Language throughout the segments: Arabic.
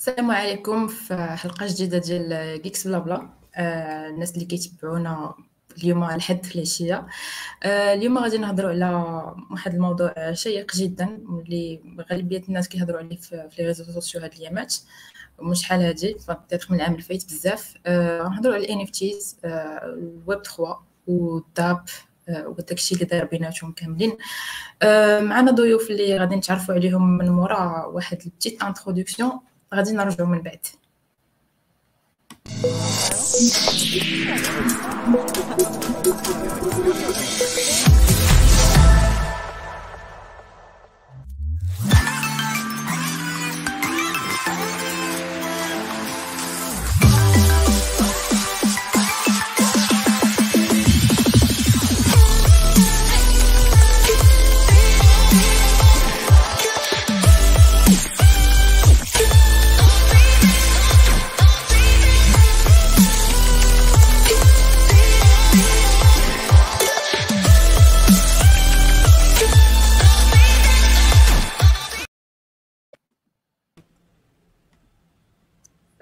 السلام عليكم في حلقة جديدة ديال Geeks Blabla الناس اللي كيتبعونا اليوم الحد في العشية. آه اليوم غادي نهضروا على واحد الموضوع شيق جدا اللي غالبية الناس كيهضروا عليه في les réseaux sociaux هاد الايامات مش شحال هادي peut-être من العام الفايت بزاف. آه غنهضروا على les NFTs الويب 3 و les dApps وداكشي اللي داير بيناتهم كاملين. آه معنا ضيوف اللي غادي نتعرفوا عليهم من مورا واحد الـ petite introduction غادي نرجعوا من بعد.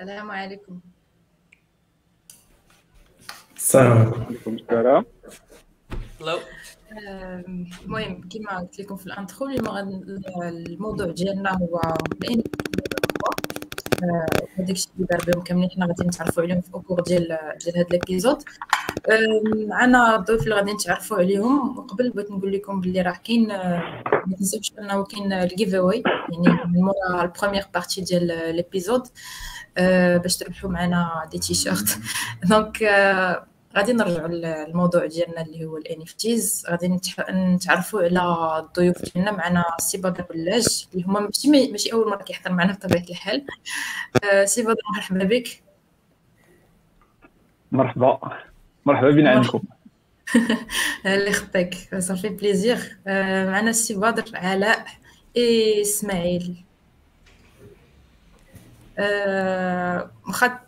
السلام عليكم. السلام عليكم. السلام. المهم كما قلت لكم في الـ intro اليوم الموضوع ديالنا هو les NFT هذاك الشيء اللي دار بهم كاملين حنا غادي نتعرفوا عليهم في au cours ديال ديال هذا الـ épisode معنا الضيوف اللي غادي نتعرفوا عليهم. وقبل بغيت نقول لكم باللي راه كاين آه، ما تنساوش أنه كاين الـ giveaway يعني من مورا الـ première partie ديال الـ épisode آه، باش تربحوا معنا des t-shirts donc آه، غادي نرجعوا للموضوع ديالنا اللي هو les NFTs غادي نتعرفوا على الضيوف ديالنا معنا سي بدر بلاج اللي هما ماشي ماشي أول مرة كيحضر معنا بطبيعة الحال. آه، سي بدر مرحبا بك. مرحبا. مرحبا بنا عندكم. اللي خطيك. صافي plaisir آه، معنا سي بدر علاء إسماعيل. آه، واخا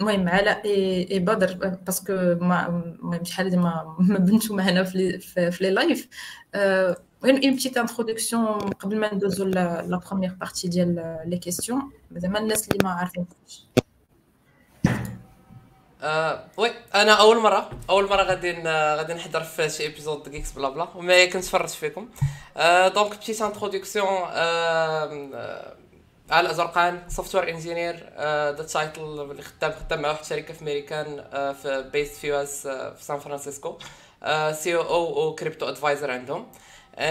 المهم علاء et بدر parce que المهم شحال هادي ما بنتو معنا في les- lives غير une petite introduction قبل ما ندوزو la première partie ديال les questions زعما الناس اللي ما عارفينكمش آه oui أنا أول مره أول مرة غادي غادي نحضر في شي épisode Geeks بلا بلا. وما كنت فرجت فيكم donc petite introduction آه على زرقان software engineer the title اللي خدام خدام مع واحد الشركة في أمريكان آه في based في US في سان فرانسيسكو. COO و crypto advisor عندهم. Uh,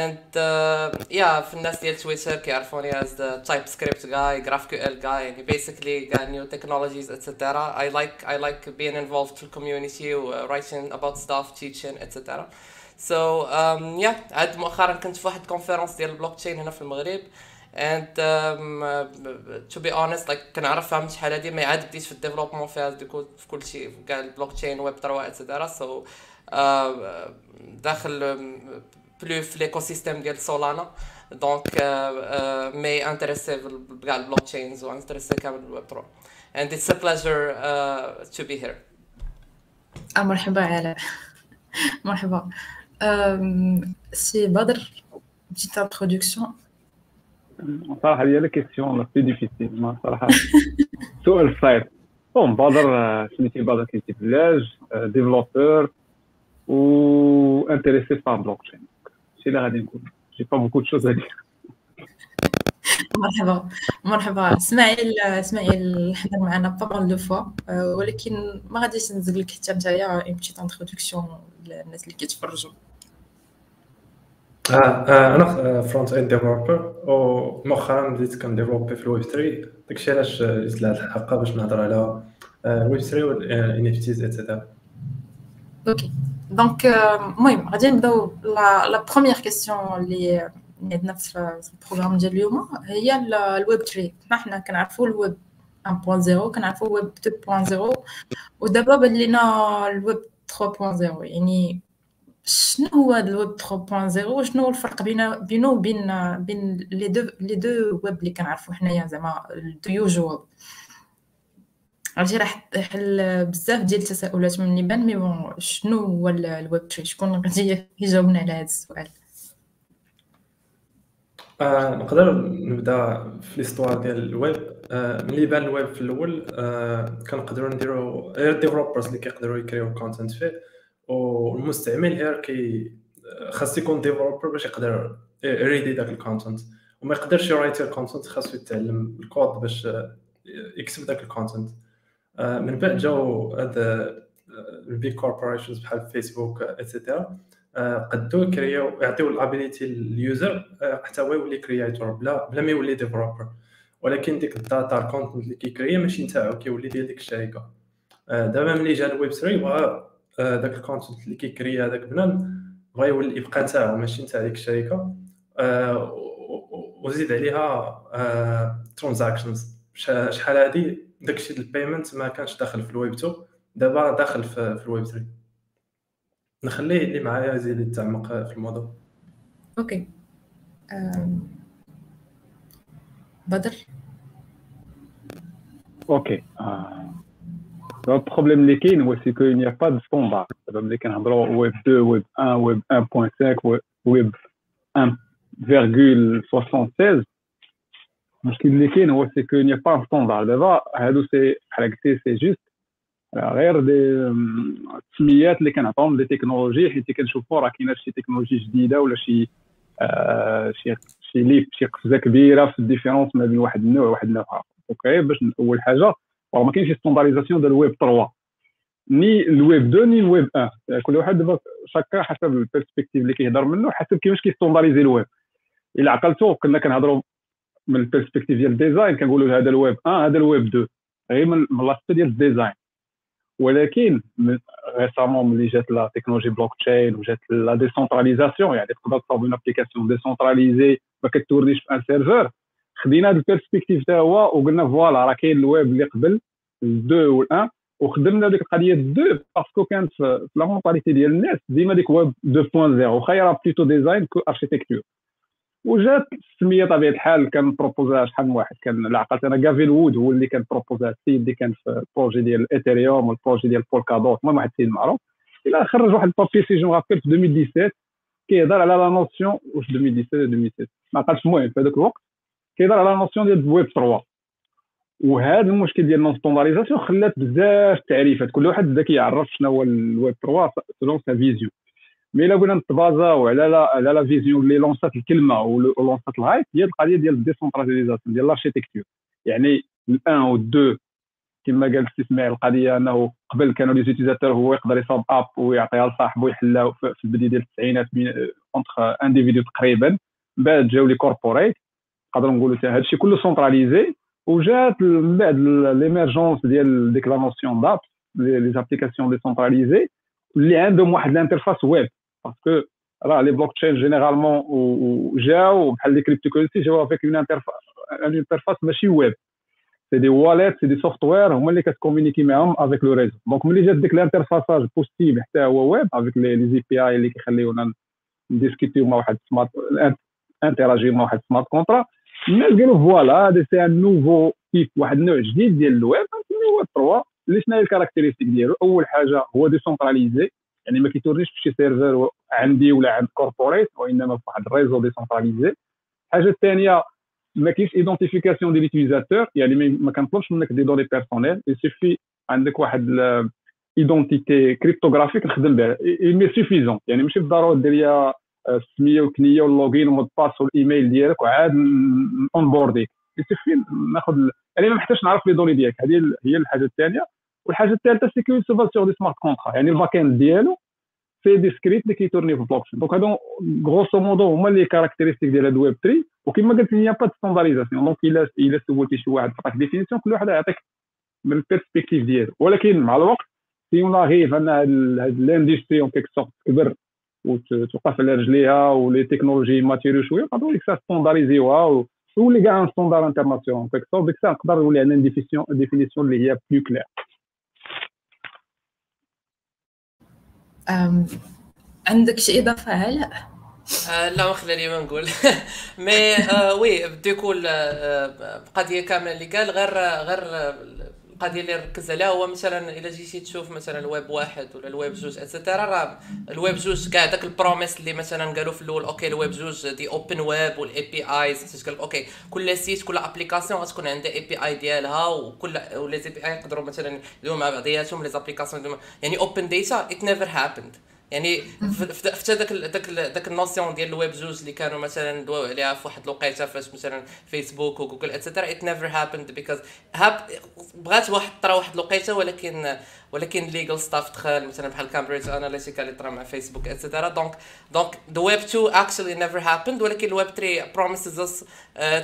yeah في الناس ديال تويتر كيعرفوني as the TypeScript guy GraphQL guy يعني basically got new technologies etc I like I like being involved في community و writing about stuff teaching etc so um, yeah عاد مؤخرا كنت في واحد conference ديال البلوك تشين هنا في المغرب. and um, uh, to be honest like كنعرف فهمت شحال هادي ما عاد بديت في ال développement فيها ديكو في كل شيء في كاع ال blockchain web 3 etc so uh, داخل um, plus في l'écosystème ديال سولانا donc منتيريسي بكاع ال blockchains و intéressé كامل بالويب 3 and it's a pleasure uh, to be here. آه، مرحبا علاء مرحبا. Si بدر petite introduction صراحة هي la question la plus difficile صراحة. سؤال صعيب. bon بدر آه، سميتي بدر كيتي بلاج développeur و intéressé par blockchain شي اللي غادي نقول. j'ai pas beaucoup de choses à dire مرحبا. مرحبا. إسماعيل إسماعيل حضر معنا pas mal de fois ولكن ما غاديش نزيد لك حتى نتايا une petite introduction للناس اللي كيتفرجوا. أنا front end developer ومؤخرا بديت كنديفلوبي في الويب 3 داكشي علاش جيت لهاد الحلقة باش نهضر على آه، الويب 3 وال NFTs et cetera OK donc آه، المهم غادي نبداو la première question اللي عندنا في ال programme ديال اليوم هي ال- الويب 3 حنا حنا كنعرفوا الويب 1.0 كنعرفوا الويب 2.0 ودابا بان لينا الويب 3.0 يعني شنو هو الويب 3.0 وشنو هو الفرق بين بينه وبين بين les deux les deux web اللي كنعرفوا حنايا زعما الدو يوجوال عرفتي راه حل بزاف ديال التساؤلات من يبان mais bon شنو هو ال- الويب 3 شكون غادي يجاوبنا على هذا السؤال. آه نقدر نبدا في l'histoire ديال الويب. آه ملي بان الويب في الأول آه كنقدروا نديروا غير developers اللي كيقدروا يكريو content فيه. والمستعمل غير كي خاص يكون developer باش يقدر يريدي داك ال content وما يقدرش يرايتي ال content خاصو يتعلم الكود باش يكتب داك ال content آه من بعد جاو هاد ال big corporations بحال فيسبوك et cetera قدو يكريو يعطيو ال ability لل user حتى هو يولي créateur بلا بلا ما يولي developer ولكن ديك ال data ال content اللي كيكريا ماشي نتاعو كيولي ديال ديك الشركة. دابا ملي جا الويب 3 بغا داك ال content اللي كيكريا هذاك بنان بغا يولي يبقى نتاعو ماشي نتاع ديك الشركة. وزيد عليها transactions شحال هادي؟ داكشي ديال ال payment ما كانش داخل في الويب 2 دابا داخل في الويب 3 نخليه اللي معايا يزيد يتعمق في الموضوع. أوكي. بدر؟ أوكي. اللي كاين هو c'est que n'est pas de standard دابا ملي كنهضروا ويب 2 ويب 1 ويب 1.5 ويب 1.76 المشكل اللي كاين هو c'est que n'est pas standard دابا هادو c'est بحال قلتي c'est juste غير des التسميات اللي كنعطيهم des technologies حيت كنشوفوا راه كاينة شي تكنولوجي جديده ولا شي آه شي شي ليب شي قفزه كبيره في ال différence ما بين واحد النوع وواحد النوع اخر OK باش اول حاجة راه ما كاينش standardisation ديال الويب 3 ni ال web 2 ni ال web 1 كل واحد دابا شاكا حسب ال perspective اللي كيهضر منه حسب كيفاش كيستونداريزي الويب. إلا عقلتو كنا كنهضروا من ال perspective ديال ال design كنقولوا هذا الويب 1 هذا الويب 2 غير من l'aspect ديال ال design. ولكن récemment ملي جات la technologie blockchain وجات la décentralisation يعني تقدر تصاوب une application décentralisée ما كتورنيش في un serveur خدينا هذا ال perspective تا هو وقلنا voilà راه كاين الويب اللي قبل ال deux والان وخدمنا ديك القضية دو parce que كانت في la mentalité ديال الناس ديما ديك ويب 2.0 واخا راه plutôt design que architecture وجات السمية طبيعة الحال كان proposa شحال من واحد كان لا عقلت أنا Gavin Wood هو اللي كان proposa السيد اللي كان في ال projet ديال Ethereum وال projet ديال Polkadot المهم واحد السيد معروف. إلى خرج واحد ال papier si je في 2017 كيهضر على la notion واش 2017 2017 ما عقلتش المهم في هذاك الوقت كيهضر على notion ديال الويب 3 وهذا المشكل ديال nom خلات بزاف التعريفات كل واحد بدا كيعرف شنو هو الويب 3 selon sa vision mais إلا بغينا نتبازاو على la على la vision اللي لونسات الكلمة ولونسات ال hype هي القضية ديال ال décentralisation ديال ال architecture يعني الان و دو كما قال السي إسماعيل القضية أنه قبل كانوا les utilisateurs هو يقدر يصاوب app ويعطيها لصاحبه يحلها في البدايه ديال التسعينات entre individus تقريبا. بعد جاو les corporates نقدروا نقولوا حتى هادشي كله centralisé وجات من بعد l'émergence ديال ديك la notion d'app les applications décentralisées اللي عندهم واحد ال interface web parce que راه les blockchains généralement جاو بحال les crypto-currency جاو avec une interface ماشي web c'est des wallets c'est des softwares هما اللي كتكومونيكي معاهم avec le réseau donc ملي جات ديك ال interfaçage possible حتى هو web avec les API اللي كيخليونا نديسكوتيو مع واحد smart انتراجيو مع واحد smart contrat الناس قالوا voilà هذا c'est un nouveau type واحد النوع جديد ديال الويب ويب 3 اللي شنو هي ال caractéristique ديالو. أول حاجة هو décentralisé يعني ما كيتورنيش في شي serveur عندي ولا عند corporate وإنما في واحد ال réseau décentralisé الحاجة الثانية ما كاينش identification ديال l'utilisateur يعني ما كنطلبش منك des données personnelles يسوفي عندك واحد identité cryptographique نخدم بها. mais suffisant يعني ماشي بالضرورة دير السميه والكنيه وال login و mot de passe والإيميل ديالك وعاد on bordique يسوفي ناخذ يعني ما محتاجش نعرف les données ديالك. هذه هي الحاجة الثانية والحاجة الثالثه c'est que des smart contrats يعني ال back-end ديالو c'est des scripts اللي كيتورني في ال blockchain donc هادو grosso modo هما les caractéristiques ديال هاد الويب 3 وكما قلت لي pas standardisation donc الا الا سولتي شي واحد عطاك définition كل واحد يعطيك من ال perspective ديالو. ولكن مع الوقت si on arrive ان هاد l'industrie en quelque sorte تكبر وتوقف على رجليها و les technologies ماتيريو شوية نقدروا ديك الساعة ستاندارديزيوها وولي كاع un standard international quelque sorte ديك الساعة نقدر نولي عندنا définition اللي هي plus claire عندك شي إضافة علاء آه لا ما خلاني ما نقول. mais ah oui بدر يكون آه قضية كاملة اللي قال غير غير القضية اللي ركز عليها. هو مثلا إلا جيتي تشوف مثلا الويب واحد ولا الويب جوج et cetera راه الويب جوج كاع داك ال promise اللي مثلا قالوا في الأول okay الويب جوج the open web وال APIs قال okay كل site كل application غتكون عندها API ديالها وكل و les API يقدروا مثلا يديروا مع بعضياتهم les applications يعني open data it never happened يعني في داك داك داك ال notion ديال الويب جوج اللي كانوا مثلا دواو عليها في واحد الوقيتة فاش مثلا فيسبوك وجوجل et cetera it never happened because هاب بغات واحد طرا واحد الوقيتة ولكن ولكن legal stuff دخل مثلا بحال كامبريدج اناليتيكا اللي طرا مع فيسبوك et cetera donc donc the web 2 actually never happened ولكن الويب 3 promises us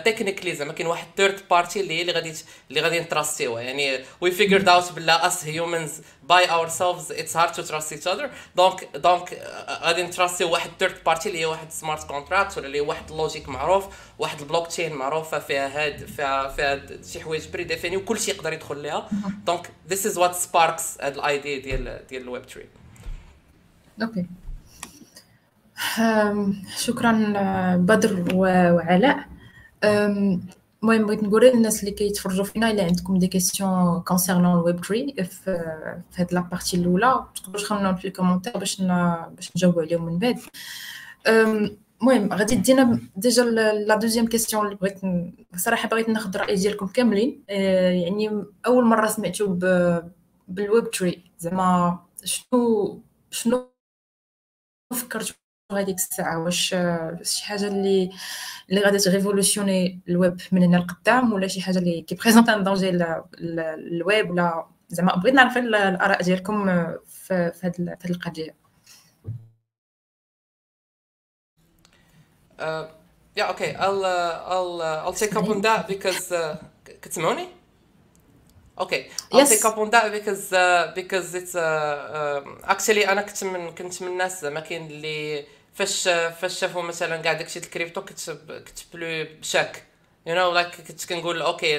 technically زعما كاين واحد third party اللي هي اللي غادي اللي غادي نتراستيوها يعني we figured out بلا as humans by ourselves it's hard to trust each other donc donc غادي نتراستيو واحد third party اللي هي واحد smart contract ولا اللي هي واحد ال logic معروف واحد البلوك تشين معروفه فيها هاد فيها فيها شي حوايج prédéfinis وكل شيء يقدر يدخل ليها. donc this is what sparks هاد ال idea ديال ديال الويب 3 okay. شكرا بدر وعلاء. المهم بغيت نقول للناس اللي كيتفرجوا فينا إلا عندكم des questions concernant الويب 3 في هاد la partie الأولى. تقدروا تخلونا في les commentaires باش باش نجاوبوا عليهم من بعد. المهم غادي دينا déjà la deuxième question اللي بغيت بصراحه بغيت ناخذ الراي ديالكم كاملين. يعني أول مرة سمعتوا بالويب 3 زعما شنو شنو فكرتوا هذيك الساعة واش شي حاجة اللي اللي غادي تريفولوسيوني الويب من هنا لقدام ولا شي حاجة اللي كيبريزونت un danger الويب ولا زعما بغيت نعرف الآراء ديالكم في هذه القضية Uh, yeah, okay. I'll uh, I'll uh, I'll take up on that because uh, كتسمعوني؟ Okay. I'll Yes. take up on that because uh, because it's uh, um, actually أنا كنت من كنت من الناس زعما كاين اللي فاش فاش شافوا مثلا كاع داكشي الكريبتو كنت كنت plus بشاك you know like كنت كنقول okay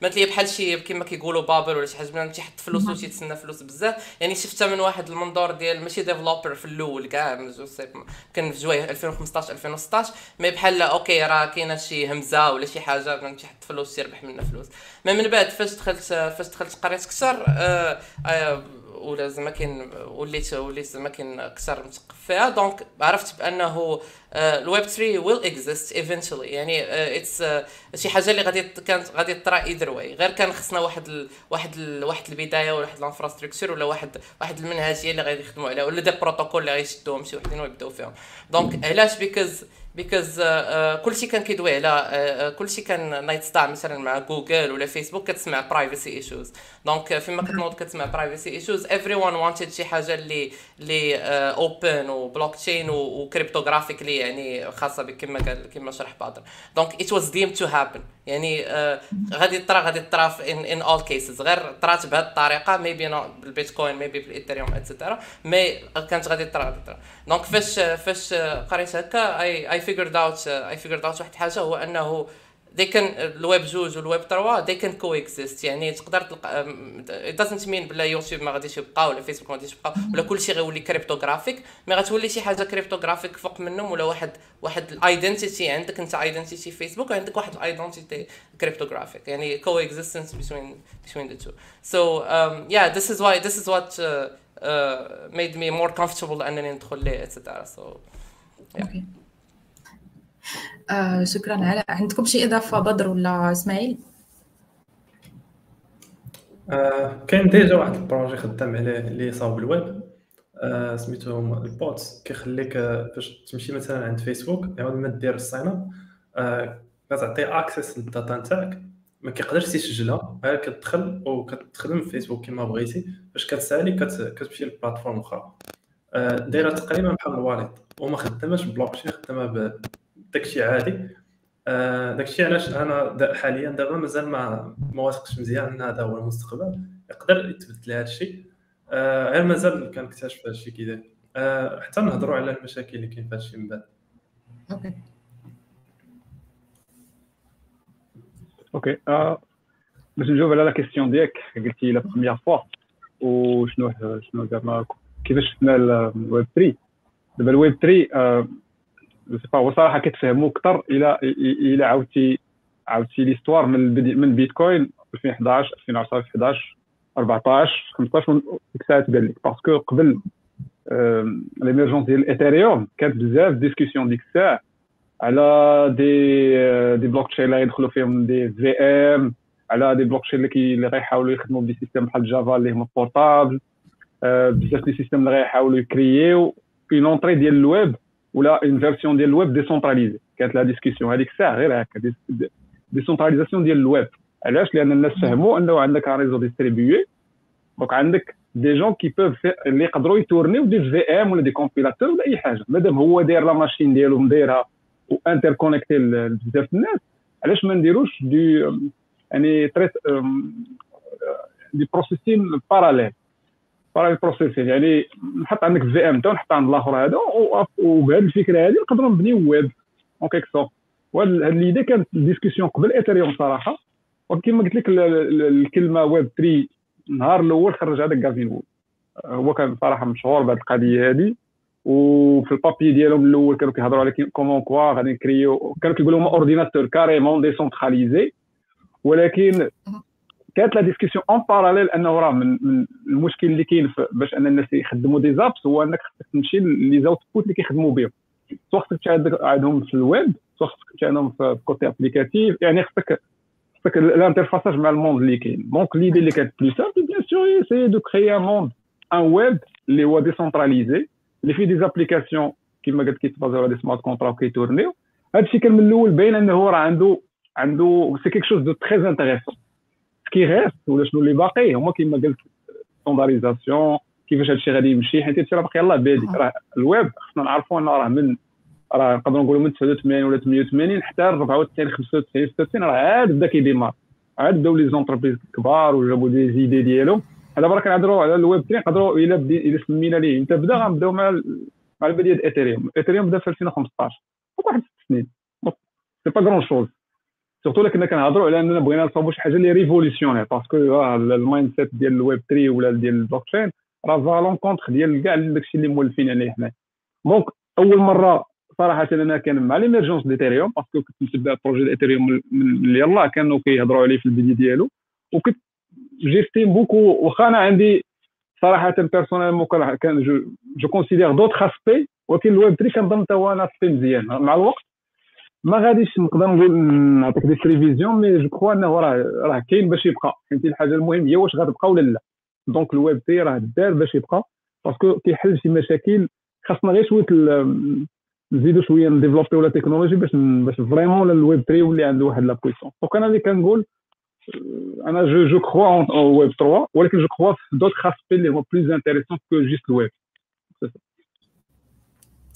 بانت لي بحال شي كيما كيقولوا bubble ولا شي حاجة بنادم تيحط فلوس وتيتسنى فلوس بزاف. يعني شفتها من واحد المنظور ديال ماشي developer في الأول كاع كان في جوايه 2015 2016 mais بحال okay راه كاينة شي همزة ولا شي حاجة بنادم تيحط فلوس يربح منها فلوس. mais من بعد فاش دخلت فاش دخلت قريت أكثر آه، آه، ولا زعما كاين وليت وليت زعما كاين أكثر مثقف فيها. donc عرفت بأنه الويب 3 will exist eventually يعني it's شي حاجة اللي غادي كانت غادي تطرا either way غير كان خصنا واحد ال واحد ال واحد البداية ولا واحد ال infrastructure ولا واحد واحد المنهجية اللي غادي يخدموا عليها ولا des protocoles اللي غيشدوهم شي وحدين ويبداو فيهم. donc علاش؟ because because كلشي كان كيدوي على كلشي كان نايت ستار مثلا مع جوجل ولا فيسبوك كتسمع privacy issues donc فيما كتنوض كتسمع privacy issues everyone wanted شي حاجة اللي اللي open و blockchain و cryptographically يعني خاصة بك كما قال كما شرح بدر donc it was deemed to happen يعني غادي ترى غادي ترى in in all cases غير طرات بهذه الطريقة maybe بالبيتكوين maybe بالايثيريوم et cetera mais كانت غادي ترى غادي ترى. donc فاش فاش قريت هكا I I figured out I figured out واحد الحاجة هو أنه they can الويب جوج والويب 3 they can coexist. يعني تقدر تلقى it doesn't mean بلا يوتيوب ما غاديش يبقى ولا فيسبوك ما غاديش يبقى ولا كلشي غيولي cryptographic mais غتولي شي حاجة cryptographic فوق منهم ولا واحد واحد ال identity عندك أنت identity فيسبوك وعندك واحد ال identity cryptographic يعني coexistence between between the two. So um, yeah this is why this is what uh, uh, made me more comfortable أنني ندخل ليه etc so yeah. okay آه شكرا علاء عندكم شي إضافة بدر ولا إسماعيل؟ آه، كاين déjà واحد ال projet خدام عليه اللي صاوب الويب. آه، سميتو ال Pod كيخليك آه، فاش تمشي مثلا عند فيسبوك يعاود ما دير ال sign up. آه، كتعطي access لل data نتاعك. ما كيقدرش يسجلها غير كتدخل وكتخدم في فيسبوك كما بغيتي. فاش كتسالي كت- كتمشي ل plateforme أخرى. آه، دايرة تقريبا بحال ال wallet وما خداماش بلوكشين خدامة داكشي عادي. آه، داكشي علاش أنا دا حاليا دابا مازال ما ما واثقش مزيان إن هذا هو المستقبل. يقدر يتبدل هذا الشيء. آه، غير مازال كنكتشف هذا الشيء كي داير آه، حتى نهضروا على المشاكل اللي كاين في هذا الشيء من بعد. أوكي. أوكي. باش نجاوب على la question ديالك قلتي la première fois وشنو شنو زعما كيفاش شفنا الويب 3 دابا الويب 3 آه je sais pas هو صراحة كتفهموا أكثر إلى إلى عاودتي عاودتي l'histoire من من بيتكوين 2011 2010 2011 14 15 ديك الساعة تبان لك parce que قبل l'émergence ديال ال Ethereum كانت بزاف discussions ديك الساعة على des des blockchains اللي يدخلوا فيهم des VM على des blockchains اللي غيحاولوا يخدموا ب des systèmes بحال Java اللي هما portables بزاف des systèmes اللي غيحاولوا يكرييو une entrée ديال الويب ولا une version ديال ال web décentralisé كانت la discussion هذيك الساعة غير هكا décentralisation ديال الويب علاش لأن الناس فهموا انه عندك réseau distribué donc عندك des gens qui peuvent اللي يقدروا يتورنيو des VM ولا des compilateurs ولا اي حاجة مادام هو داير la machine ديالو مدايرها و interconnectée لبزاف الناس علاش ما نديروش des يعني traite des processing parallèle parallel processing يعني نحط عندك VM تا ونحط عند الآخر هذا وبهذه الفكرة هذه نقدروا نبنيو web en quelque sorte وهاد l'idée كانت discussion قبل Ethereum صراحة. وكما قلت لك الكلمة ويب 3 النهار الأول خرج هذاك Gavin Wood هو كان صراحة مشهور بهذه القضية هذه وفي ال papier ديالهم الأول كانوا كيهضروا على comment quoi غادي نكريو كانوا كيقولوا هما ordinateur carrément décentralisé ولكن كانت la discussion en parallèle أنه راه من, من المشكل اللي كاين باش أن الناس يخدموا des apps هو أنك خصك تمشي les outputs اللي كيخدموا بهم. سواء خصك عندهم في الويب سواء خصك عندهم في côté applicatif يعني خصك خصك ال interfaçage مع ال monde اللي كاين. donc l'idée اللي كانت plus simple bien sûr c'est de créer un monde un web اللي هو décentralisé اللي فيه des applications كيما قلت كيتبازيو على des smart contrats وكيتورنيو هذا الشيء كان من الأول باين أنه راه عنده عنده c'est quelque chose de très intéressant reste ولا شنو اللي باقي هما كيما قلت standardisation كيفاش هادشي غادي يمشي حيت هادشي راه باقي يلاه بادي راه الويب خصنا نعرفوا انه راه من راه نقدروا نقولوا من 89 ولا 88 حتى 94 95 96 راه عاد بدا كي démarre عاد بداو les entreprises كبار وجابوا des idées ديالهم دابا كنهضروا على الويب 3 نقدروا الا الا سمينا ليه انت بدا غنبداو مع مع البدايه ديال Ethereum Ethereum بدا في 2015 واحد ست سنين c'est pas grand-chose surtout الا كنا كنهضروا على اننا بغينا نصاوبوا شي حاجة اللي révolutionnaire parce que ال mindset ديال الويب 3 ولا ديال البلوك تشين راه va à l'encontre ديال كاع داكشي اللي مولفين عليه حنا donc اول مره صراحة أنا كان مع l'émergence d'Ethereum parce que كنت متبع projet d'Ethereum اللي يلاه كانوا كيهضروا عليه في البدايه ديالو وكنت j'estime beaucoup واخا أنا عندي صراحة personnellement كان je, je considère d'autres aspects ولكن الويب 3 كنظن حتى هو أنا aspect مزيان مع الوقت ما غاديش نقدر نقول نعطيك des prévisions mais je crois إنه راه راه كاين باش يبقى. فهمتي الحاجة المهم هي واش غتبقى ولا لا. donc ال web 3 راه دار باش يبقى. parce que كيحل شي مشاكل خاصنا غير شوية نزيدو شوية نديفلوبيو la technologie باش باش vraiment ال web 3 يولي عنده واحد la puissance donc أنا اللي كنقول أنا je je crois en web 3 ولكن je crois في d'autres aspects اللي هما plus intéressants que juste ال web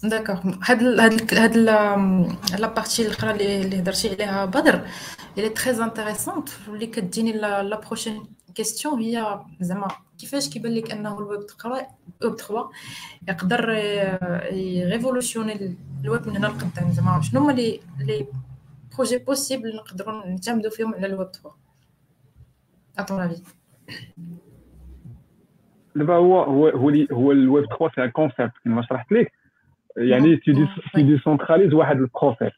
d'accord هاد هاد هاد la partie الاخرى اللي هضرتي عليها بدر اللي très intéressante واللي كديني la prochaine question هي زعما كيفاش كيبان لك انه الويب 3 ويب 3 يقدر ي révolutionner ال web من هنا لقدام زعما شنو هما لي لي projets possibles نقدروا نعتمدوا فيهم على الويب 3 à ton avis دابا هو هو هو الويب 3 c'est un concept كما شرحت لك يعني tu décentralises واحد ال process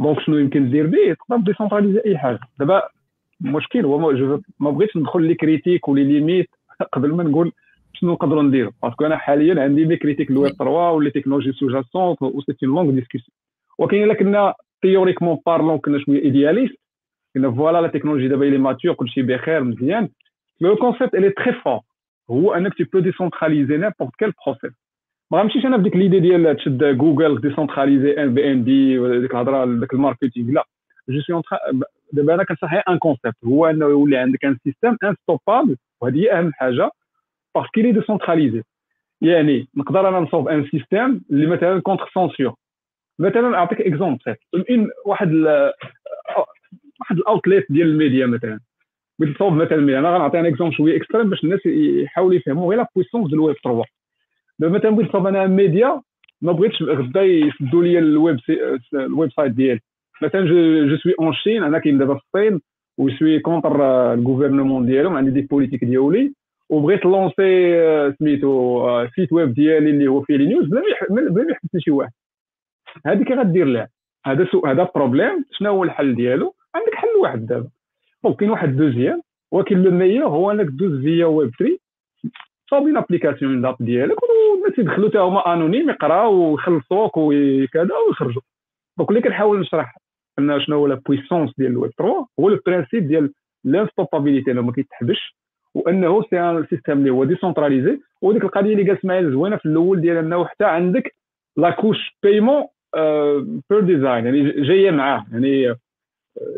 donc شنو يمكن دير به؟ تقدر décentraliser أي حاجة. دابا المشكل هو ما بغيتش ندخل les critiques و les limites قبل ما نقول شنو نقدروا نديروا. parce que أنا حاليا عندي les critiques ال web 3 و les technologies sous-jacentes et c'est une longue discussion ولكن إلا كنا théoriquement parlant كنا شوية idéalistes كنا voilà la technologie دابا elle est mature كلشي بخير مزيان. le concept il est très fort هو أنك tu peux décentraliser n'importe quel process ما غنمشيش أنا بديك l'idée ديال تشد Google décentralisé Airbnb ولا ديك الهضرة داك ال marketing. Là je suis دابا أنا كنصحي un concept هو إنه يولي عندك un système unstoppable وهذه هي أهم حاجة parce qu'il est décentralisé يعني نقدر أنا نصوب un système اللي مثلا contre censure مثلا أعطيك exemple واحد واحد ال outlet ديال الميديا مثلا. بغيت نصوب مثلا أنا غنعطي un exemple شوية extrême باش الناس يحاولوا يفهموا غير la puissance ديال الويب 3 دابا مثلا بغيت نصوب أنا ميديا ما بغيتش غدا يسدوا لي ال web c'est ال website ديالي مثلا je suis en Chine أنا كاين دابا في الصين و suis contre ال gouvernement ديالهم عندي des politiques ديالي وبغيت lancer سميتو site web ديالي اللي هو فيه les news بلا ما يحبسني شي واحد هذيك غدير له هذا سوء هذا problème شنو هو الحل ديالو عندك حل واحد دابا donc كاين واحد deuxième ولكن le meilleur هو انك دوز via web 3 صوبي l'application DApp ديالك والناس يدخلوا حتى هما anonymes يقراو ويخلصوك وكذا ويخرجوا. donc اللي كنحاول نشرح أن شنو هو la puissance ديال الويب 3 هو ال principe ديال l'unstoppabilité ما كيتحبسش وأنه c'est un système اللي هو décentralisé وديك القضية اللي قالت معايا زوينة في الأول ديال أنه حتى عندك la couche paiement by design يعني جاية معاه يعني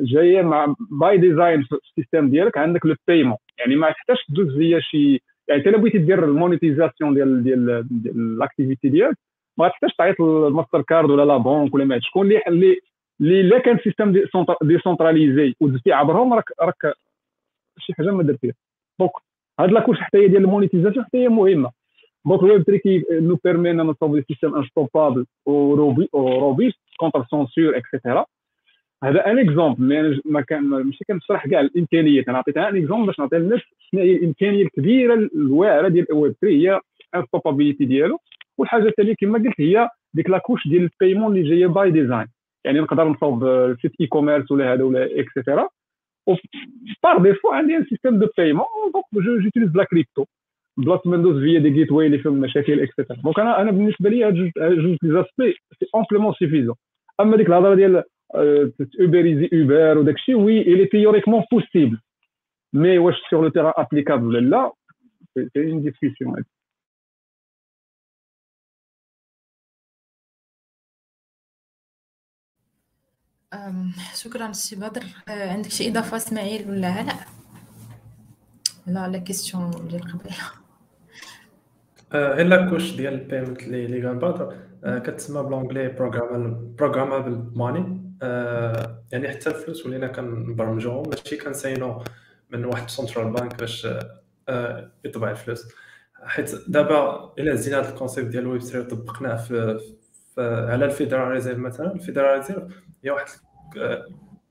جاية مع by design في ال système ديالك عندك le paiement يعني ما تحتاجش تدوز via شي يعني انت لو بغيتي دير ال monétisation ديال ديال ديال l'activité ديالك ما تحتاجش تعيط للماستر كارد ولا la banque ولا ما شكون اللي اللي اللي الا كان système décentralisé ودزتي عبرهم راك راك شي حاجة ما درتيها donc هاد la couche حتى هي ديال ال monétisation حتى هي مهمه donc ال web 3 qui nous permet نصوب système unstoppable و robuste contre censure et cetera هذا un exemple mais ما كان ماشي كنشرح كاع الامكانيات. أنا عطيتها un exemple باش نعطي للناس شنو هي الامكانية الكبيرة الواعرة ديال الويب 3 هي unstoppabilité ديالو. والحاجة الثانية كما قلت هي ديك la couche ديال ال paiement اللي جاية by design يعني نقدر نصوب site e-commerce ولا هذا ولا et cetera par défaut عندي un système de paiement donc j'utilise la crypto بلاصه ما ندوز via des gateway اللي فيهم مشاكل et cetera donc أنا أنا بالنسبة لي هاد جوج لي c'est amplement suffisant أما ديك الهضرة ديال ubériser Uber وداك الشيء oui elle est théoriquement possible mais واش sur le terrain applicable ولا لا c'est en discussion شكرا سي بدر. عندك شي إضافة إسماعيل ولا علاء لا la question ديال قبل غير la couche ديال ال payment اللي اللي قال بدر كتسمى ب l'anglais programmable money يعني حتى الفلوس ولينا كنبرمجوهم ماشي كنساينو من واحد central bank باش يطبع الفلوس. حيت دابا إلا جينا هذا ال concept ديال الويب 3 وطبقناه في, في على ال Federal Reserve مثلا ال Federal Reserve هي واحد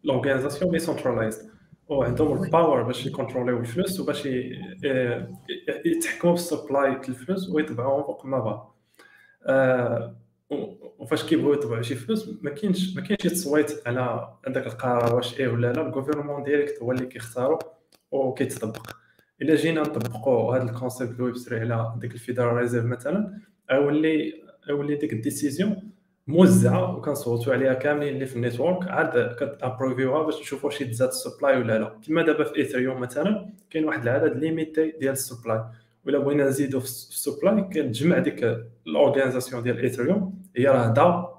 l'organisation decentralized وعندهم ال power باش يكونتروليو الفلوس وباش يتحكموا في ال supply ديال الفلوس ويطبعوهم فوق ما بغا وفاش كيبغيو يطبعوا شي فلوس ما كاينش ما كاينش تصويت على هذاك القرار واش إيه ولا لا ال gouvernement ديالك هو اللي كيختارو وكيتطبق إلا جينا نطبقوا هذا ال concept ال web 3 على ديك ال Federal Reserve مثلا أولي أولي ديك ال décision موزعة وكنصوتوا عليها كاملين اللي في ال network عاد كتأبروفيوها باش نشوفوا شي تزاد ال supply ولا لا. كما دابا في Ethereum مثلا كاين واحد العدد limité ديال ال supply. ولا بغينا نزيدو في ال supply كنجمع ديك ال organisation ديال Ethereum هي راه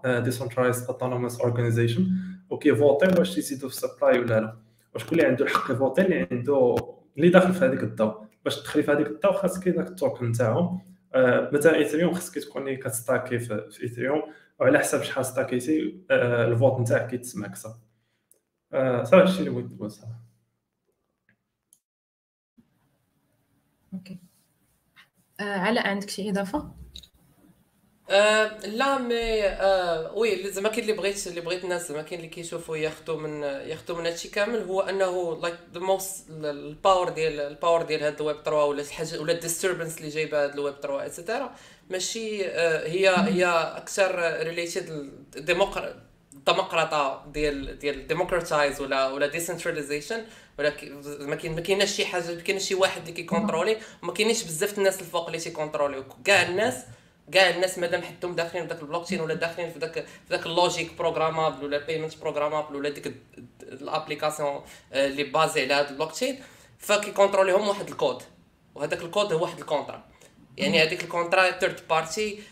DAO decentralized autonomous organization وكيفوتي واش يزيدو في ال supply ولا لا. وشكون اللي عنده الحق يفوتي اللي عنده اللي داخل في هذيك ال DAO باش تدخلي في هذيك ال DAO خاصك داك ال token نتاعهم آه، مثلا Ethereum خاصك تكوني كتستاكي في Ethereum وعلى حسب شحال ستاكيتي آه، ال vote نتاعك كيتسمع أكثر آه، صافي هادشي اللي بغيت نقول صراحة okay علاء عندك شي إضافة؟ آه لا mais آه oui زعما كاين اللي بغيت اللي بغيت الناس زعما كاين اللي كيشوفوا ياخذوا من ياخذوا من هادشي كامل. هو أنه like the most ال power ديال ال power ديال هاد الويب 3 ولا حاجة ولا ال disturbance اللي جايبة هاد الويب 3 etcetera ماشي آه هي هي أكثر related الديمقراطة ديال ديال democratize ولا ولا decentralization ولا ما كاين ما كايناش شي حاجة ما كاينش شي واحد اللي كيكونترولي وما كاينينش بزاف الناس الفوق اللي تيكونترولي كاع الناس كاع الناس مادام حدهم داخلين في ذاك البلوك تشين ولا داخلين في ذاك في ذاك ال logic programmable ولا payment programmable ولا ديك ال application اللي basée على هذا البلوك تشين فكيكونتروليهم واحد الكود. وهذاك الكود هو واحد ال contrat. يعني هذيك ال contrat ثيرد بارتي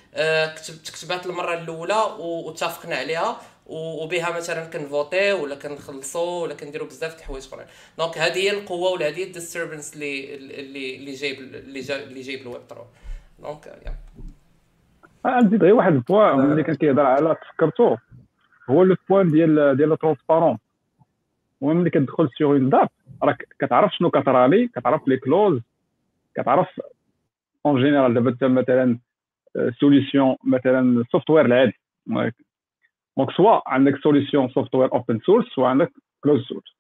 كتبات المرة الأولى واتفقنا عليها. وبها مثلا كنفوتي ولا كنخلصوا ولا كنديروا بزاف د الحوايج أخرين. donc هذه هي القوة ولا هذه ال disturbance اللي اللي اللي جايب اللي جايب الويب 3 donc يا. نزيد غير واحد ال point ملي كان كيهضر على تفكرتو. هو le point ديال ديال transparence ملي كتدخل sur une dApp راك كتعرف شنو كترالي كتعرف les clauses كتعرف en général دابا مثلا solution مثلا software العادي. donc soit عندك solution software open source soit عندك closed source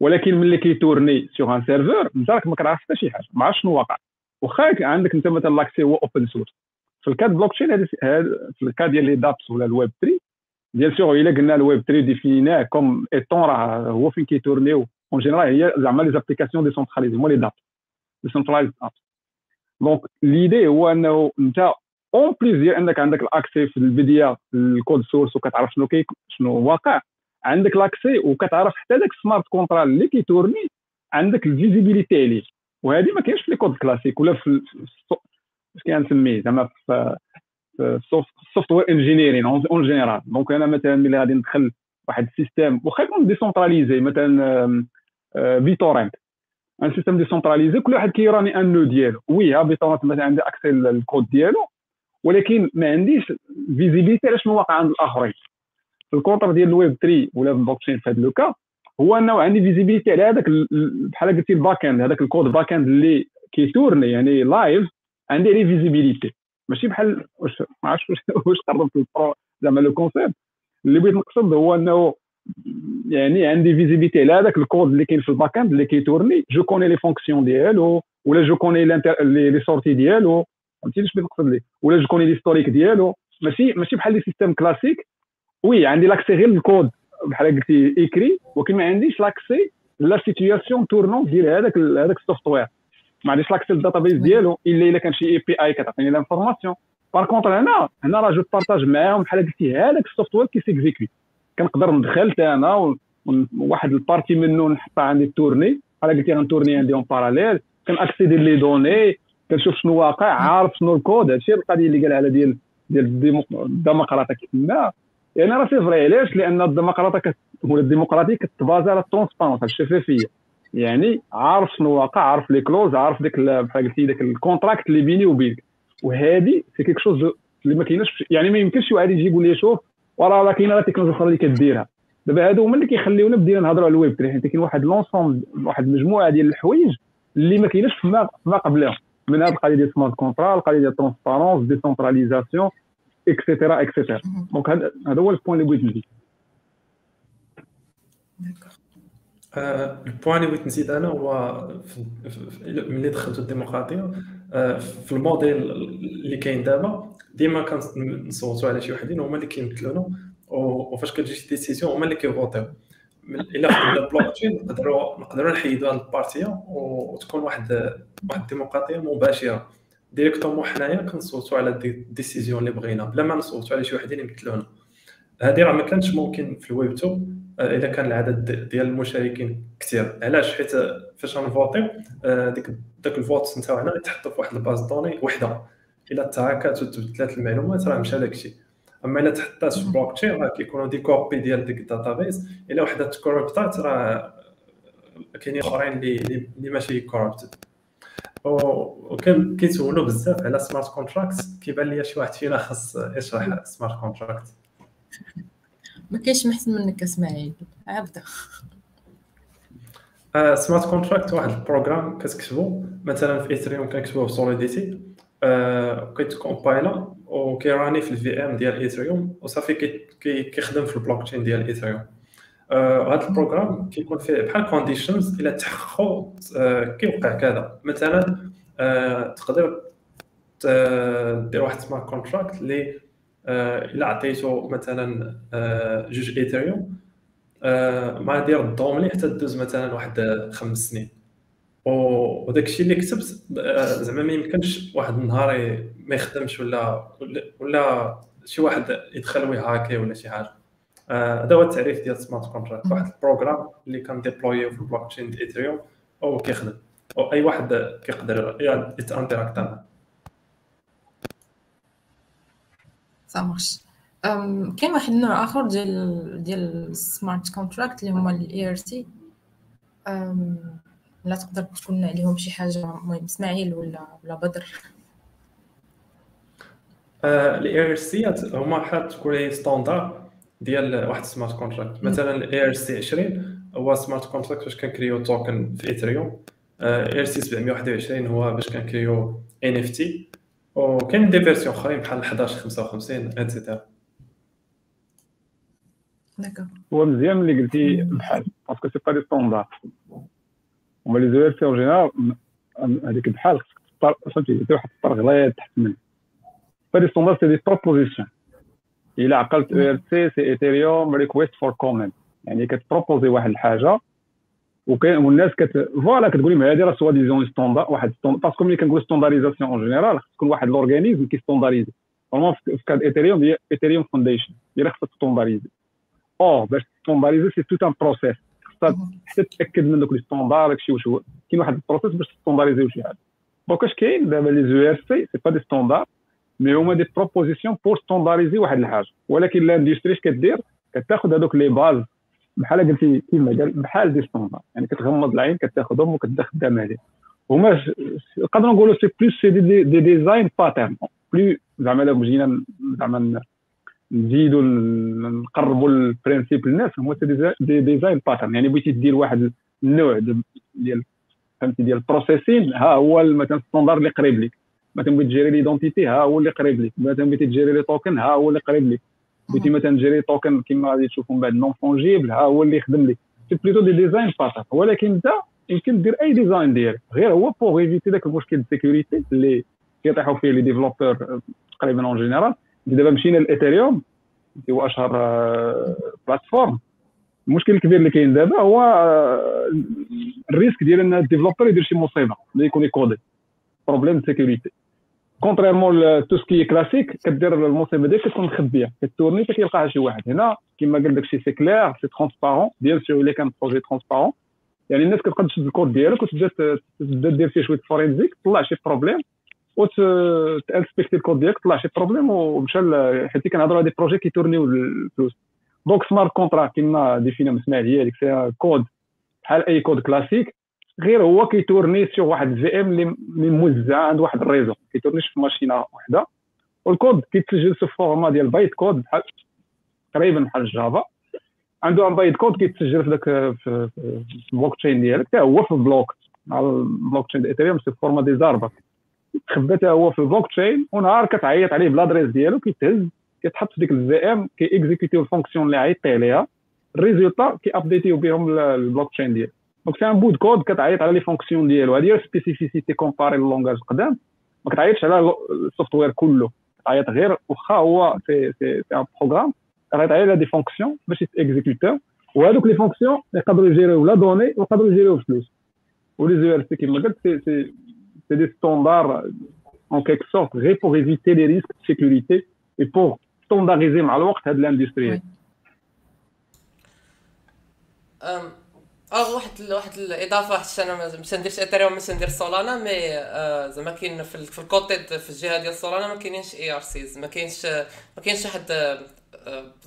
ولكن ملي كيتورني sur un serveur انت راك ما كتعرف حتى شي حاجة ما عرفتش شنو واقع. واخا عندك أنت مثلا l'accès هو open source في ال cadre blockchain في الكاد ديال les dApps ولا الويب 3 bien sûr إلا قلنا الويب 3 ديفيناه comme étant راه هو فين كيتورنيو. en général هي زعما les applications décentralisées هما les dApp decentralized app donc l'idée هو إنه أنت en plus ديال انك عندك ال accès في البدايه ال code source وكتعرف شنو كي شنو واقع. عندك l'accès وكتعرف حتى داك ال smart contract اللي كيتورني عندك ال visibilité عليه. وهذه ما كاينش في les codes classiques ولا في اش كنسميه؟ زعما في ال software engineering en général donc أنا مثلا ملي غادي ندخل واحد ال système واخا يكون décentralisé مثلا BitTorrent. un système décentralisé كل واحد كيراني un nœud ديالو. oui ها BitTorrent مثلا عندي accès ال code ديالو. ولكن ما عنديش visibilité على شنو واقع عند الآخرين. ال contre ديال الويب 3 ولا البلوكشين في هذا le cas هو أنه عندي visibilité على هذاك بحال قلتي ال back-end هذاك ال code back-end اللي كيتورني يعني live عندي عليه visibilité ماشي بحال واش ما عرفتش واش قربت البرو زعما le concept اللي بغيت نقصد هو أنه يعني عندي visibilité على هذاك الكود اللي كاين في ال back-end اللي كيتورني je connais les fonctions ديالو ولا je connais les sorties ديالو فهمتي؟ بغيت نقصد ليه ولا je connais l'historique ديالو؟ ماشي ماشي بحال les systèmes classiques oui عندي l'accès غير الكود بحال قلتي écrit ولكن ما عنديش l'accès la situation tournante ديال هذاك هذاك ال software ما عنديش l'accès لل database ديالو إلا إلا كان شي API كتعطيني l'information par contre هنا هنا راه je partage معاهم بحال قلتي هذاك ال software كيسيكزيكوي كنقدر ندخل أنا وواحد ال partie منه نحطها عندي تورني بحال قلتي غنتورني عندي en parallèle كنأكسيدي les données كنشوف شنو واقع عارف شنو الكود هادشي القضية اللي قال على ديال ديال الديمقراطية كيتسمى يعني راه c'est vrai علاش؟ لأن الديمقراطية ولا الديمقراطية كتبازا على ال transparence على الشفافيه يعني عارف شنو واقع عارف les clauses عارف ديك بحال قلتي داك ال contract اللي بيني وبينك. وهذه c'est quelque chose اللي ما كايناش يعني ما يمكنش واحد يجي يقول لي شوف وراه كاينة la technologie أخرى اللي كديرها. دابا هادو هما اللي كيخليونا بدينا نهضروا على الويب 3 حيت كاين واحد l'ensemble واحد المجموعه ديال الحوايج اللي ما كايناش فما ما قبلهم. من هذه القضية ديال smart contract القضية ديال transparence décentralisation et cetera et cetera donc هذا هو ال point اللي بغيت نزيد. ال point اللي بغيت نزيد أنا هو ملي دخلت الديمقراطية آه، في الموديل اللي كاين دابا ديما كنصوتوا على شي وحدين هما اللي كيمثلونا وفاش كتجي شي décision هما اللي كيفوتيو. إلا خدمنا البلوك تشين نقدروا نقدروا نحيدوا هذه ال partie وتكون واحد واحد الديمقراطية مباشرة. directement حنايا كنصوتوا على ال décisions اللي بغينا بلا ما نصوتوا على شي وحدين يمثلونا. هذه راه ما كانتش ممكن في الويب 2 آه، اذا كان العدد ديال المشاركين كثير علاش؟ حيت فاش غنفوتيو آه، ديك داك ال vote نتاعنا يتحط في واحد ال base données وحدة. إلا تهاكات وتبدلات المعلومات راه مشى داكشي. أما إلا تحطات في بلوك تشين راه كيكونوا des copies ديال ديك ال database إلا وحدة تكوربتات راه كاينين آخرين اللي اللي ماشي corrupted وكان كيتسولوا بزاف على smart contract كيبان لي شي واحد فينا خاص يشرح سمارت كونتراكت ما كاينش محسن منك اسماعيل. عبده. smart contract واحد ال programme كتكتبو. مثلا في Ethereum كنكتبوه في Solidity كيتكومبايلا وكيراني في ال VM ديال Ethereum وصافي كيخدم في البلوك تشين ديال Ethereum هذا ال programme كيكون فيه بحال conditions إلى تحققوا كيوقع كذا. مثلا تقدر دير واحد smart contract اللي إلا عطيتو مثلا جوج Ethereum ما دير الضوء مليح حتى دوز مثلا واحد خمس سنين. وداك الشيء اللي كتبت زعما ما يمكنش واحد النهار ما يخدمش ولا ولا شي واحد يدخل ويهاكي ولا شي حاجة. هذا هو التعريف ديال smart contract واحد ال programme اللي كان déployé في البلوك تشين ديال Ethereum أو كيخدم. أو أي واحد كيقدر يتانتراكت معاه. ça marche كاين واحد النوع آخر ديال ديال ال smart contracts اللي هما ال ERC لا تقدر تكون عليهم شي حاجة. المهم إسماعيل ولا ولا بدر؟ ال ERC هما بحال تكون standard ديال واحد ال smart contract مثلا ال ERC 20 هو smart contract باش كنكريو token في Ethereum ERC 721 هو باش كنكريو NFT وكاين des versions أخرين بحال 11 55 et cetera هو مزيان ملي قلتي بحال parce que c'est pas des standards هما les ERC en général هذيك بحال فهمتي؟ واحد الطرق غليظ تحت منه pas des standards c'est des propositions إلا عقلت ERC c'est Ethereum request for comment يعني كت proposer واحد الحاجة وكاين والناس كت voilà كتقول لهم هذه راه soit disant standard واحد parce que ملي كنقول standardisation en général خص تكون واحد l'organisme qui standardise normal في cas de Ethereum هي Ethereum Foundation هي اللي خصها standardiser or باش standardiser c'est tout un process خصها حتى تاكد من دوك les standards داكشي واش هو. كاين واحد ال process باش standardiser شي حاجة donc اش كاين؟ دابا les ERC c'est pas des standards mais هما des propositions pour standardiser واحد الحاجة. ولكن l'industrie اش كدير؟ كتاخذ هذوك les bases بحال قلتي كيما قال بحال des standards يعني كتغمض العين كتاخذهم وكتخدم عليه هما نقدروا نقولوا c'est plus c'est des, des design patterns plutôt زعما الا جينا زعما نزيدوا نقربوا ال principe للناس. هما des design patterns يعني بغيتي دير واحد النوع ديال فهمتي ديال ال processing ها هو مثلا standard اللي قريب لك مثلا بغيتي تgérer l'identité ها هو اللي قريب لك مثلا بغيتي تgérer les tokens ها هو اللي قريب لك بغيتي مثلا تgérer token كما غادي تشوفوا من بعد non fungible ها هو اللي يخدم لك c'est plutôt des design patterns ولكن انت يمكن دير أي design ديالك. غير هو pour éviter ذاك المشكل ال sécurité اللي كيطيحوا فيه les développeurs تقريبا en général دابا مشينا ل Ethereum هو أشهر plateforme. المشكل الكبير اللي كاين دابا هو ال risque ديال إن ال développeur يدير شي مصيبة اللي يكون ي coder. problème sécurité contrairement tout ce qui est classique كدير المصيبة ديالك كتكون مخبية. كت tourner كيلقاها شي واحد. هنا كما قال داكشي c'est clair c'est transparent bien sûr الا كان projet transparent يعني الناس كتبقى تشد الكود ديالك وتبدا تبدا دير فيه شوية forensic طلع شي problème وت inspecter ال code ديالك طلع شي problème ومشى حيت كنهضروا على des projets كي tourner يو الفلوس donc smart contract كما défini نا اسماعيل هي c'est code بحال أي code classique غير هو كي tourner sur واحد ال VM اللي موزع عند واحد ال réseau كي tourner ش في machine ة وحدة. والكود كيتسجل في format ديال bytecode بحال تقريبا بحال الجافا عنده ان بايت كود كيتسجل في داك في البلوك تشين ديالك. حتى هو في البلوك مع البلوك تشين ايثيريوم سي فورما دي زاربا تخبى هو في البلوك تشين ونهار كتعيط عليه بلادريس ديالو كيتهز كيتحط في ديك الفي ام كي اكزيكوتيو الفونكسيون اللي عيطتي عليها. الريزولتا كي ابديتيو بهم البلوك تشين ديالك دونك سي ان بود كود كتعيط على لي فونكسيون ديالو. هذه هي سبيسيفيسيتي كومباري اللونغاج القدام ما كتعيطش على السوفتوير كله. كتعيط غير واخا هو c'est c'est un programme كتعيط على des fonctions باش يت exécuter او وهذوك les fonctions يقدروا ي gérer يو la donnée ويقدروا ي gérer يو الفلوس و les ERC كيما قلت c'est c'est des standards en quelque sorte pour éviter les risques de sécurité et pour standardiser هاد ال industrie آه واحد واحد الاضافه واحد أنا ما نديرش Ethereum ما ندير Solana mais آه زعما كاين في, في ال côté في الجهه ديال Solana ما كاينينش ERCs ما كاينش ما كاينش واحد آه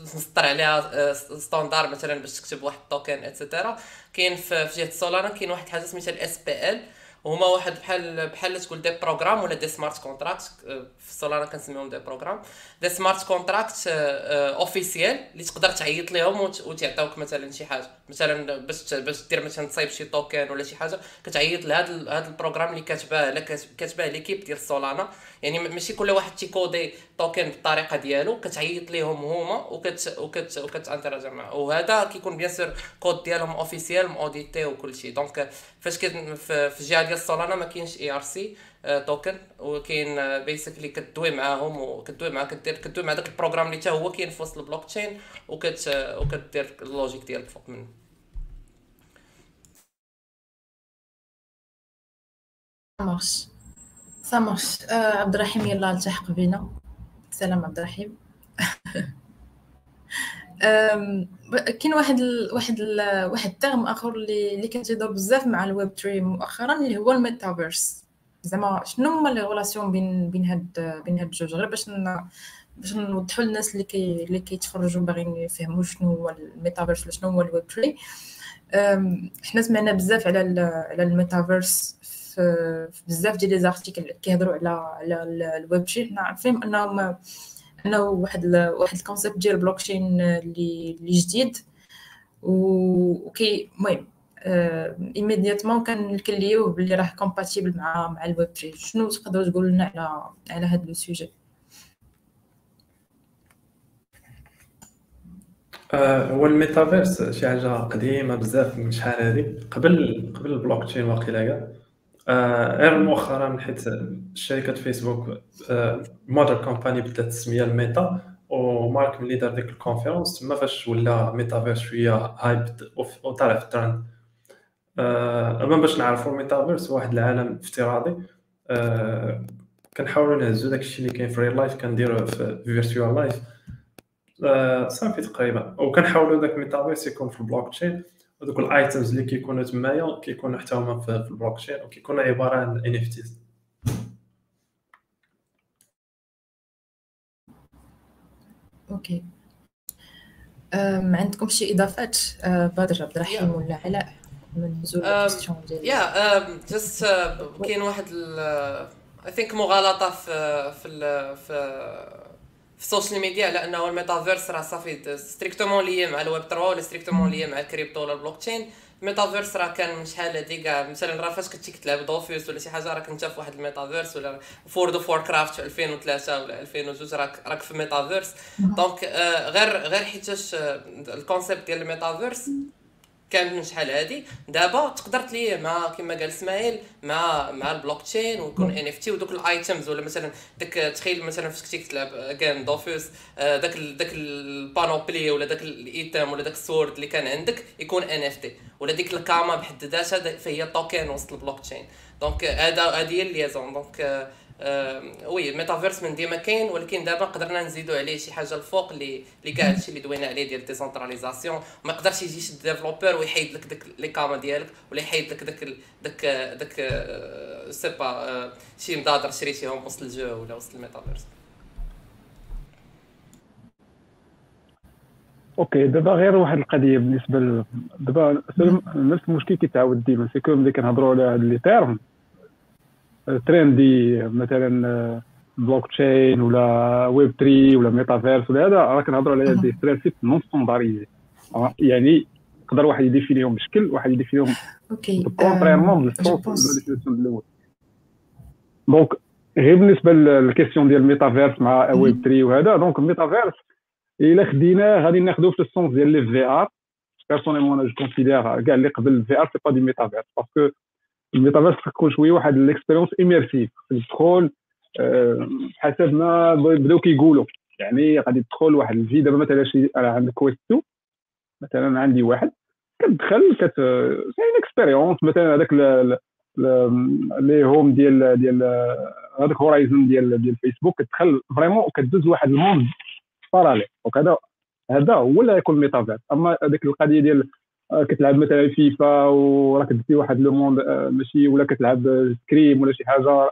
نسطر عليها standard مثلا باش تكتب واحد ال token et cetera كاين في جهة Solana كاين واحد حاجة سميتها ال SPL وهما واحد بحال بحال تقول des programmes ولا des smart contracts في Solana كنسميهم des programmes. des smart contracts officiels اللي تقدر تعيط لهم وتعطيوك مثلا شي حاجة. مثلا باش باش دير مثلا تصايب شي token ولا شي حاجة كتعيط لهذا هذا ال programme اللي كاتباه كاتباه ليكيب ديال سولانا يعني ماشي كل واحد تيكودي توكن بالطريقة ديالو كتعيط ليهم هما وكت وكت وكتانتراجع معاه وهذا كيكون بيان سور كود ديالهم اوفيسيال موديتي وكلشي دونك فاش كت في الجهة ديال سولانا ما كاينش اي ار سي توكن وكاين بيسكلي كدوي معاهم وكدوي مع كدير كدوي مع داك البروغرام اللي حتى هو كاين في وسط البلوك تشين وكت وكدير اللوجيك ديالك فوق منه. marche ça marche عبد الرحيم يلا التحق بنا سلام عبد الرحيم. كاين واحد ال واحد ال واحد ال terme آخر اللي اللي كتيدور بزاف مع الويب 3 مؤخرا اللي هو الميتافيرس. زعما شنو هما les relations بين بين هاد بين هاد الجوج غير باش باش نوضحوا للناس اللي كي اللي كيتفرجوا باغيين يفهموا شنو هو الميتافيرس ولا شنو هو الويب 3 حنا سمعنا بزاف على على الميتافيرس. في بزاف ديال les articles كيهضروا على على الويب 3 حنا عارفين انهم أنه واحد ال واحد ال concept ديال البلوكشين اللي اللي جديد. وكي المهم immédiatement كن inclure يوه باللي راه compatible مع مع الويب 3 شنو تقدروا تقولوا لنا على على هذا le sujet هو الميتافيرس شي حاجة قديمة بزاف من شحال هادي؟ قبل قبل البلوك تشين واقيلا كاع؟ غير مؤخرا حيت شركة فيسبوك mother company بدات تسميها Meta ومارك ملي دار ديك ال conférence تما فاش ولا ميتافيرس شوية hype وطالع في الترند آه، أما باش نعرفوا الميتافيرس واحد العالم افتراضي. آه، كنحاولوا نهزو داك الشيء اللي كاين في real life كنديروه في virtual life صافي تقريبا. وكنحاولوا داك الميتافيرس يكون في البلوك تشين ودوك ال items اللي كيكونوا تمايا كيكونوا حتى هما في البلوك تشين وكيكونوا عبارة عن NFTs okay ما عندكم شي إضافات؟ أه، بدر عبد الرحيم ولا علاء من ديالي يا just كاين واحد I think مغالطة في في في في ال social media على انه الميتافيرس راه صافي strictement lié مع الويب 3 ولا strictement lié مع الكريبتو ولا ال blockchain ال metaverse راه كان من شحال هادي كاع مثلا راه فاش كنتي كتلعب Dofus ولا شي حاجة راك انت في واحد الميتافيرس ولا World of Warcraft في 2003 ولا 2002 راك راك في ميتافيرس. دونك آه غير غير حيتاش آه ال concept ديال الميتافيرس كان من شحال هادي. دابا تقدر تليه مع كما قال اسماعيل مع مع البلوك تشين ويكون NFT ودوك ال items ولا مثلا داك تخيل مثلا فاش كنتي تلعب كان Dofus داك داك ال panoplie ولا داك ال item ولا داك ال sword اللي كان عندك يكون NFT ولا ديك ال kama بحد ذاتها فهي token وسط ال blockchain donc هذا هذه هي ال liaison. donc oui ال metaverse من ديما كاين ولكن دابا قدرنا نزيدوا عليه شي حاجة الفوق اللي اللي كاع هادشي اللي دوينا عليه ديال ال décentralisation ما يقدرش يجي شي developer ويحيد لك داك les kamas ديالك ولا يحيد لك داك داك داك sais pas شي مدادر شريتيهم وسط ال jeu ولا وسط ال metaverse. okay دابا غير واحد القضية بالنسبة دابا نفس المشكل كيتعاود ديما c'est comme ملي كنهضروا على هاد les termes trendy مثلا بلوك تشين ولا ويب 3 ولا ميتافيرس ولا هذا راه كنهضروا على des principes non standardisés يعني يقدر واحد يديفينيهم بشكل واحد يديفينيهم okay contrairement الأول donc غير بالنسبة لل question ديال الميتافيرس مع ويب 3 وهذا donc ال metaverse الا خديناه غادي ناخذوه في ال sens ديال les VR personnellement أنا je considère كاع اللي قبل ال VR c'est pas des metaverse parce que ال metaverse تكون شوية واحد l'expérience immersive تدخل حسب ما بداو كيقولوا. يعني غادي تدخل واحد الفي دابا مثلا شي عندك Quest 2 مثلا عندي واحد. كتدخل كت cette expérience. مثلا هذاك les homes ديال ديال هذاك Horizon ديال ديال فيسبوك. كتدخل vraiment وكدوز واحد ال monde parallèle donc هذا هو اللي غيكون ميتافيرس. أما هذيك القضية ديال آه، كتلعب مثلا فيفا وراك دزتي واحد le monde آه، ماشي ولا كتلعب Skyrim ولا شي حاجة.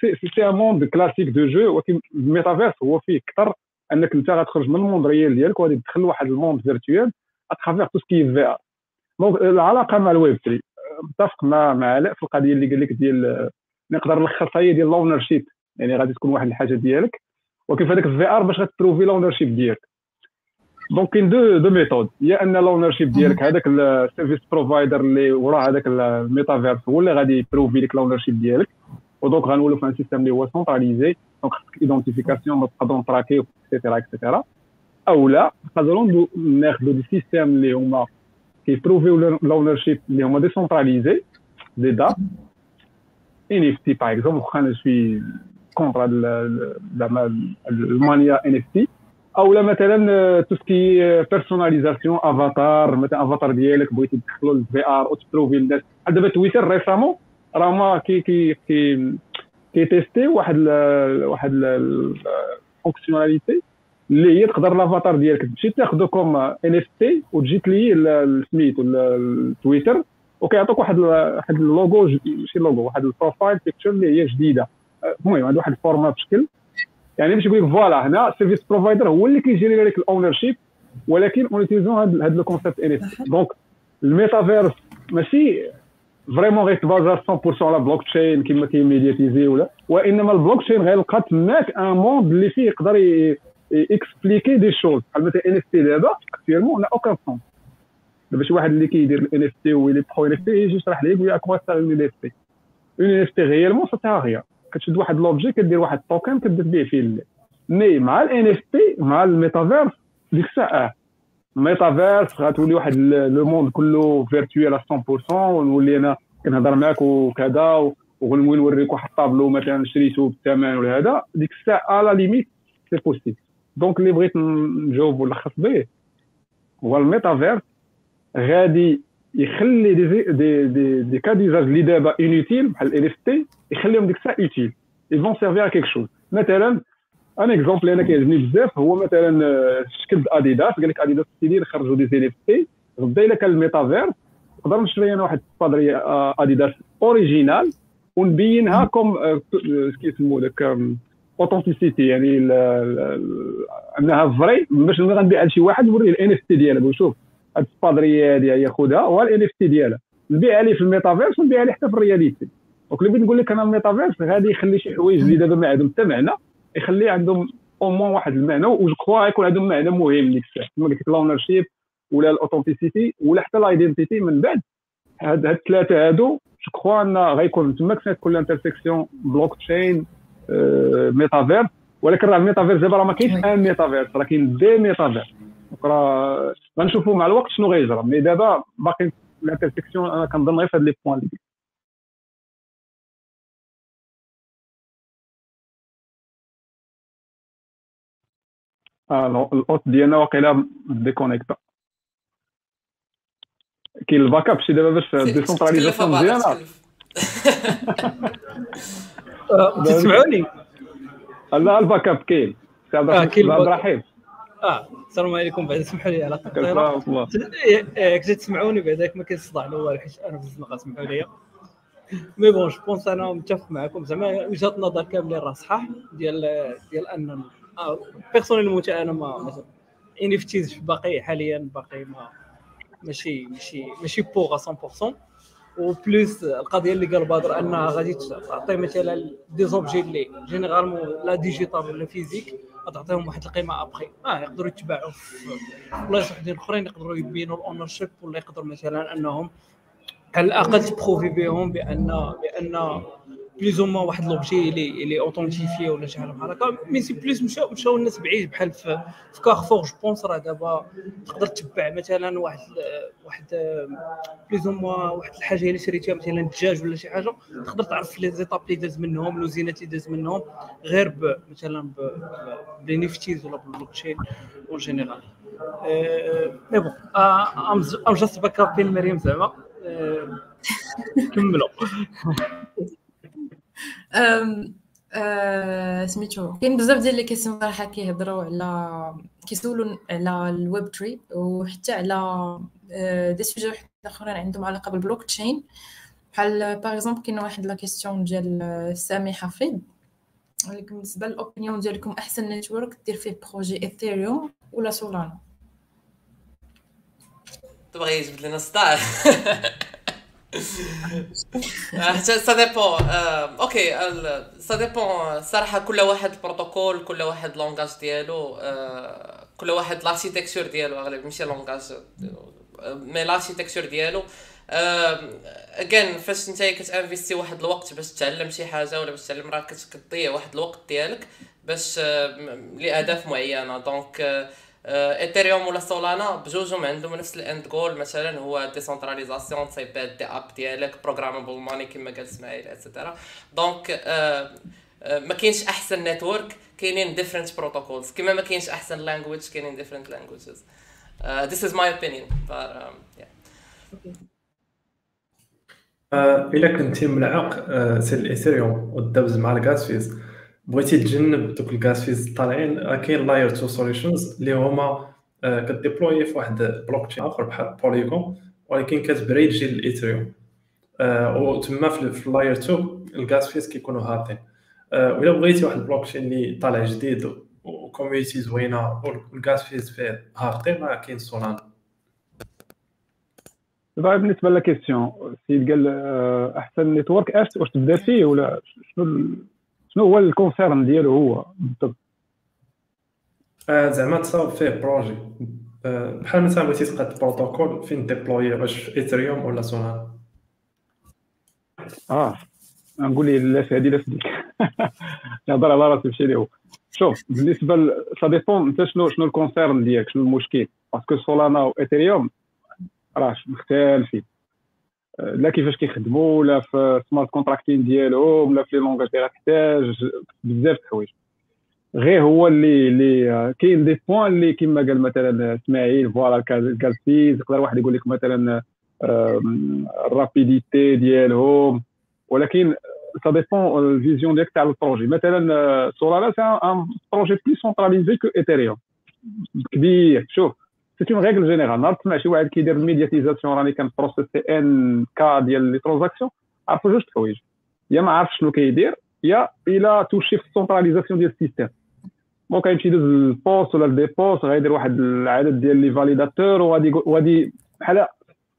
c'est un monde classique de jeu ولكن الميتافيرس هو فيه أكثر أنك أنت غتخرج من ال monde réel ديالك وغادي تدخل واحد ال monde virtuel à travers tout ce qui VR donc العلاقة مع الويب 3 متفق مع مع علاء في القضية اللي قال لك ديال نقدر نلخصها هي ديال ال ownership يعني غادي تكون واحد الحاجة ديالك. ولكن في هذاك ال VR باش غتبروفي ال ownership ديالك. donc كاين deux deux méthodes y'a un ال ownership ديالك هذاك ال service provider اللي وراه هذاك الميتافيرس هو اللي غادي يبروفي لك ال ownership ديالك و donc غنولوا في un système اللي هو centralisé donc خصك identification تقدروا نتراكيو et cetera et cetera أو لا نقدروا ناخذوا des systèmes اللي هما كيبروفيو ال ownership اللي هما décentralisés دي دات NFT par exemple واخا أنا je suis contre la mania NFT أو لا مثلا tout ce qui personnalisation avatar مثلا افاتار ديالك بغيتي تدخلوا لل VR وتبروفي للناس دابا تويتر récemment راه ما كي كي كي كي تيستي واحد ال واحد ال fonctionnalité اللي هي تقدر الافاتار ديالك. تمشي تاخذو comme NFT وتجي تلي السميت ولا التويتر وكيعطوك واحد واحد اللوغو ماشي لوغو واحد ال profile picture اللي هي جديدة. المهم عنده واحد ال format بشكل. يعني باش يقول لك voilà هنا ال service provider هو اللي كيجيري لك ال ownership ولكن en utilisant هذا le concept NF donc الميتافيرس ماشي فريمون غيتبازا 100% على بلوك تشين كما كيميدياتيزي ولا وإنما البلوك تشين غيلقى تماك ان موند اللي فيه يقدر اكسبليكي دي شوز بحال مثلا ان اف تي دابا اكتيرمون لا اوكان سون دابا شي واحد اللي كيدير الان اف تي ويلي برو ان اف تي يجي يشرح لك لك كوا سا ان اف تي ان اف تي غيالمون سا غيا كتشد واحد لوبجي كدير واحد التوكن كدير به فيه مي مع الان اف بي مع الميتافيرس ديك الساعة. الميتافيرس غتولي واحد le monde كله virtuel 100% ونولي أنا كنهضر معاك وكذا ونولي نوريك واحد الطابلو مثلا شريته بالثمن ولا هذا. ديك الساعة la limite c'est possible donc اللي بغيت نجاوب ونلخص به هو الميتافيرس غادي يخلي دي دي دي, دي كا ديزاج اللي دابا inutiles بحال ال NFT يخليهم ديك الساعة utiles ils vont servir à quelque chose مثلا un exemple أنا كيعجبني بزاف هو مثلا شكل اديداس قال لك اديداس ستيلي خرجوا des NFT غدا الا كان الميتافيرس. نقدر نشري أنا واحد السبادريه اديداس original ونبينها comme كيسمو داك authenticité يعني أنها vraie باش غنبيعها لشي واحد نوريه ال NFT ديالها. شوف هاد السبادرية هادي ياخذها هو ال NFT ديالها. نبيعها ليه في الميتافيرس ونبيعها ليه حتى في ال reality. donc اللي بغيت نقول لك أنا الميتافيرس غادي يخلي شي حوايج اللي دابا ما عندهم حتى معنى يخلي عندهم au moins واحد المعنى و je crois يكون عندهم معنى مهم ديك الساعة كما قلت لك ال ownership ولا ال authenticity ولا حتى ال identity من بعد. هاد الثلاثة هادو je crois أن غيكون تماك كل intersection blockchain metaverse ولكن راه الميتافيرس دابا راه ما كاينش un metaverse راه كاين des metaverses راه غنشوفوا مع الوقت شنو غيجرى mais دابا باقي ال intersection أنا كنظن غير في هاد les points اللي ال hôte ديالنا واقيلا déconnecta كاين ال backup شي دابا باش ال décentralisation مزيانة. تسمعوني لا ال backup كاين. سي عبد الرحيم. آه السلام عليكم بعد اسمحوا لي على التقطيره كنت تسمعوني بعدك ما كاين صداع الأول حيت أنا في الزنقه اسمحوا لي. مي بون جو بونس أنا متفق معكم. زعما وجهة النظر كاملين راه صحاح ديال ديال ان بيرسونيلمون أنا ما ان اف تيز باقي حاليا باقي ما ماشي ماشي ماشي بوغ 100% وبلوس القضية اللي قال بدر أنها غادي تعطي مثلا دي زوبجي اللي جينيرالمون لا ديجيتال ولا فيزيك غتعطيهم واحد القيمة أبخي. آه يقدروا يتباعوا. في بلايص وحدين أخرين يقدروا يبينوا ال ownership ولا يقدروا مثلا أنهم على الأقل ت prouver بهم بان بأن بلي زعما واحد l'objet اللي اللي authentifié ولا شي حاجة بحال هكا. mais c'est plus مشاو مشاو الناس بعيد بحال في, في Carrefour je pense راه دابا تقدر تتبع مثلا واحد واحد بلي زعما واحد الحاجة اللي شريتيها مثلا الدجاج ولا شي حاجة تقدر تعرف les étapes اللي داز منهم لوزينات اللي داز منهم غير مثلا ب les NFTs ولا بال blockchain en général mais bon I'm just backup مريم زعما. كملوا. سميتو. كاين بزاف ديال les questions صراحة كيهضروا على كيسولوا على ال web three وحتى على des sujets أخرين عندهم علاقة بالبلوك تشين بحال par exemple كاين واحد la question ديال سامي حفيظ. ولكن بالنسبة لل opinion ديالكم أحسن network دير فيه projet Ethereum ولا Solana تبغي يجبد لنا صداع حتى ça dépend okay ça dépend الصراحه كل واحد بروتوكول كل واحد langage ديالو كل واحد l'architecture ديالو أغلب ماشي langage mais l'architecture ديالو again فاش انت كت investi واحد الوقت باش تعلم شي حاجة ولا باش تعلم راك كتضيع واحد الوقت ديالك باش لأهداف معينة. donc Ethereum ولا Solana بجوجهم عندهم نفس ال end goal مثلا هو décentralisation تصايب des apps ديالك programmable money كما قال إسماعيل et cetera donc ما كاينش أحسن network كاينين different protocols كما ما كاينش أحسن language كاينين different languages this is my opinion but كنتي ملعق سير ال Ethereum ودابز مع ال gas fees. بغيتي تجنب دوك ال gas fees طالعين كاين layer two solutions اللي هما ك deploy في واحد بلوك تشين آخر بحال Polygon ولكن كت bridge ال Ethereum وتما في ال layer 2 ال gas fees كيكونوا هابطين. ولا بغيتي واحد البلوك تشين اللي طالع جديد و community زوينه وال gas fees فيه هابطين ما كاين Solana دابا بالنسبة la question السيد قال أحسن network اش واش تبدأ فيه ولا شنو شنو هو ال concern ديالو هو؟ بالضبط آه زعما تصاوب فيه projet آه بحال مثلا بغيتي تقاد بروتوكول فين deploy واش في Ethereum ولا Solana آه نقول لي لا في هذه لا في ديك نهضر على راسي ماشي هو. شوف بالنسبة ça dépend انت شنو شنو ال concern ديالك شنو المشكل. parce que Solana و Ethereum راه مختلفين. لا كيفاش كيخدموا لا في smart contracting ديالهم لا في les langages اللي غتحتاج بزاف الحوايج. غير هو اللي اللي كاين des points اللي كما قال مثلا إسماعيل voilà كالسيز يقدر واحد يقول لك مثلا ال rapidité ديالهم. ولكن ça dépend ال vision ديالك تاع ال projet مثلا Solana c'est un projet plus centralisé que Ethereum كبير. شوف c'est une règle générale نهار تسمع شي واحد كيدير médiatisation راني كن process un cas ديال les transactions عرفوا جوج حوايج يا ما عرفش شنو كيدير يا إلى touché في ال centralisation ديال ال système donc غيمشي يدوز ال PoS ولا ال DPoS غيدير واحد العدد ديال les validateurs وغادي وغادي بحال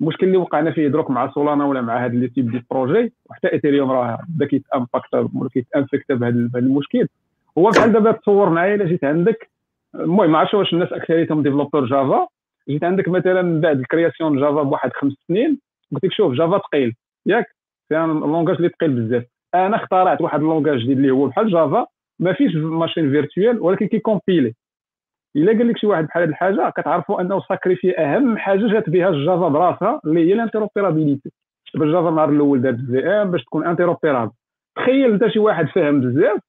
المشكل اللي وقعنا فيه دروك مع Solana ولا مع هاد les types de projets وحتى Ethereum راه بدا كيت impact ولا كيت infect بهذا المشكل هو بحال دابا تصور معايا الا جيت عندك المهم ما واش الناس اكثريتهم developer Java جيت عندك مثلا من بعد ال création Java بواحد خمس سنين قلت لك شوف Java ثقيل ياك؟ un langage اللي ثقيل بزاف. أنا اخترعت واحد ال langage جديد اللي هو بحال Java ما فيش machine virtuelle ولكن كي compiler إلا قال لك شي واحد بحال هذه الحاجة كتعرفوا أنه sacrifier أهم حاجة جات بها الجافا براسها اللي هي ال interopérabilité دابا الجافا النهار الأول دار في ام باش تكون interopérable تخيل أنت شي واحد فاهم بزاف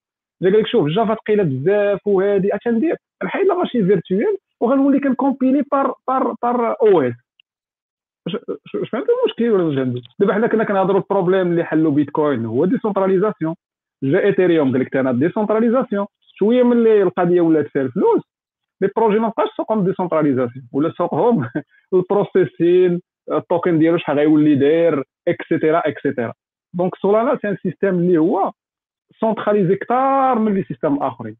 قال لك شوف الجافا ثقيله بزاف وهذه اش ندير نحيد la machine virtuelle وغنولي كن compiler par par par OS واش فهمت المشكل ولا واش دابا حنا كنا كنهضروا ال problème اللي حلوا بيتكوين هو décentralisation جا Ethereum قال لك أنا décentralisation شوية ملي القضية ولات فيها الفلوس les projets ما بقاش سوقهم décentralisation ولا سوقهم ال processing ال token ديالو شحال غيولي داير et cetera et cetera donc Solana c'est un système اللي هو centralisé كثار من les systèmes آخرين.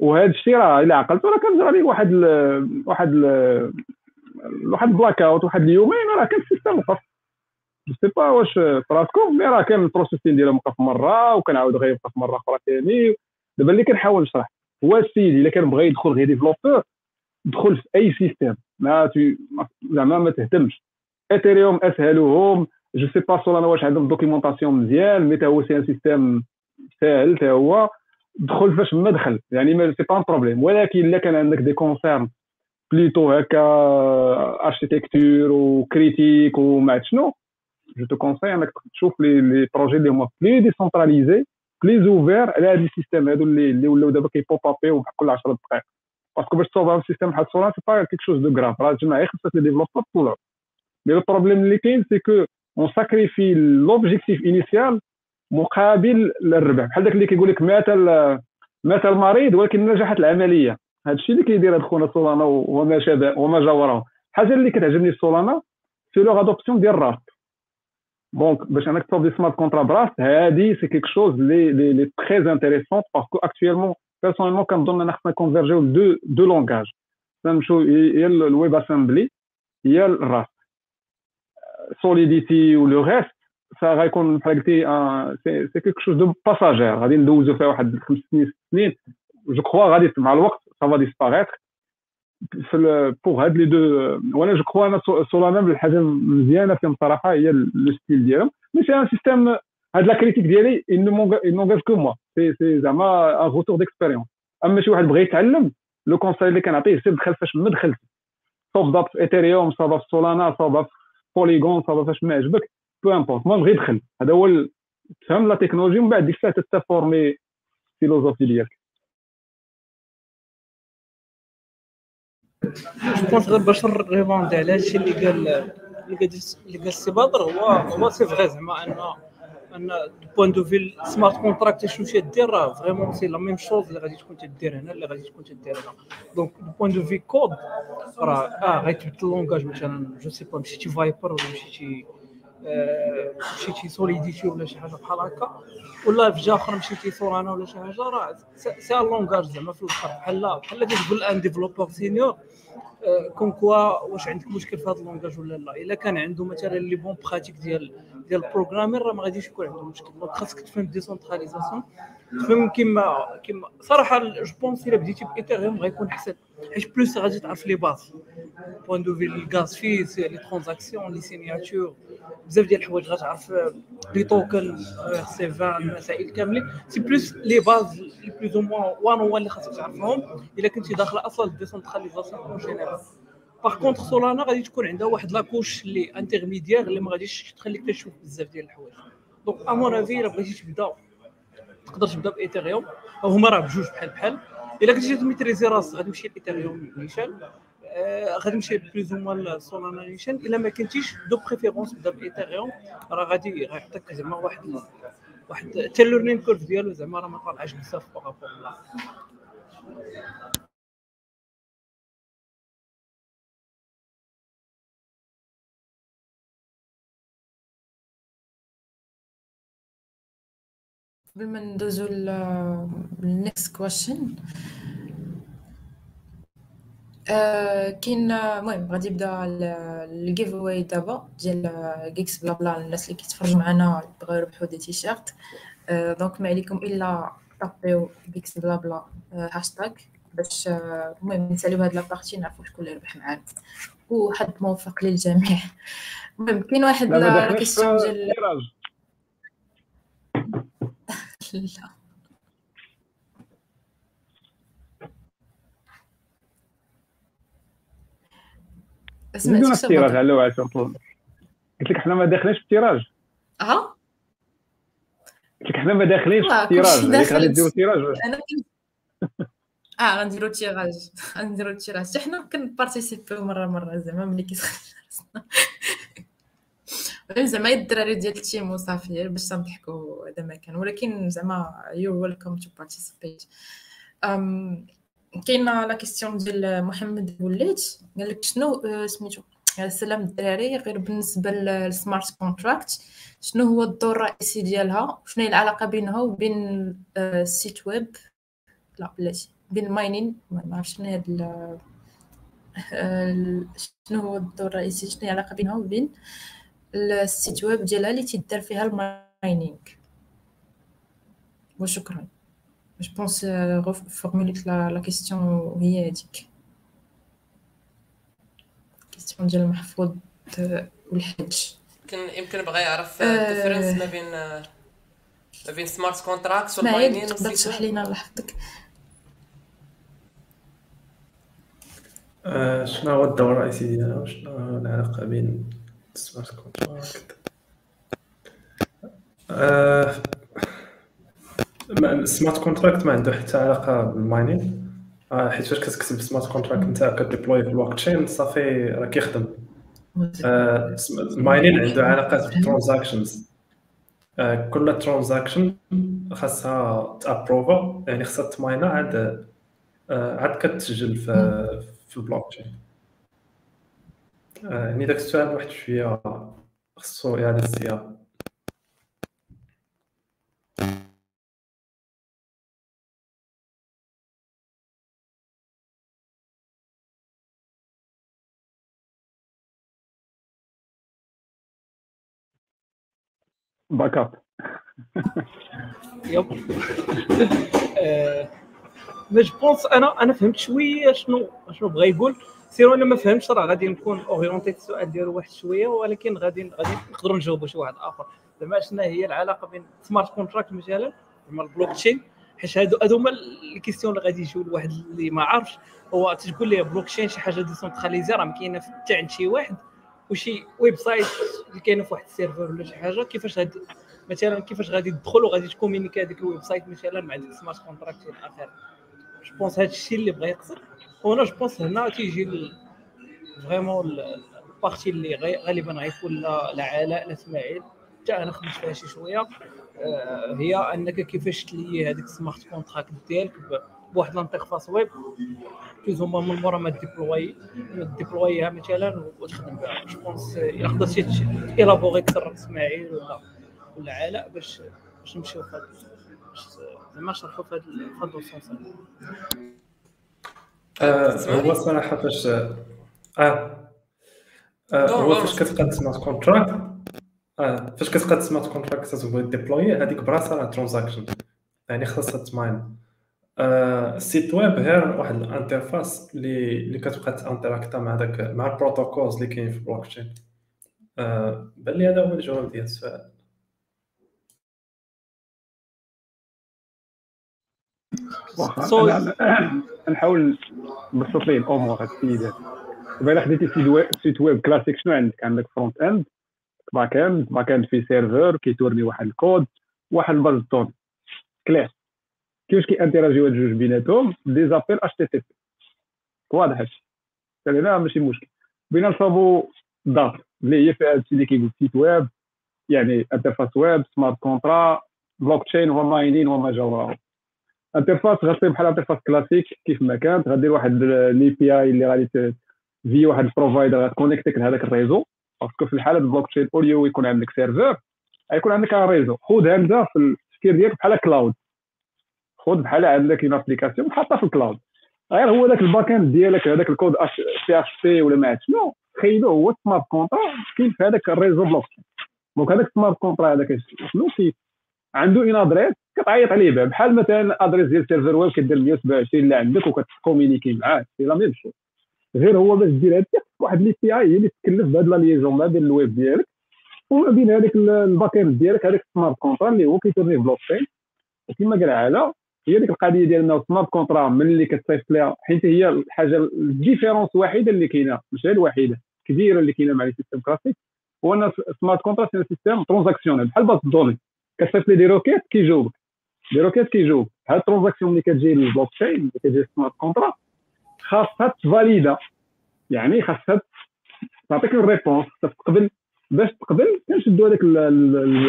وهذا الشيء راه إلا عقلت راه كنجرى ليه واحد واحد واحد ال blackout واحد اليومين راه كان ال système وقف je sais pas واش فراسكم mais راه كان ال processing ديالهم وقف مرة وكنعاود غيوقف مرة أخرى ثاني دابا اللي كنحاول نشرح هو السيد إلا كان بغى يدخل غير développeur دخل في أي système ما زعما ما تهتمش. Ethereum أسهلهم. je sais pas Solana واش عندهم documentation مزيان mais هو c'est un système ساهل حتى هو دخل فاش ما دخل يعني c'est pas problème ولكن إلا كان عندك des concerns plutôt هكا architecture و critique وما عرفت شنو je te conseille إنك تشوف les les projets اللي هما plus décentralisés plus ouverts على هاد ال système هادو اللي اللي ولاو دابا كي pop-up-ي كل 10 دقائق. parce que باش تصوب système بحال Solana c'est pas quelque chose de grave راه غير خمسه les développeurs طول mais le problème اللي كاين c'est qu'on sacrifie l'objectif initial مقابل للربح. بحال داك اللي كيقول لك مات مات المريض ولكن نجحت العملية. هذا الشيء اللي كيدير هاد خونا Solana وما شابه وما جاورهم الحاجة اللي كتعجبني في Solana c'est leur adoption ديال Rust donc باش أنك تصوب دي سمارت كونترا براست هادي c'est quelque chose لي لي لي très intéressant parce que actuellement personnellement كنظن ان خصنا نconvergeيو deux deux langages نمشيو هي ال WebAssembly هي ال Rust Solidity و le reste va غيكون بحال قلتي c'est quelque chose de passager. غادي ندوزو فيها واحد خمس سنين ست سنين. je crois غادي مع الوقت va disparaître. pour هاد les deux وأنا je crois أنا Solana الحاجة مزيانة فيهم صراحة هي le style ديالهم. mais c'est un système هاد la critique ديالي n'engage que moi c'est c'est زعما un retour d'expérience أما شي واحد بغى يتعلم le conseil اللي كنعطيه سير دخل فاش ما دخلت. صوب في Ethereum صوب في Solana صوب في Polygon صوب فاش ما عجبك. peu importe المهم غير دخل هذا هو تفهم la technologie ومن بعد ديك الساعة تت former ال philosophie ديالك je pense غير باش ن répondre على هادشي اللي قال اللي قال اللي قال بدر هو هو c'est vrai زعما un un point de vue smart contract شنو تدير راه vraiment c'est la même chose اللي غادي تكون تدير هنا اللي غادي تكون تدير هنا donc point de vue code راه آه غيتبدل ال langage مثلا je sais pas مشيتي Vyper ولا مشيتي مشيتي Solidity ولا شي حاجة بحال هكا. ولا déjà آخر مشيتي Solana ولا شي حاجة راه c'est un langage زعما في الآخر بحال بحال كتقول un développeur senior quoi que quoi واش عندك مشكل في هذا ال langage ولا لا. إلا كان عنده مثلا les bonnes pratiques ديال ديال ال programming راه ما غاديش يكون عنده مشكل. donc خاصك تفهم décentralisation تفهم كيما كيما صراحة جو بونس إلا بديتي بايثيريوم غيكون أحسن. حيت بلوس غادي تعرف لي باز بوان دو في الغاز فيس لي ترانزاكسيون لي سينياتور بزاف ديال الحوايج غتعرف لي توكن سي 20 المسائل كاملين سي بلوس لي باز لي بلوز أو موان وان هو اللي خاصك تعرفهم الا كنتي داخل أصلا ديسونتراليزاسيون اون جينيرال باغ كونتخ سولانا غادي تكون عندها واحد لاكوش اللي انترميديير اللي ما غاديش تخليك تشوف بزاف ديال الحوايج دونك امون افي الا بغيتي تبدا تقدر تبدا بايثيريوم هما راه بجوج بحال بحال إلا كنتي تميتريزي راسك غادي تمشي لايثيريوم نيشان آه، غادي نمشي بلوز موان سولانيشن إلا ما كنتيش دو بريفيرونس بدا بايثيريوم راه غادي غيعطيك زعما واحد واحد حتى الليرنين كورف ديالو زعما راه ما طالعش بزاف بارابور قبل ما ندوزو لل next question كاين المهم غادي يبدا ال giveaway دابا ديال Geeks Blabla الناس اللي كيتفرجوا معنا بغاو يربحوا des t-shirts. donc ما عليكم إلا طابيو Geeks Blabla هاشتاغ باش المهم نساليو هاد la partie نعرفو شكون اللي ربح معانا وحد موفق للجميع. المهم كاين واحد la question ديال لا بدون التيراج على وعد قلت لك حنا ما داخلينش في التيراج آه؟ قلت لك حنا ما داخلينش في التيراج غادي نديرو تيراج. أنا آه غنديرو تيراج. غنديرو تيراج. حتى حنا كنبارتيسيبيو مرة مرة زعما ملي كيسخن زعما الدراري ديال ال team وصافي باش تنضحكوا هذا ما كان. ولكن زعما you welcome to participate كاينة la question ديال محمد وليد قال لك شنو سميتو سلام الدراري. غير بالنسبة لل smart contract شنو هو الدور الرئيسي ديالها؟ شنو هي العلاقة بينها وبين السيت ويب لا بلاتي بين ال mining ما عرفتش شنو هاد شنو هو الدور الرئيسي شنو هي العلاقة بينها وبين ال site web ديالها اللي تيدار فيها ال mining. وشكرا. je pense formulé ت la question هي هذيك question ديال المحفوظ والحج. يمكن يمكن بغى يعرف ال différence ما بين ما بين smart contract وال mining تقدر تشرح لينا الله يحفظك شنو هو الدور الرئيسي ديالها؟ وشنو العلاقة بين smart contract ال smart contract ما عنده حتى علاقة بال mining آه حيت فاش كتكتب smart contract انت ك déployer في البلوك تشين صافي راه كيخدم آه ال mining عنده علاقات بال transactions آه كل transaction خاصها ت approve ا يعني خاصها ت mine ا عاد آه عاد كتسجل في البلوك تشين آه يعني داك السؤال واحد شوية خصو إعادة الصياغة. back up yep mais je pense أنا أنا فهمت شوية شنو شنو بغا يقول. سيرو أنا ما فهمتش راه غادي نكون orienté السؤال ديالو واحد شوية ولكن غادي غادي نقدروا نجاوبوا شي واحد آخر. زعما شنو هي العلاقة بين smart contract مثلا زعما البلوك تشين حيت هادو هادو هما ال questions اللي غادي يجيو لواحد اللي ما عارفش. هو تقول ليه بلوك تشين شي حاجة décentralisé راه كاينة حتى عند شي واحد وشي website اللي كاينة في واحد ال serveur ولا شي حاجة. كيفاش غادي مثلا كيفاش غادي تدخل وغادي ت communiquer هذيك ال website مثلا مع ديك smart contract إلى اخره je pense هذا الشيء اللي بغا يقصد. وأنا جو بونس هنا تيجي vraiment ال partie اللي غالبا غيكون لا لا علاء لا اسماعيل حتى أنا خدمت فيها شي شوية هي انك كيفاش ت lier هذيك ال smart contract ديالك بواحد l'interface web plus هما من مورا ما déployer déployer ها مثلا وتخدم بها je pense الا قدرتي ت élaborer أكثر اسماعيل ولا ولا علاء باش باش نمشيو هذا زعما نشرحوا في هذا ال sens هو الصراحه فاش آه, آه. هو فاش كتقاد smart contract آه فاش كتقاد smart contract تبغي déployer هذيك براسها راه transaction يعني خاصها ت mine ال site web غير واحد ال interface اللي اللي كتبقى ت interact ا مع داك مع ال protocols اللي كاين في البلوك تشين بان لي هذا هو الجواب ديال السؤال. واخا نحاول نبسط ليه الأمور هاد السيدات دابا الا خديتي site web classique شنو عندك؟ عندك front-end back-end back-end في serveur كي tourner واحد الكود واحد ال base donc clair كيفاش ك interagir و هاد الجوج بيناتهم؟ des appels HTTP واضح هادشي. هنا ماشي مشكل. بغينا نصاوبوا dApp اللي هي فيها هادشي اللي كيقول site web يعني interface web smart contract blockchain و mining وما جاوراهم interface غتصير بحال interface classique كيف ما كانت. غدير واحد l'API اللي غادي في واحد ال provider غت connecter ك لهذاك ال réseau. parce que في الحالة ال blockchain au lieu يكون عندك serveur غيكون عندك réseau خذ هكذا في التفكير ديالك بحال cloud خذ بحال عندك une application حاطها في ال cloud غير هو ذاك ال back-end ديالك هذاك الكود سي اش سي ولا ما عرفتش شنو تخيلوا هو smart contract كاين في هذاك ال réseau bloc donc هذاك smart contract هذاك شنو؟ عنده une adresse كتعيط عليه بها. بحال مثلا adresse ديال serveur web كدير 127 اللي عندك وكت communiquer معاه. c'est la même chose. غير هو باش دير هادشي واحد l'API هي اللي تكلف بهاد la liaison ما بين الويب ديالك. وما بين هذاك ال back-end ديالك هذاك smart contract اللي هو كي tourner blockchain وكما قال علا هي ديك القضية ديال إنه smart contract ملي كتصيفط لها حيت هي الحاجة ال différence الوحيدة اللي كاينة مش هي الوحيدة كبيرة اللي كاينة مع les systèmes classiques هو ان smart contract c'est système transactionnel بحال base données. كتصيفط لي des requêtes كيجاوبك des requêtes كيجاوبك هاد ال transaction اللي كتجي للبلوك تشين اللي كتجي smart contract خاصها ت valide ا. يعني خاصها تعطيك ال réponse تقبل باش تقبل كنشدو هذاك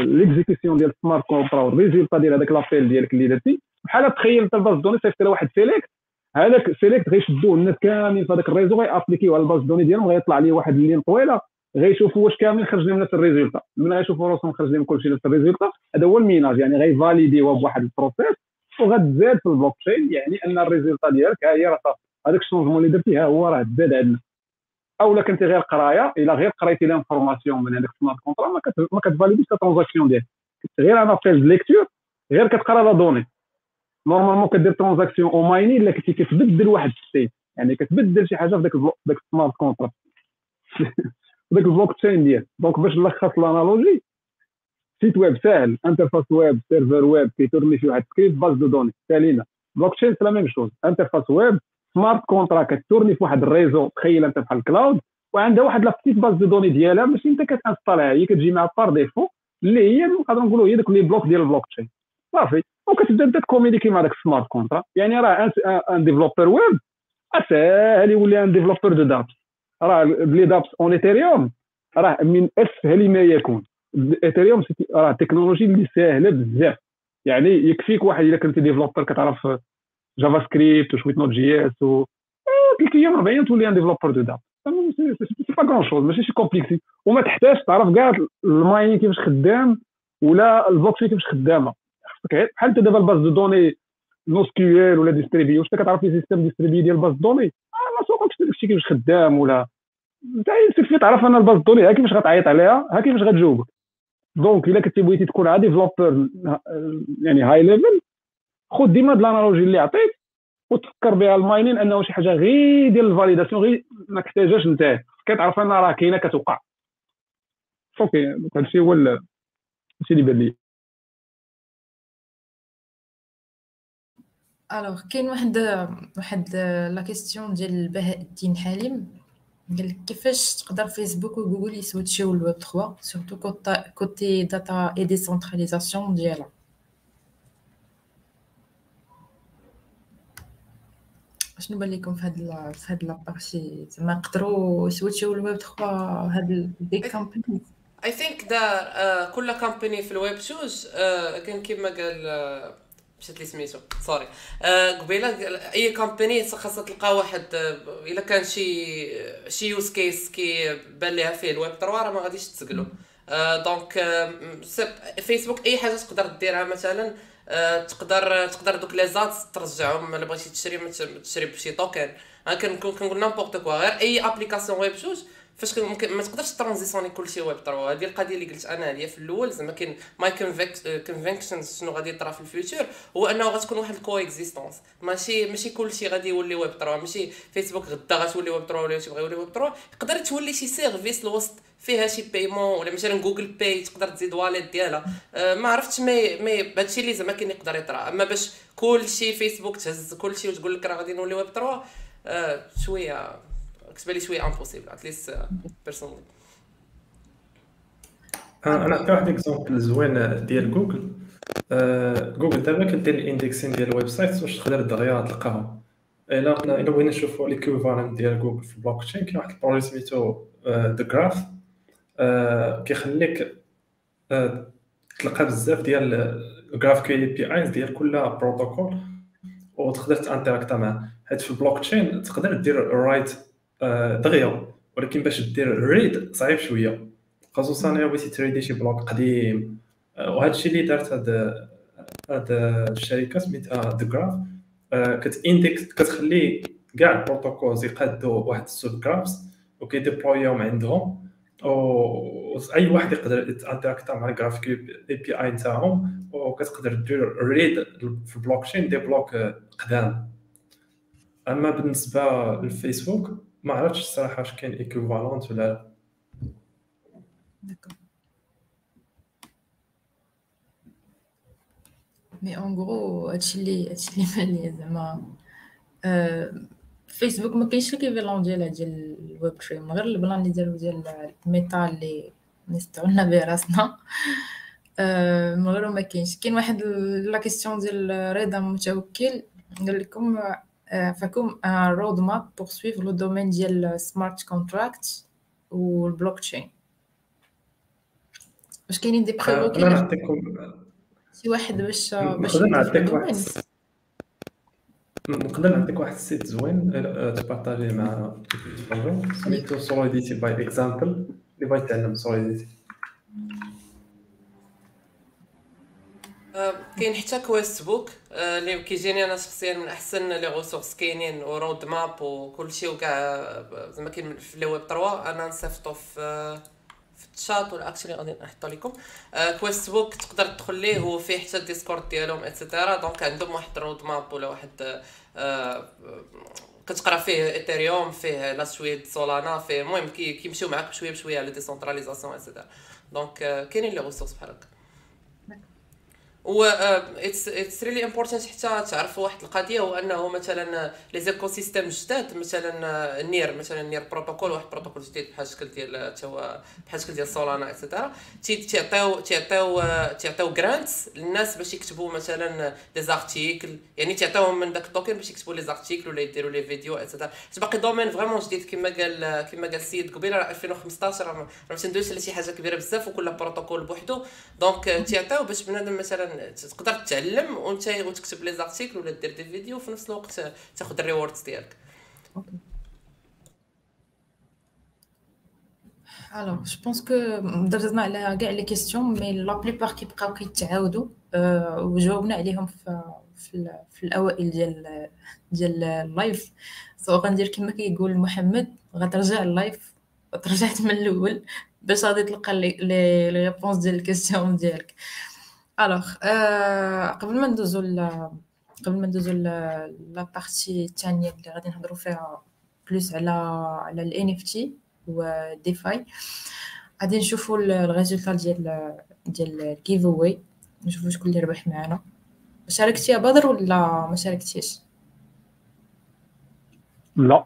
l'exécution ديال smart contract وال résultat ديال هذاك l'appel ديالك اللي درتي. بحال تخيل انت ال base données صيفط لها واحد select هذاك select غيشدوه الناس كاملين في هذاك ال réseau غي appliquer و على ال base données ديالهم غيطلع عليه واحد ال ligne طويله غيشوفوا واش كامل خرج لهم نفس ال résultat. من غيشوفوا راسهم خرج لهم كلشي نفس ال résultat. هذا هو ال minage يعني غي valider وها بواحد ال process وغتزاد في البلوك تشين يعني أن ال résultat ديالك ها هي راه هذاك ال changement اللي درتي ها هو راه زاد عندنا. أو لا كنتي غير قراية إلا غير قريتي l'information من هذاك smart contract ما, كت... ما كت valider ش ال transaction ديالك. غير en phase lecture غير كتقرا la donnée. normalement كدير transaction أو miner إلا كنتي كتبدل واحد ال state يعني كتبدل شي حاجة في ذاك ال smart contract ذاك البلوك تشين ديالك. donc باش نلخص ال analogie site web ساهل interface web serveur web كي tourner شي واحد script base de données سالينا. blockchain c'est la même chose. interface web smart contract كت tourner في واحد ال réseau تخيل انت بحال ال cloud وعندها واحد la petite base de données ديالها ماشي انت كت installer ها هي كتجي مع par défaut اللي هي نقدر نقولوا هي دوك les blocs ديال البلوك تشين. صافي. وكتبدا انت ت communiquer مع داك ال smart contract يعني راه un développeur web اسهل يولي un développeur de dApps راه ب les dApps en Ethereum راه من اسهل ما يكون. Ethereum راه تكنولوجي اللي ساهلة بزاف. يعني يكفيك واحد إلا كنتي développeur كتعرف JavaScript وشوية Node JS و ثلاث أيام أربع تولي un développeur de dApp c'est pas grand-chose ماشي شي complexe وما تحتاج تعرف كاع ال mine كيفاش خدام ولا البلوكشين كيفاش خدامة. خصك بحال انت دابا ال base de données NoSQL ولا distribuée واش كتعرف les systèmes distribués ديال ال base de données؟ داكشي كيفاش خدام ولا انت يكفي تعرف أن ال base de données ها كيفاش غتعيط عليها ها كيفاش غتجاوبك donc إلا كنتي بغيتي تكون عا développeur يعني high level خذ ديما د ال analogie اللي عطيت وتفكر بها ال mining أنه شي حاجة غير ديال ال validation غير ما كتحتاجهاش أنت. كتعرف أن راه كاينة كتوقع. OK هادشي هو هادشي اللي بان لي Alors كاين واحد واحد la question ديال بهاء الدين حليم قال لك كيفاش تقدر Facebook و Google ي switch يو ال web 3 surtout côté data et décentralisation ديالها. شنو بان لكم في هاد في هاد la partie زعما نقدروا ي switch يو ال web 3 هاد ال big company I think that كل company في ال web chose كان كيما قال uh, مشات لي سميتو. sorry قبيلة أي company خاصها تلقى واحد إلا كان شي شي use case كي بان ليها فيه الويب 3 راه ما غاديش تسقلو. donc Facebook أي حاجة تقدر ديرها مثلا تقدر تقدر دوك les ads ترجعهم إلا بغيتي تشري تشري بشي token أنا كنقول n'importe quoi غير أي application web جوج فاش ممكن ما تقدرش transitionner كلشي ويب 3 هذه القضية اللي قلت أنا هي في الأول زعما كاين my conviction شنو غادي يطرا في ال future هو أنه غتكون واحد ال coexistence ماشي ماشي كلشي غادي يولي ويب 3 ماشي فيسبوك غدا غتولي ويب 3 ولا يوتيوب غيولي ويب 3 يقدر تولي شي service الوسط فيها شي paiement ولا مثلا Google Pay تقدر تزيد wallet ديالها. أه ما عرفتش مي مي هادشي اللي زعما كاين يقدر يطرا. أما باش كلشي فيسبوك تهز كلشي وتقول لك راه غادي نولي ويب 3 أه شوية كتبان لي شوية impossible at least personally أنا نعطي واحد exemple زوين ديال Google Google دابا كدير ال indexing ديال ال website واش تقدر دغيا تلقاهم الا الا بغينا نشوفوا l'équivalent ديال جوجل في البلوك تشين كاين واحد ال projet سميتو The Graph كيخليك تلقى بزاف ديال ال GraphQL APIs ديال كل بروتوكول وتقدر ت interact ا معاه حيت في البلوك تشين تقدر دير write دغيا ولكن باش دير read صعيب شوية خصوصا إلا بغيتي ت read ي شي bloc قديم. آه، وهذا الشيء اللي دارت هاد هاد الشركة سميتها The Graph كت index كتخلي كاع ال protocols يقادو واحد ال subgraphs وكي deploy يوهم عندهم. و أي واحد يقدر يت interact ا مع ال GraphQL API نتاعهم وكتقدر دير read في ال blockchain des blocs قدام. أما بالنسبة للفيسبوك ما عرفتش الصراحه واش كاين équivalent ولا لا mais en gros هادشي اللي هادشي اللي مالي زعما فيسبوك ما كاينش l'équivalent ديالها ديال الويب تريم غير ال plan اللي دارو ديال ال Meta اللي نستعملنا به راسنا من غير ما كاينش كاين واحد la question ديال رضا متوكل قال لكم فكم roadmap pour suivre le domaine ديال smart contract والبلوك تشين واش كاينين des brevets أنا نعطيكم شي واحد باش باش نقدر نعطيك واحد نقدر نعطيك واحد ال site زوين ت partager مع سميتو Solidity by Example اللي بغا يتعلم Solidity كاين حتى Questbook اللي كيجيني أنا شخصيا من أحسن les ressources كاينين و roadmap وكلشي وكاع زعما كاين في les web 3 أنا نصيفطو في في الشات ولا actually غادي نحطو لكم Questbook تقدر تدخل ليه وفيه حتى ال Discord ديالهم et cetera donc عندهم واحد roadmap ولا واحد كتقرا فيه Ethereum فيه la suite Solana فيه المهم كيمشيو معاك بشوية بشوية على décentralisation et cetera donc كاينين les ressources بحال هكا. و it's it's really important حتى تعرفوا واحد القضية هو أنه مثلا les écosystèmes جداد مثلا Near مثلا Near Protocol واحد بروتوكول جديد بحال الشكل ديال توا بحال الشكل ديال Solana et cetera تيعطيو تيعطيو تيعطيو grants للناس باش يكتبوا مثلا des articles يعني تعطيوهم من داك ال token باش يكتبوا les articles ولا يديروا les vidéos et cetera باقي domaine vraiment جديد كما قال كما قال السيد قبيلة 2015 راه ما تندويش على شي حاجة كبيرة بزاف وكل بروتوكول بوحدو. دونك تيعطيو باش بنادم مثلا تقدر تتعلم وانت وتكتب les articles ولا دير des vidéos وفي نفس الوقت تاخذ ال rewards ديالك. Alors je pense que درنا على كاع les questions mais la plupart كيبقاو كيتعاودوا وجاوبنا عليهم في في, في الأوائل ديال ديال ال live سو غندير كما كيقول محمد غترجع ال live رجعت من الأول باش غادي تلقى les réponses ديال ال questions ديالك. Alors قبل ما ندوزو قبل ما ندوزو la partie الثانية اللي غادي نهضروا فيها plus على على ال NFT و DeFi غادي نشوفوا ال résultat ديال ديال ال giveaway نشوفوا شكون اللي ربح معنا شاركتي يا بدر ولا ما شاركتيش لا.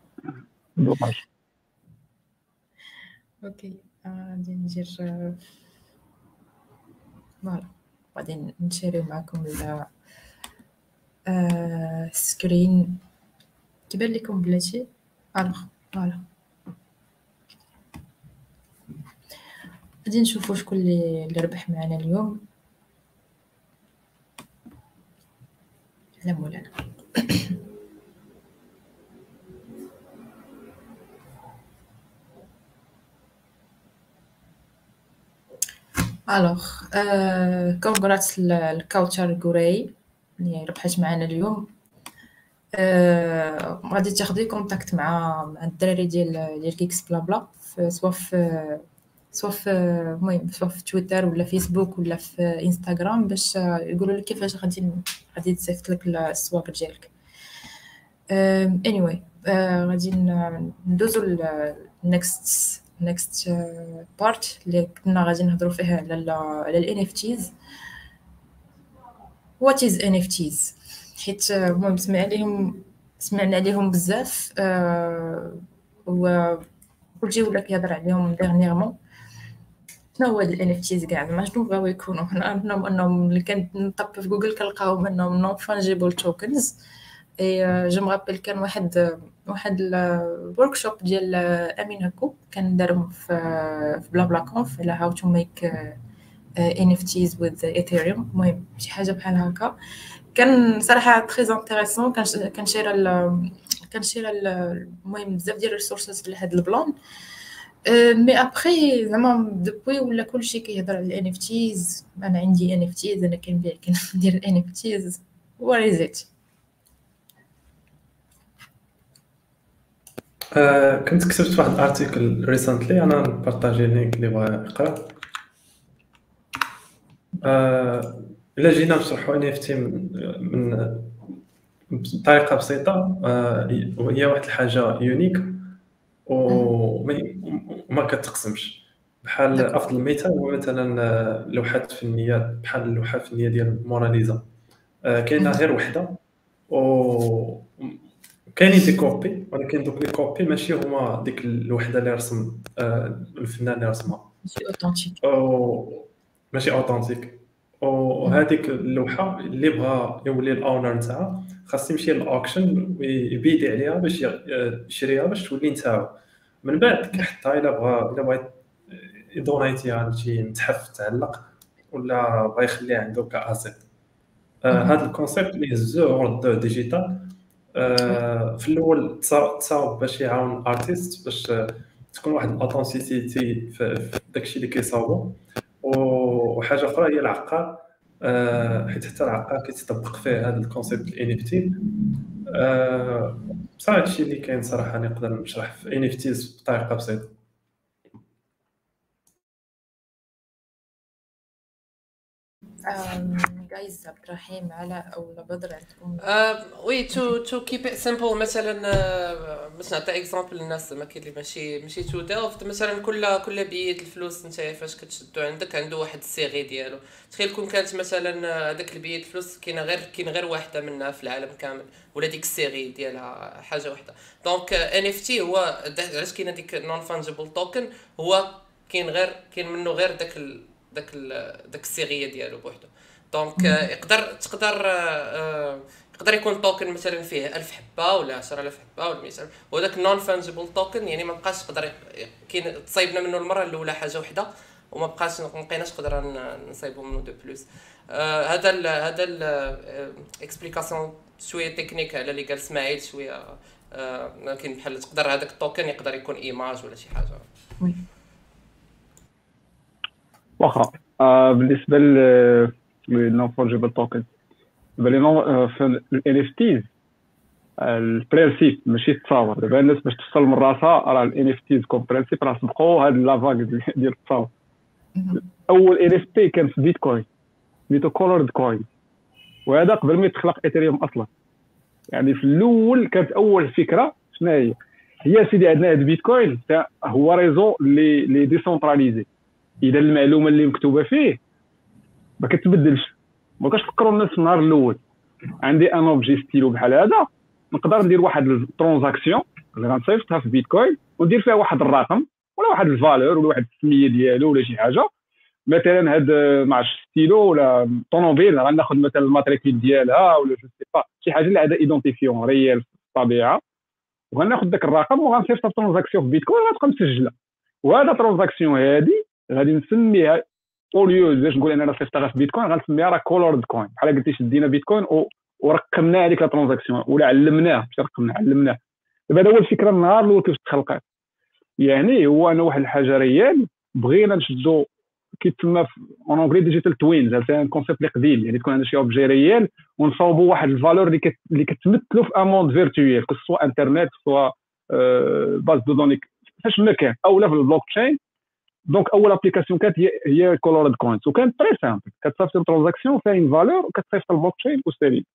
Dommage Okay غادي ندير voilà. غادي نشاري معكم ال screen كيبان لكم بلاتي Alors voilà. غادي نشوفو شكون اللي اللي ربح معنا اليوم. على مولانا. الوغ كونغراتس لكاوتشر غوري اللي ربحت معنا اليوم. Uh, غادي تاخدي كونتاكت مع مع الدراري ديال ديال كيكس بلا بلا سوا في سوا في المهم سوا في تويتر ولا فيسبوك ولا في انستغرام باش يقولوا لك كيفاش غادي غادي تصيفط لك السواق ديالك. Anyway uh, غادي ندوزو لل next next part اللي كنا غادي نهضروا فيها على على ال NFTs what is NFTs حيت المهم سمع عليهم سمعنا عليهم بزاف. أه و كلشي ولا كيهضر عليهم dernièrement شنو هو ال NFTs كاع؟ زعما شنو بغاو يكونوا حنا عرفنا انهم اللي كنطب في جوجل كنلقاهم انهم non-fungible tokens et je me rappelle كان واحد واحد ال workshop ديال امين هكو كان دارهم في في بلا بلا conf على how to make NFTs with Ethereum المهم شي حاجة بحال هكا كان صراحة très intéressant كان شير كان شير المهم بزاف ديال ال resources لهاد البلان mais après زعما depuis ولا كلشي كيهضر على ال NFTs أنا عندي NFTs أنا كنبيع كندير ال NFTs what is it كنت كتبت واحد ال article recently أنا نبارطاجي ال link اللي بغا يقرأ. uh, إلا جينا نشرحوا NFT من بطريقه بسيطة uh, هي واحد الحاجة unique وما كتقسمش. بحال أفضل مثال هو مثلا لوحات فنية بحال اللوحة الفنية ديال موناليزا كاينة غير وحدة و كاينين des copies ولكن دوك les copies ماشي هما ديك الوحدة اللي رسم الفنان اللي رسمها. ماشي authentic ماشي authentic وهذيك اللوحة اللي بغى يولي ال owner نتاعها خاص يمشي لل auction وي bidي عليها باش يشريها باش تولي نتاعو. من بعد كيحطها إلا بغى إلا بغى يدونيتيها لشي متحف تعلق ولا بغى يخليها عنده كأسيت. هذا الكونسيبت اللي هزوه اورد ديجيتال في الأول تصاوب باش يعاون الارتيست باش تكون واحد الاوثنتيسيتي في داكشي اللي كيصاوبو. وحاجة أخرى هي العقار حيت حتى العقار كيتطبق فيه هذا الكونسيبت الان اف تي بصح هادشي اللي كاين صراحة نقدر نشرح في ان اف بطريقة بسيطة. جايز عبد الرحيم علاء أو بدر عندكم وي تو تو كيب ات سامبل مثلا uh, باش نعطي اكزومبل للناس ما كاين اللي ماشي ماشي تو ديلفت مثلا كل كل بيت الفلوس أنت فاش كتشدو عندك عنده واحد السيغي ديالو. تخيل كون كانت مثلا هذاك البيت الفلوس كاينة غير كاين غير واحدة منها في العالم كامل ولا ديك ال série ديالها حاجة واحدة. دونك NFT هو علاش كاينة ديك non-fungible token هو كاين غير كاين منه غير داك ال داك ال داك ال série ديالو بوحدو. donc يقدر تقدر يقدر يكون token مثلا فيه 1000 حبه ولا 10000 حبه ولا 100000 وهذاك non-fungible token يعني ما بقاش تقدر كاين تصايبنا منه المره الاولى حاجة وحده وما بقاش ما بقيناش نقدر نصايبو منه de plus هذا ال هذا الاكسبليكاسيون شوية تكنيك على اللي قال اسماعيل شوية كاين بحال تقدر هذاك التوكن يقدر يكون ايماج ولا شي حاجة واخا بالنسبة نون فونجيبل توكن دابا في اف تيز البرانسيب ماشي التصاور دابا الناس باش توصل من راسها راه اف تيز كوم برانسيب راه سبقوا هاد لافاغ ديال التصاور اول NFT كان في بيتكوين سميتو colored coin وهذا قبل ما يتخلق ايثيريوم أصلا يعني في الأول كانت اول فكره شنو هي هي سيدي عندنا هذا بيتكوين هو réseau اللي décentralisé اذا المعلومه اللي مكتوبه فيه ما كتبدلش. ما كاش تفكروا الناس النهار الأول. عندي un objet stylo بحال هذا. نقدر ندير واحد ال transaction اللي غنصيفطها في بيتكوين وندير فيها واحد الرقم ولا واحد ال valeur ولا واحد السميه ديالو ولا شي حاجة. مثلا هاد ما ستيلو ولا طوموبيل غناخذ مثلا ال matricule ديالها ولا je sais pas شي حاجة اللي عندها identifiant réel في الطبيعة. وغناخذ داك الرقم وغنصيفط transaction في بيتكوين وغتبقى مسجله وهذا transaction هادي غادي نسميها اوليو باش نقول أنا صيفطها في بيتكوين؟ غنسميها راه colored coin بحال قلتي شدينا بيتكوين ورقمنا هذيك la transaction ولا علمناه ماشي رقمنا علمناه. دابا هذا هو الفكرة النهار الأول كيفاش تخلقات يعني هو أنا واحد الحاجة réelle بغينا نشدو كيتسمى en anglais digital twins هذا concept اللي قديم. يعني تكون عندنا شي objet réel ونصاوبوا واحد ال valeur اللي كت... اللي كتمثلو في un monde virtuel soit internet soit base de données فاش ما كان. اولا في ال blockchain donc أول application كانت هي هي colored coins وكانت très simple كتصيفط transaction فيها une valeur وكتصيفط البلوك تشين وسالي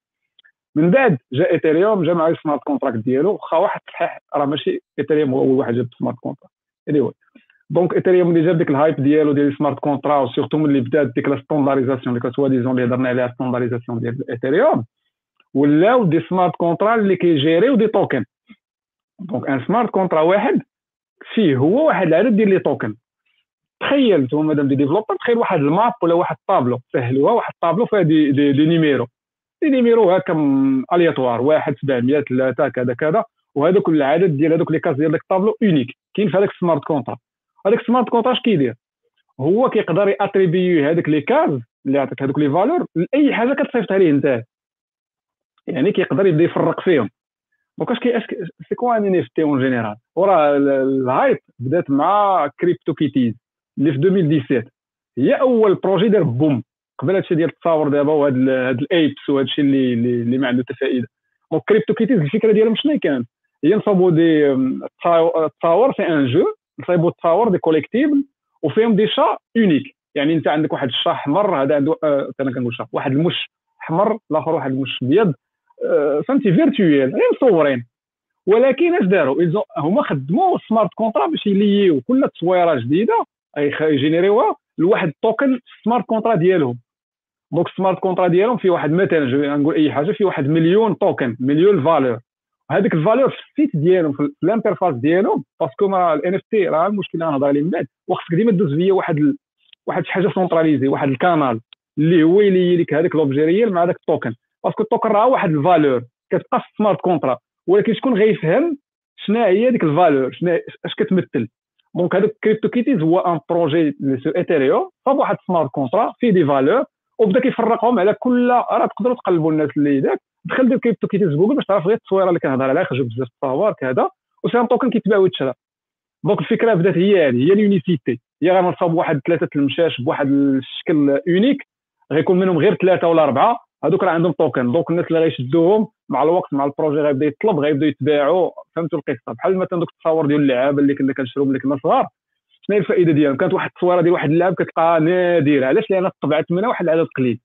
من بعد جاء ايثيريوم جا مع ال smart contract ديالو. واخا واحد صحيح راه ماشي ايثيريوم هو أول واحد جاب smart contract anyway donc ايثيريوم اللي جاب ديك ال hype ديالو ديال ال smart contrat و surtout ملي بدات ديك la standardisation اللي كتوا ديزون اللي هضرنا عليها standardisation ديال ايثيريوم ولاو des smart contrats اللي كي gérer يو des tokens donc un smart contrat واحد فيه هو واحد العدد ديال les tokens تخيل أنتم مادام des développeurs تخيل واحد ال map ولا واحد الطابلو سهلوها واحد الطابلو فيها des, des, des numéros. des numéros هكا aléatoires واحد 700 ثلاثة كذا كذا. وهذوك العدد ديال هذوك les cases ديال داك ال tableau unique كاين في هذاك ال smart contrat هذاك ال smart contrat اش كيدير هو كيقدر ي attribuer هذوك les cases اللي عطاك هذوك les valeurs لأي حاجة كتصيفط عليه أنت. يعني كيقدر يبدا يفرق فيهم. donc اش كي c'est quoi un NFT en général وراه ال hype بدات مع CryptoKitties اللي في 2017 هي أول projet دار boom. قبل هادشي ديال التصاور دابا وهاد هاد ال Apes وهاد الشيء اللي اللي ما عنده حتى فائدة. donc CryptoKitties الفكرة ديالهم شنو كانت؟ هي نصاوبوا دي تصاور في un jeu نصايبوا تصاور des collectibles وفيهم des chats uniques يعني انت عندك واحد الشا أحمر هذا عنده آه أنا كنقول شا واحد المش أحمر الآخر واحد المش أبيض آه فهمتي virtuel غير مصورين. ولكن اش داروا؟ هما خدموا smart contrat باش ي lier و كل تصويرة جديدة ي générer يوها لواحد ال token smart contrat ديالهم. donc smart contrat ديالهم فيه واحد مثلا نقول أي حاجة فيه واحد مليون token مليون valeur هذيك ال valeur في ال site ديالهم في ال interface ديالهم parce que ما ال NFT راه المشكل اللي نهضر عليه من بعد. وخصك ديما دوز فيا واحد ال... واحد شي حاجة centralisée واحد ال canal اللي هو ي lier لك هذاك l'objet réel مع ذاك ال token parce que ال token راه واحد ال valeur كتبقى في smart contrat ولكن شكون غيفهم؟ شنو هي ديك ال valeur اش كتمثل؟ donc هذاك CryptoKitties هو un projet sur ايثيريوم صاب واحد smart contrat فيه des valeurs وبدا كيفرقهم على كل راه تقدروا تقلبوا الناس اللي داك دخل دير CryptoKitties جوجل باش تعرف غير التصويره اللي كنهضر عليها خرجوا بزاف التصاور كذا و c'est un token كيتباع ويتشرى donc الفكرة بدات هي هذه هي ال unicité هي غنصاب واحد ثلاثة المشاش بواحد الشكل unique غيكون منهم غير ثلاثة ولا اربعه هذوك راه عندهم token. donc الناس اللي غيشدوهم مع الوقت مع ال projet غيبدا يطلب غيبدا يتباعوا فهمتوا القصة؟ بحال مثلا دوك التصاور ديال اللعابة اللي كنا كنشروهم ملي كنا صغار شنو هي الفائدة ديالهم؟ كانت واحد التصويرة ديال واحد اللاعب كتلقاها نادرة. علاش؟ لأن طبعت منها واحد العدد قليل.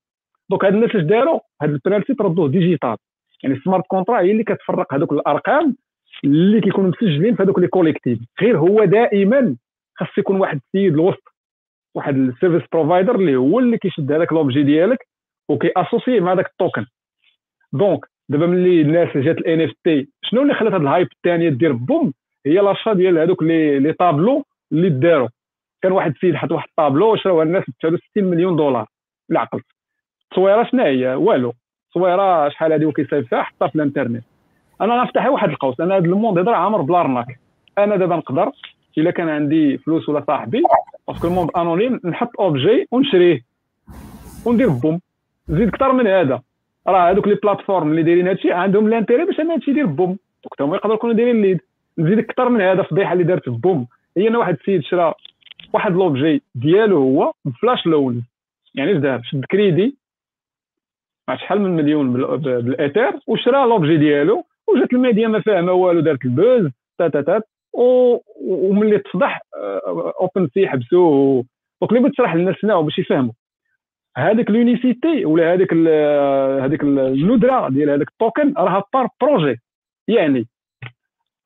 donc هاد الناس اش داروا؟ هاد ال principe ردوه digital. يعني ال smart contrat هي اللي كتفرق هذوك الأرقام اللي كيكونوا مسجلين في هذوك les collectifs. غير هو دائما خاص يكون واحد السيد الوسط واحد ال service provider اللي هو اللي كيشد هذاك l'objet ديالك وكي associer مع داك ال token. donc دابا ملي الناس جات ال NFT شنو اللي خلات هاد ال hype الثانية دير؟ boom هي l'achat ديال هذوك les les tableaux اللي داروا كان واحد السيد حط واحد الطابلو وشراوها الناس ب 60 مليون دولار. لا عقلت التصويرة شنو هي؟ والو. التصويرة شحال هذه وكيصايب فيها؟ حطها في الانترنت. أنا غنفتح واحد القوس. أنا هذا ال monde هذا عامر ب l'arnaque. أنا دابا نقدر إلا كان عندي فلوس ولا صاحبي parce que ال monde anonyme نحط objet ونشريه. وندير boom. زيد أكثر من هذا. راه هذوك les plateformes اللي دايرين هادشي عندهم l'intérêt باش ان هادشي يدير boom. donc هما يقدروا يكونوا دايرين ليد نزيد أكثر من هذا فضيحه اللي دارت boom. هي ان واحد السيد شرا واحد l'objet ديالو هو ب flash loan. يعني اش دار شد كريدي. مع شحال من مليون بالاثير وشرا l'objet ديالو. وجات الميديا ما فاهمة والو دارت ال buzz. تا تا تا. وملي تفضح OpenSea حبسوه. donc اللي بغيت تشرح للناس هنا باش يفهموا. هذيك l'unicité ولا هذيك هذيك الندرة ديال هذاك ال token راها par projet يعني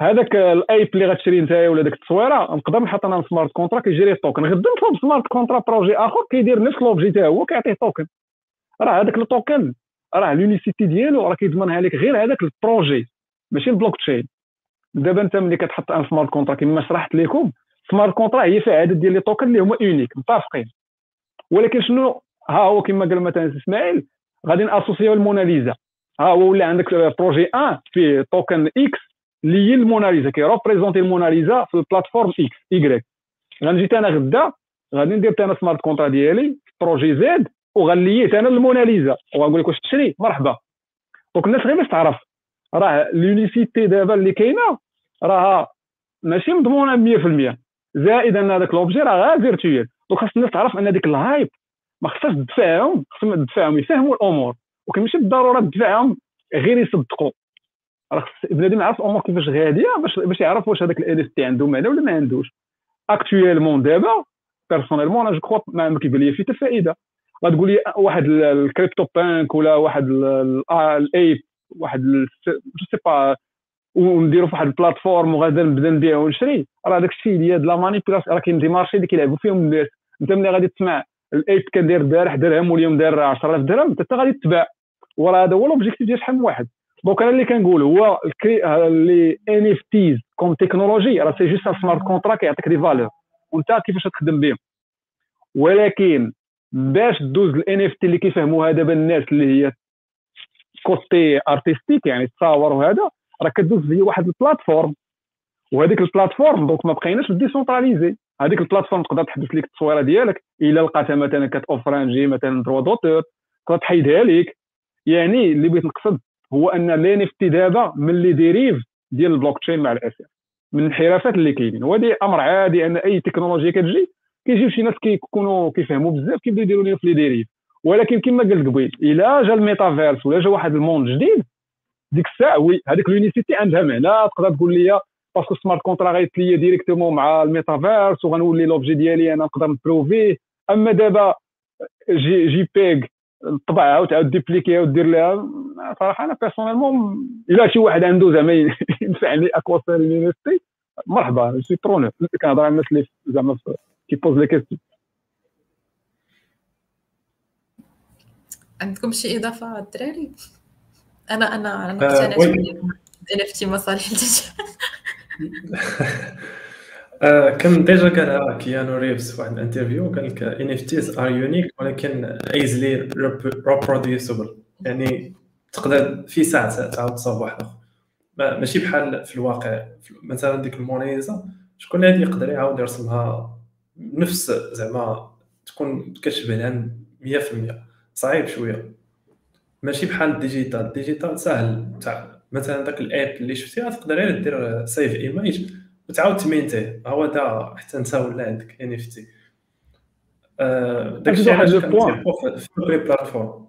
هذاك ال Ape اللي غتشري انت ولا ديك التصويرة نقدر نحط أنا smart contrat كي gérer ال token غدا نطلب smart contrat projet آخر كيدير نفس l'objet تا هو كيعطيه token راه هذاك ال token راه l'unicité ديالو راه كيضمنها لك غير هذاك ال projet ماشي البلوك تشين دابا أنت ملي كتحط un smart contrat كما شرحت لكم smart contrat هي فيها عدد ديال les tokens اللي هما uniques متفقين. ولكن شنو ها هو كما قال مثلا إسماعيل غادي نأسوسيو الموناليزا ها هو ولا عندك projet 1 فيه token X اللي هي الموناليزا كيروبريزونتي الموناليزا في ال plateforme X Y غنجي أنا غدا غادي ندير أنا smart contrat ديالي projet Z وغنليت أنا الموناليزا وغنقول لك واش تشري؟ مرحبا. donc الناس غير باش تعرف. راه l'unicité دابا اللي كاينة راه ماشي مضمونة 100% زائد ان هذاك l'objet راه غير virtuel donc خاص الناس تعرف أن ديك ال hype ما خصهاش تدفعهم خصهم تدفعهم يفهموا الأمور. ولكن ماشي بالضرورة تدفعهم غير يصدقوا. راه خص بنادم يعرف الأمور كيفاش غاديه باش باش يعرف واش هذاك ال NFT عنده معنى ولا ما عندوش. actuellement دابا personnellement أنا je crois ما كيبان لي فيه حتى فائدة. غتقول لي واحد ال CryptoPunk ولا واحد ال ape واحد je sais pas ونديرو في واحد ال plateforme وغادا نبدا نبيع ونشري. راه داك الشيء ديال la manipulation راه كاين des marchés اللي كيلعبوا فيهم الناس. أنت ملي غادي تسمع ال ape كان داير البارح درهم واليوم داير 10000 درهم أنت غادي تباع. وراه هذا هو l'objectif ديال شحال من واحد. donc أنا اللي كنقول هو les NFTs comme technologie راه c'est juste smart contrat كيعطيك des valeurs وأنت كيفاش تخدم بهم. ولكن باش دوز ال NFT اللي كيفهموها دابا الناس اللي هي côté artistique يعني تصاور وهذا راه كدوز هي واحد ال plateforme وهذيك ال plateforme donc ما بقيناش décentralisés هذيك ال plateforme تقدر تحبس لك التصويرة ديالك. إلا لقاتها مثلا كتوفرانجي مثلا droits d'auteur تقدر تحيدها لك يعني اللي بغيت نقصد هو أن les NFT دابا من les dérives ديال البلوك تشين مع الاسف من الانحرافات اللي كاينين. وهذه أمر عادي أن أي تكنولوجيا كتجي كيجيو شي ناس كيكونوا كيفهموا بزاف كيبداو يديروا لنا في les dérives. ولكن كما قلت قبيل إلا جا الميتافيرس ولا جا واحد ال monde جديد ديك الساعة oui هذيك l'unicité عندها معنى تقدر تقول لي parce que ال smart contrat غيتلي directement مع الميتافيرس وغنولي l'objet ديالي أنا نقدر نبروفيه اما دابا JPEG طبعها وتعاود ديبليكيها ودير لها. صراحة أنا personnellement الا شي واحد عنده زعما ينفعني à quoi sert une NFT مرحبا c'est preneur كنهضر على الناس اللي زعما كيبوز les questions عندكم شي إضافة الدراري؟ أنا أنا أنا مقتنعة NFT مصالح آه كان déjà قالها كيانو ريفز في واحد ال interview قال لك NFTs are unique ولكن easily reproducible يعني تقدر في ساعة تعاود تصاوب واحد آخر. ماشي بحال في الواقع. مثلا ديك الموناليزا شكون اللي يقدر يعاود يرسمها؟ نفس زعما تكون كتشبه لها 100% صعيب شوية. ماشي بحال ال digital. ال digital سهل مثلا داك ال ape اللي شفتيها تقدر غير دير save image وتعاود تمينتيه هو دا حتى انت ولا عندك NF T داكشي علاش كنطبقو في كل plateforme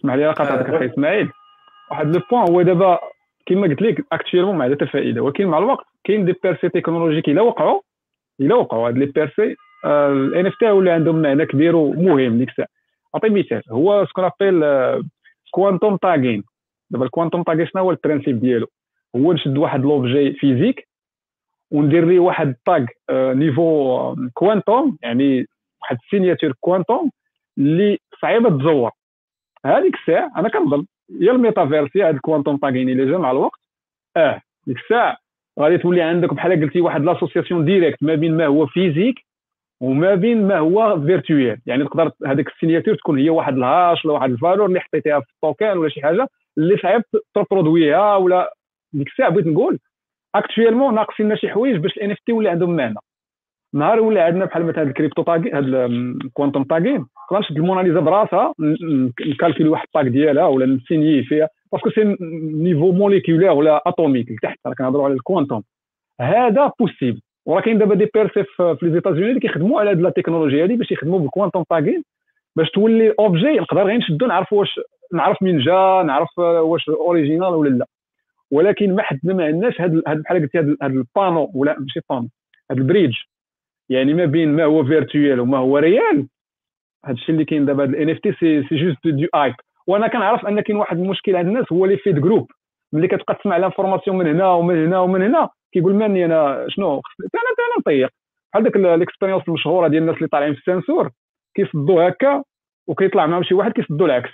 اسمح لي قاطعتك أخي إسماعيل. واحد le point هو دابا كما قلت لك actuellement ما عندها فائدة. ولكن مع الوقت كاين des percées technologiques إلا وقعوا إلا وقعوا. هاد les percées ال NFT ولا عندهم معنى كبير ومهم ديك الساعة. نعطي مثال. هو ce qu'on appelle quantum tagging دابا ال quantum tagging شنو هو ال principe ديالو. هو نشد واحد l'objet physique وندير ليه واحد tag niveau quantum يعني واحد ال signature quantum اللي صعيبه تزور. هذيك الساعة أنا كنظن يا الميتافيرس يا هاد ال quantum tagging اللي جا مع الوقت آه ديك الساعة غادي تولي عندك بحال قلتي واحد l'association directe ما بين ما هو physique وما بين ما هو virtuel يعني تقدر هذيك ال signature تكون هي واحد ال hash ولا واحد ال valeur اللي حطيتيها في ال token ولا شي حاجة اللي صعيب ترودويها ولا ديك الساعة بغيت نقول. actuellement ناقصين لنا شي حوايج باش ال NFT ولا عندهم معنى. نهار ولا عندنا بحال مثلا هاد ال crypto tag هاد ال quantum tagging نشد الموناليزا براسها نكالكولي واحد ال tag ديالها ولا نسيني فيها parce que c'est niveau moléculaire ولا atomique لتحت. راه كنهضروا على ال quantum هذا possible وراه كاين دابا des percées في les États-Unis اللي كيخدموا على هاد لا هادي باش يخدموا بال quantum tagging باش تولي objet نقدر غير نشدو نعرف واش نعرف من جا نعرف واش original ولا لا. ولكن ما حدنا ما عندناش هاد هاد بحال قلتي هاد ال panneau ولا ماشي panneau هاد ال bridge يعني ما بين ما هو virtuel وما هو réel هاد الشيء اللي كاين دابا ال NFT c'est c'est juste du hype وأنا كنعرف أن كاين واحد المشكل عند الناس هو l'effet de groupe ملي كتبقى تسمع l'information من هنا ومن هنا ومن هنا كيقول ماني أنا شنو؟ أنا أنا نطيق بحال ديك ال expérience المشهورة ديال الناس اللي طالعين في l'ascenseur. كيصدوا هكا وكيطلع معاهم شي واحد كيصدوا العكس.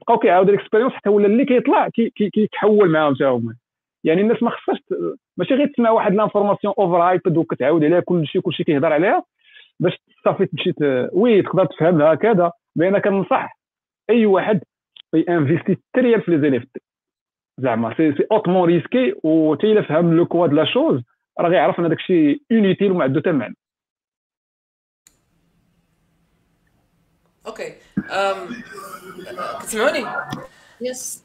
بقاو كيعاودوا ال expérience حتى ولا اللي كيطلع كيتحول معاهم حتى هما. يعني الناس ما خصهاش ماشي غير تسمع واحد l'information over hyped وكتعاود عليها كلشي كلشي كيهضر عليها باش صافي تمشي oui تقدر تفهمها هكذا. بأن كنصح أي واحد ينفيستي تريال في les NFT زعما c'est c'est hautement risqué و حتى إلا فهم le quoi de la chose راه غيعرف أن داك الشيء inutile وما عنده حتى معنى okay كتسمعوني yes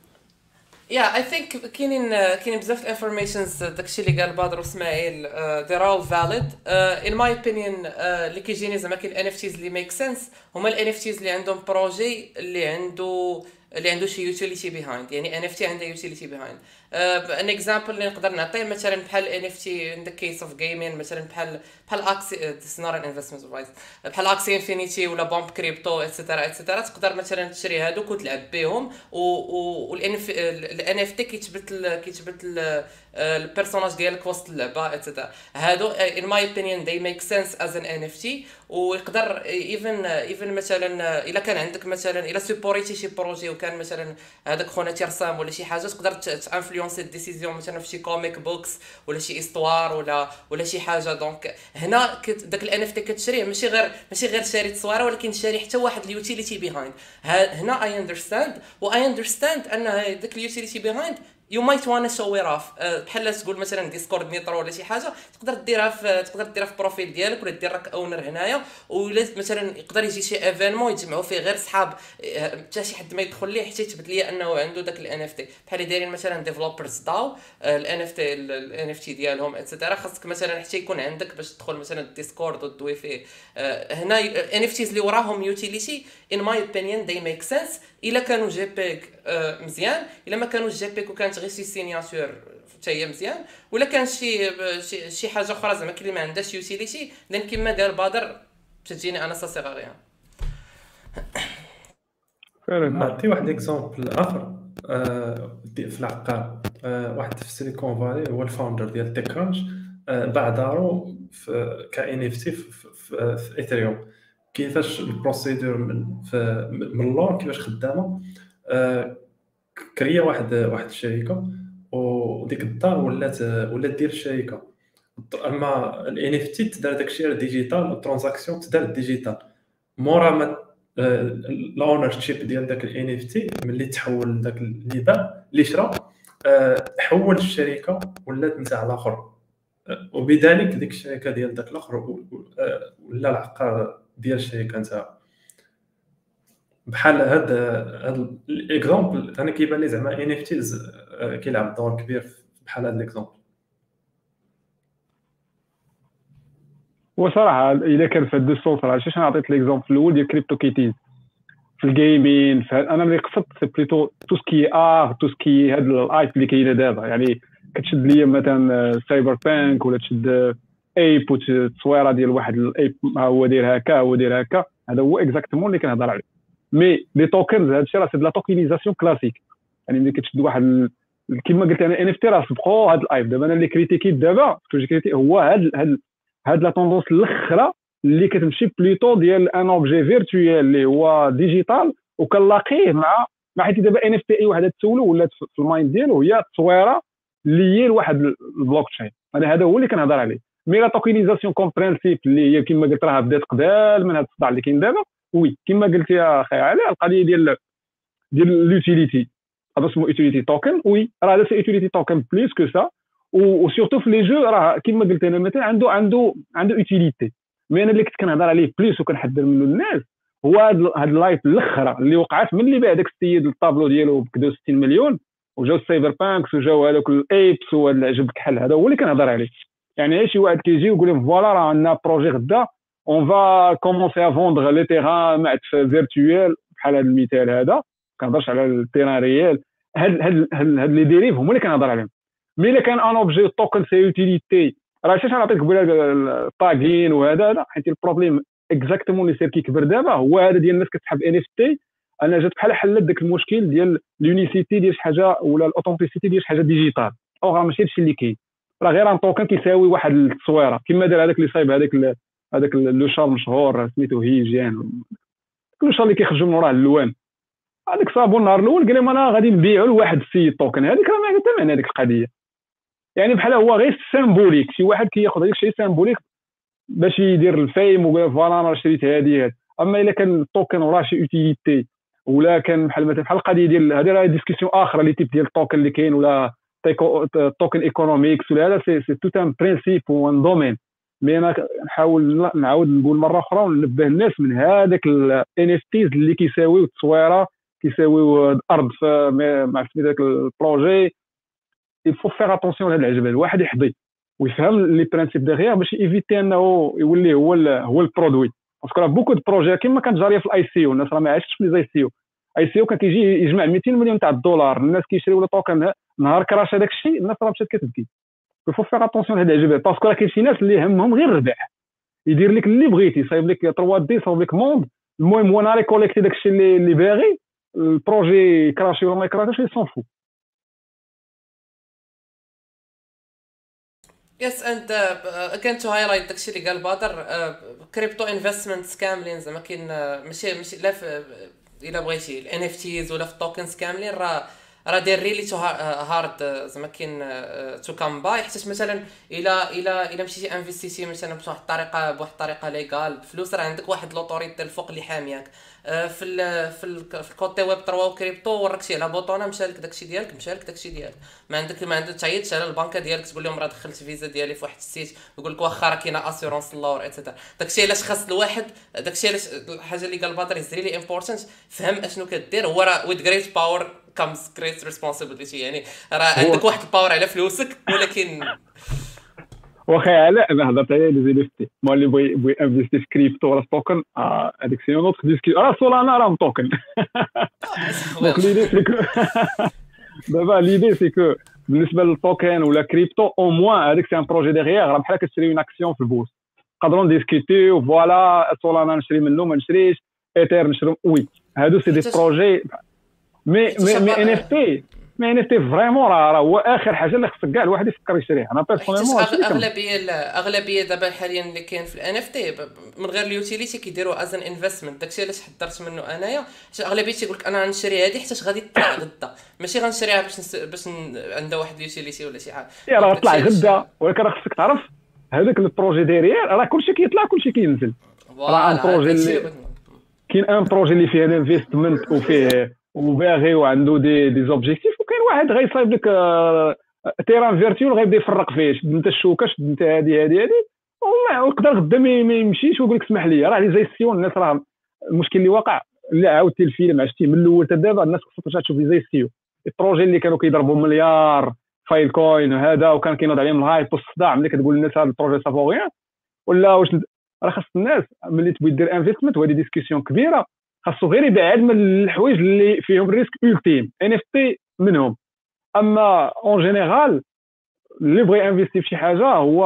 yeah I think كاينين كاينين بزاف informations داكشي اللي قال بدر واسماعيل they're all valid in my opinion اللي كيجيني زعما كاين NFTs اللي make sense هما ال NFTs اللي عندهم projet اللي عنده اللي عنده شي utility behind يعني NFT عندها utility behind un example اللي نقدر نعطيه مثلا بحال NFT in the case of gaming مثلا بحال بحال Axie not investment advice بحال Axie Infinity ولا Bomb Crypto et cetera et cetera تقدر مثلا تشري هادوك وتلعب بهم وال NFT كيتبت كيتبت ال personnage ديالك وسط اللعبة et cetera هادو in my opinion they make sense as an NFT ويقدر even even مثلا إلا كان عندك مثلا إلا supporté شي projet وكان مثلا هذاك خونا تيرسام ولا شي حاجة تقدر t'influencer ال décision مثلا في شي comic books ولا شي histoire ولا ولا شي حاجة. donc هنا داك ال NFT كتشريه ماشي غير ماشي غير شاري تصويرة ولكن شاري حتى واحد ال utility behind هنا I understand و I understand أن داك ال utility behind you might wanna show off بحال تقول مثلا Discord Nitro ولا شي حاجة تقدر ديرها في تقدر ديرها في profile ديالك ولا دير راك owner هنايا. ولا مثلا يقدر يجي شي événement يجمعوا فيه غير صحاب. حتى شي حد ما يدخل ليه حتى يثبت لي أنه عنده داك ال NFT بحال دايرين مثلا Developers DAO ال NFT ال NFT ديالهم et cetera خاصك مثلا حتى يكون عندك باش تدخل مثلا ال Discord وتدوي فيه. هنا NFTs اللي وراهم utility in my opinion they make sense إلا كانوا JPEG مزيان إلا ما كانوش JPEG وكانت غير شي signature حتى هي مزيان ولا كان شي شي حاجة أخرى زعما كلي ما عندهاش utility لأن كيما دار بدر تجيني أنا سا سيغ à rien نعطي واحد exemple آخر في العقار واحد في Silicon Valley هو ال founder ديال TechCrunch باع دارو في ك NFT في Ethereum كيفاش ال procédure من من اللور كيفاش خدامه. كريا واحد واحد الشركة وديك الدار ولات ولات دير الشركة أما الان إف تي تدار داكشي digital وال transaction تدار digital مورا ما ال ownership ديال داك ال NFT ملي تحول داك اللي باع اللي شرا حول الشركة ولات نتاع الآخر. وبذلك ديك الشركة ديال داك الآخر ولا العقار ديال الشركة نتاعو بحال هاد هاد ال exemple أنا كيبان لي زعما NFTs كيلعب دور كبير بحال هاد ال exemple وصراحه إلا كان في هاد ال sens راه علاش أنا عطيت l'exemple الأول ديال CryptoKitties في ال gaming أنا ملي قصدت c'est plutôt tout ce qui art tout ce qui هاد الايت اللي كاينة دابا. يعني كتشد ليا مثلا CyberPunk ولا تشد ape وتصويره ديال واحد ال ape هو داير هكا هو داير هكا. هذا هو exactement اللي كنهضر عليه. mais les tokens هذا الشيء راه c'est la tokenisation classique يعني ملي كتشد واحد كما قلت أنا NFT راه سبقوا هذا ال hype دابا أنا اللي critiquit دابا هو هاد هاد هاد la tendance الأخرى اللي كتمشي plutôt ديال un objet virtuel اللي هو digital وكنلاقيه مع مع حيت دابا NFT أي واحد تسولو ولات في ال mind ديالو هي التصويره اللي هي لواحد البلوك تشين أنا هذا هو اللي كنهضر عليه. mais la tokenisation comme principe اللي هي كما قلت راه بدات قبل من هذا الصداع اللي كاين دابا. oui كما قلت يا أخي علي القضية ديال ديال ال utility هذا اسمه utility token oui راه هذا c'est utility token plus que ça و surtout في les jeux راه كما قلت أنا مثلا عنده عنده عنده utility mais أنا اللي كنت كنهضر عليه plus وكنحذر منه الناس هو هاد ال hype الأخرى اللي وقعت من اللي باع داك السيد الطابلو ديالو ب 60 مليون وجاو ال CyberPunks وجاو هذوك ال apes وهذا العجب كحل هذا هو اللي كنهضر عليه. يعني شي واحد كيجي ويقول لهم voilà راه عندنا projet غدا. اون فا كومونسي ا فوندغ لي تيران معت فيرتويال بحال هذا المثال هذا. كنهضرش على التيران ريال. هاد هاد هاد لي ديريف هما اللي كنهضر عليهم. مي إلا كان ان اوبجي توكن سي يوتيليتي راه شاش نعطيك قبيله الطاغين وهذا هذا. حيت البروبليم اكزاكتومون اللي سير كيكبر دابا هو هذا ديال الناس كتسحب ان اف تي أنا جات بحال حلت داك المشكل ديال اليونيسيتي ديال شي حاجة ولا الاوثنتيسيتي ديال شي حاجة ديجيتال أو ماشي هادشي اللي كاين. راه غير ان توكن كيساوي واحد التصويره كما دار هذاك اللي صايب هذاك هذاك لو شار مشهور سميتو هيجيان لو شار اللي كيخرجوا من وراه اللوان. هذاك صابو النهار الأول قال لهم أنا غادي نبيعو لواحد السيد توكن هذيك راه ما عندها ثمن هذيك القضية. يعني بحال هو غير سيمبوليك شي واحد كياخذ هذاك الشيء سيمبوليك باش يدير الفيم ويقول فوالا أنا شريت هذه أما إلا كان التوكن وراه شي يوتيليتي ولا كان بحال مثلا بحال القضية ديال هذه راه ديسكسيون أخرى اللي تيب ديال التوكن اللي كاين ولا token economics ولا هذا c'est c'est tout un principe و un domaine mais أنا نحاول نعاود نقول مره أخرى وننبه الناس من هذاك ال NFTs اللي كيساويو التصويره كيساويو الأرض مع سميت ذاك ال projet il faut faire attention لهاد العجبه الواحد يحضي ويفهم les principes derrière باش éviter انه يولي هو هو ال produit parce que راه beaucoup de projets كيما كانت جاريه في ال ICO الناس راه ما عاشتش في الاي سي أو اي سي أو كان كيجي يجمع 200 مليون تاع الدولار الناس كيشريو له token نهار crash هذاك الشيء الناس راه مشات كتبكي. Il faut faire attention لهاد العجبات parce que راه كاين شي ناس اللي همهم غير الربح يدير لك اللي بغيتي. يصايب لك 3D يصايب لك monde المهم هو نهار يكوليكتي داك الشيء اللي, اللي باغي. ال projet crashé ولا ما يكراشيش s'en fout Yes and can to highlight داكشي اللي قال بدر crypto investments كاملين زعما كاين ماشي ماشي لا إلا بغيتي ال NFTs ولا في ال tokens كاملين راه راه داير really too hard زعما كاين to come by حيت مثلا الا الا الا مشيتي انفستيتي مثلا بواحد الطريقة بواحد الطريقة légal بفلوس راه عندك واحد l'autorité الفوق اللي حامياك في ال في ال في ال côté Web 3 وكريبتو وركتي على بوطونه مشى لك داكشي ديالك مشى لك داكشي ديالك ما عندك ما عندك تعيطش على البنكه ديالك تقول لهم راه دخلت فيزا ديالي في واحد ال site يقول لك واخا راه كاينة assurance alors et cetera داكشي علاش خاص الواحد داكشي علاش الحاجة اللي قال بدر is really important فهم اشنو كدير هو راه with great power comes great responsibility يعني راه عندك واحد ال power على فلوسك ولكن واخا علاء أنا هضرت عليه les NFT mais اللي بغي بغي investir في كريبتو ولا شي token هذيك c'est une autre discussion راه سولانا راه token donc l'idée c'est que دابا l'idée c'est que بالنسبة لل token ولا crypto au moins هذيك c'est un projet derrière راه بحال كتشري une action في ال bourse نقدروا نديسكوتيو voilà سولانا نشري منه ما نشريش. ايثير نشري oui هادو c'est des projets mais mais mais NFT. mais NFT vraiment راه هو آخر حاجة اللي خصك كاع الواحد يفكر يشريها. أنا personnellement أغلبية الاغلبيه دابا حاليا اللي كاين في ال NFT من غير ال utility كيديروا as an investment داكشي علاش حضرت منه أنايا. حيت أغلبية تيقول لك أنا غنشري هذه حيت غادي تطلع غدا. ماشي غنشريها باش نس... باش عندها واحد ال utility ولا شي حاجة. يا راه طلع غدا. ولكن راه خصك تعرف هذاك ال projet derrière راه كلشي كيطلع كلشي كينزل. راه un projet كاين un projet اللي فيه ال investment وفيه وباغي وعنده des des objectifs وكاين واحد غيصايب لك terrain virtuel غيبدا يفرق فيه شد انت الشوكة شد انت هادي هادي هادي. ويقدر غدا ما يمشيش ويقول لك اسمح لي. راه لي زيستيون الناس راه المشكل اللي وقع اللي عاودتي الفيلم عشتيه من الأول حتى دابا الناس خصها ترجع تشوف لي زيستيون ال projet اللي كانوا كيضربوا مليار Filecoin وهذا وكان كينوض عليهم ال hype والصداع ملي كتقول للناس هذا ال projet ça vaut ولا واش راه خاص الناس ملي تبغي دير investment وهذه discussion كبيرة. خاصو غير يبعد من الحوايج اللي فيهم risque ultime NFT منهم. أما en général اللي بغى investir في شي حاجة هو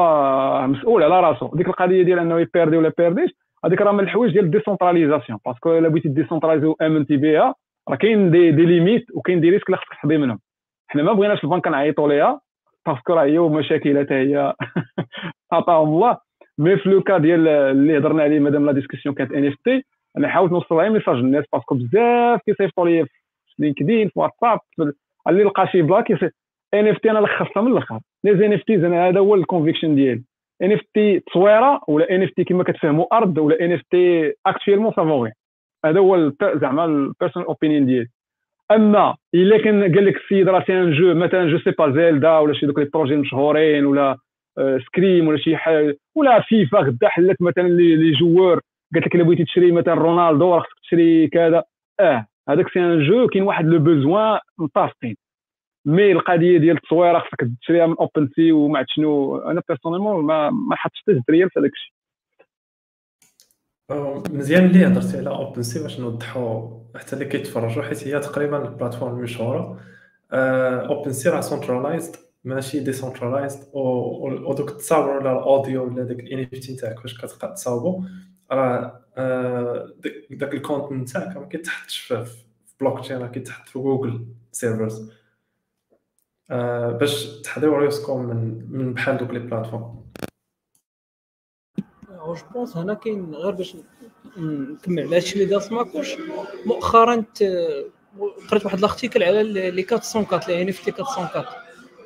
مسؤول على راسو. ديك القضية ديال أنه يبيردي ولا بيرديش هذيك راه من الحوايج ديال ال décentralisation parce que إلا بغيتي décentralisé وامنتي بها راه كاين des, des limites وكاين des risques اللي خصك تحضي منهم. حنا ما بغيناش البنك نعيطوا ليها parce que راه هي ومشاكلها حتى هي. عطاهم الله. mais في le cas ديال اللي هضرنا عليه مادام la discussion كانت NFT أنا حاولت نوصل غير message للناس parce que بزاف كيصيفطوا لي في لينكدين في واتساب اللي لقى شي بلاك NFT أنا لخصتها من الأخر. les NFT أنا هذا هو ال conviction ديالي. NFT تصويرة ولا NFT كما كتفهموا أرض ولا NFT actuellement ça vaut rien هذا هو زعما ال personal opinion ديالي. أما إلا كان قال لك السيد راه c'est un jeu مثلا je sais pas زيلدا ولا شي دوك les projets مشهورين ولا سكريم ولا شي حاجة ولا فيفا غدا حلت مثلا les joueurs قالت لك إلا بغيتي تشري مثلا رونالدو راه خصك تشري كذا. آه هذاك c'est un jeu كاين واحد le besoin متفقين mais القضية ديال التصويره خصك تشريها من اوبن سي وما عرفت شنو. أنا personnellement ما ما حطش حتى ريال في هذاك الشيء. مزيان اللي هضرتي على اوبن سي باش نوضحوا حتى اللي كيتفرجوا حيت هي تقريبا ال plateforme المشهوره اوبن سي راه centralized ماشي decentralized ودوك التصاور ولا ال audio ولا داك ال NFT تاعك فاش كتبقى تصاوبو. راه آه، داك ال content نتاعك ما كيتحطش في بلوك تشين راه كيتحط في جوجل servers. آه، باش تحضيوا راسكم من من بحال دوك les plateformes. je pense هنا كاين غير باش نكمل. على هادشي اللي داز ماكوش. مؤخرا قريت واحد ال article على les 404 les NFT 404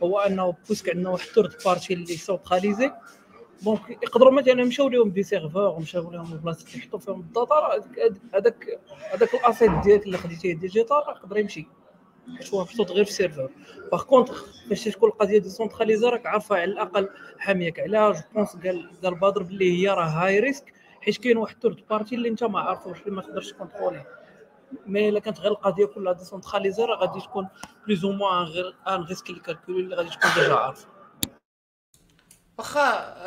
هو أنه puisque عندنا واحد third party اللي centralisé donc يقدروا مثلا يمشيو لهم des serveurs ومشاو لهم بلاصة يحطوا فيهم ال data هذاك هذاك ال asset ديالك اللي خديتيه digital يقدر يمشي. حيت هو محطوط غير في ال serveur par contre باش تكون القضية décentralisée راك عارفة على الأقل حاميك عليها je pense قال قال بدر باللي هي راه high risk حيت كاين واحد third party اللي انت ما عارفوش اللي ما تقدرش كونترولي mais إلا كانت غير القضية كلها décentralisée راه غادي تكون plus ou moins غير un risque اللي calculé اللي غادي تكون déjà عارف واخا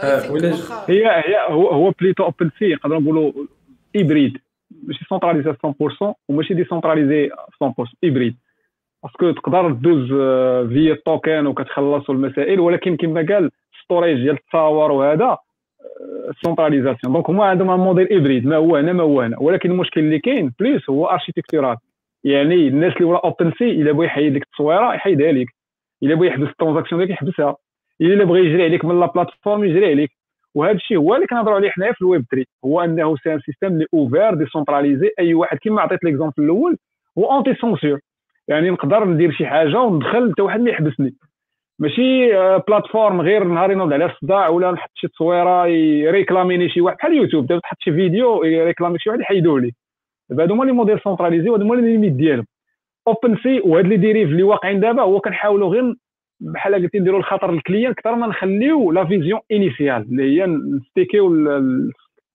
آه، هي هي هو هو plutôt اوبن سي نقدروا نقولوا hybride ماشي centralisé 100% وماشي décentralisé 100% hybride parce que تقدر دوز via ال token وكتخلصوا المسائل ولكن كما قال storage ديال التصاور وهذا centralisation donc هما عندهم un modèle hybride ما هو هنا ما هو هنا. ولكن المشكل اللي كاين plus هو architectural يعني الناس اللي ولا اوبن سي إلا بغى يحيد لك التصويرة يحيدها لك. إلا بغى يحبس ال transaction ديالك يحبسها. إلا بغى يجري عليك من la plateforme يجري عليك. وهذا الشيء هو اللي كنهضروا عليه حنايا في الويب 3 هو أنه c'est un système اللي ouvert décentralisé أي واحد كما عطيت l'exemple الأول هو anti-censure يعني نقدر ندير شي حاجة وندخل حتى واحد ما يحبسني. ماشي plateforme غير نهار ينوض عليها الصداع ولا نحط شي تصويرة يريكلاميني شي واحد. بحال يوتيوب دابا تحط شي فيديو يريكلامي شي واحد يحيدوه لي. دابا هادو هما les modèles centralisés وهادو هما les limites ديالهم. اوبن سي وهاد les dérives اللي واقعين دابا هو كنحاولوا غير بحال قلتي نديروا الخطر لل client أكثر ما نخليو la vision initiale اللي هي نستيكيو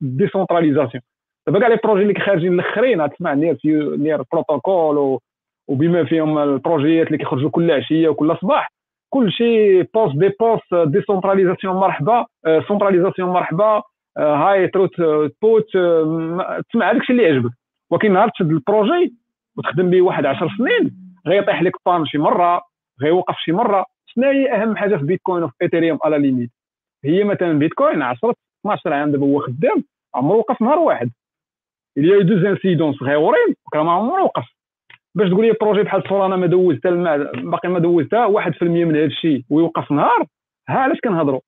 ال décentralisation دابا كاع les projets اللي خارجين الاخرين تسمع NEAR NEAR protocol وبما فيهم البروجيات اللي كيخرجوا كل عشية وكل صباح كل شيء بوست دي بوست décentralisation مرحبا centralisation مرحبا high throughput تسمع هذاك الشيء اللي يعجبك. ولكن نهار تشد ال projet وتخدم به واحد 10 سنين غيطيح لك بان شي مرة غيوقف شي مرة شنو هي أهم حاجة في بيتكوين وفي إيثيريوم à la limite؟ هي مثلا بيتكوين 10 12 عام دابا هو خدام عمره وقف نهار واحد. il y a eu deux incidents غيورين وكان ما عمره وقف. باش تقول لي projet بحال سولانا ما دوزتها باقي ما دوزتها 1% من هذا الشيء ويوقف نهار ها علاش كنهضروا؟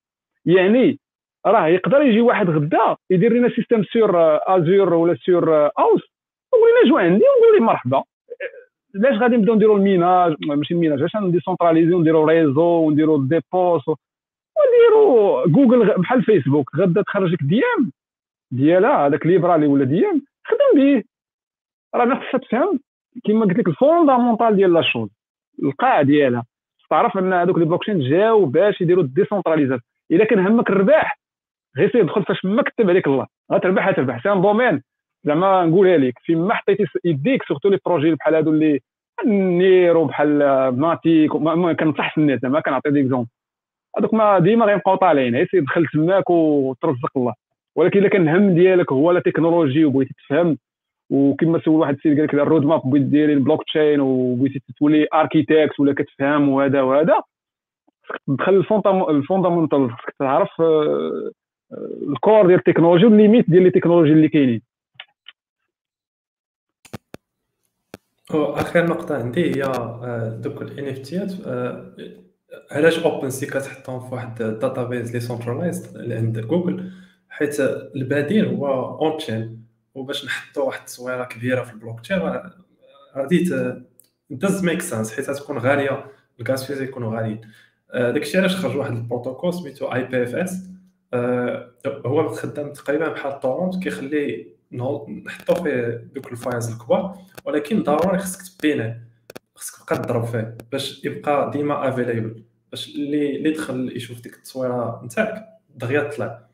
يعني راه يقدر يجي واحد غدا يدير لنا système sur Azure ولا sur AWS ويقول لنا جو عندي ونقول لي مرحبا. علاش غادي نبداو نديرو ال ménage ماشي ال ménage علاش نديسونتراليزيو ونديرو réseau ونديرو ديبوس ونديرو جوجل بحال فيسبوك غدا تخرج لك ديام ديالها هذاك ليبرالي ولا ديام خدم به راه الناس تفهم كما قلت لك ال fondamental ديال la chose القاع ديالها تعرف ان هذوك les blockchains جاو باش يديروا ال décentralisation الا كان همك الرباح غير سير دخل فاش ما كتب عليك الله غتربح غتربح c'est un domaine زعما نقولها لك فيما حطيتي يديك surtout les projets بحال هادو اللي نيرو بحال ماتيك كنصح الناس زعما كنعطي des exemples هذوك ما ديما غيبقاو طالعين غير دخل تماك وترزق الله. ولكن إلا كان الهم ديالك هو la technologie وبغيتي تفهم وكما سول واحد السيد قال لك ال roadmap بغيتي ديري البلوك تشين وبغيتي تولي architecte ولا كتفهم وهذا وهذا تدخل ال fondamental خصك تعرف آه، آه، ال core ديال التكنولوجي وال limites ديال التكنولوجي اللي كاينين. آخر نقطة عندي هي آه، دوك ال NFT ات علاش اوبن سي كتحطهم في واحد ال database لي centralized عند جوجل حيت البديل هو on-chain وباش نحطوا واحد التصويرة كبيرة في البلوك تشين غادي doesn't make sense حيت تكون غالية ال gas fees يكونوا غاليين آه، داكشي علاش خرج واحد البروتوكول سميتو IPFS هو خدام تقريبا بحال torrent كيخلي نحطو فيه دوك ال files الكبار ولكن ضروري خصك تبينه خصك تبقى تضرب فيه باش يبقى ديما available باش اللي اللي دخل يشوف ديك التصويرة نتاعك دغيا طلع.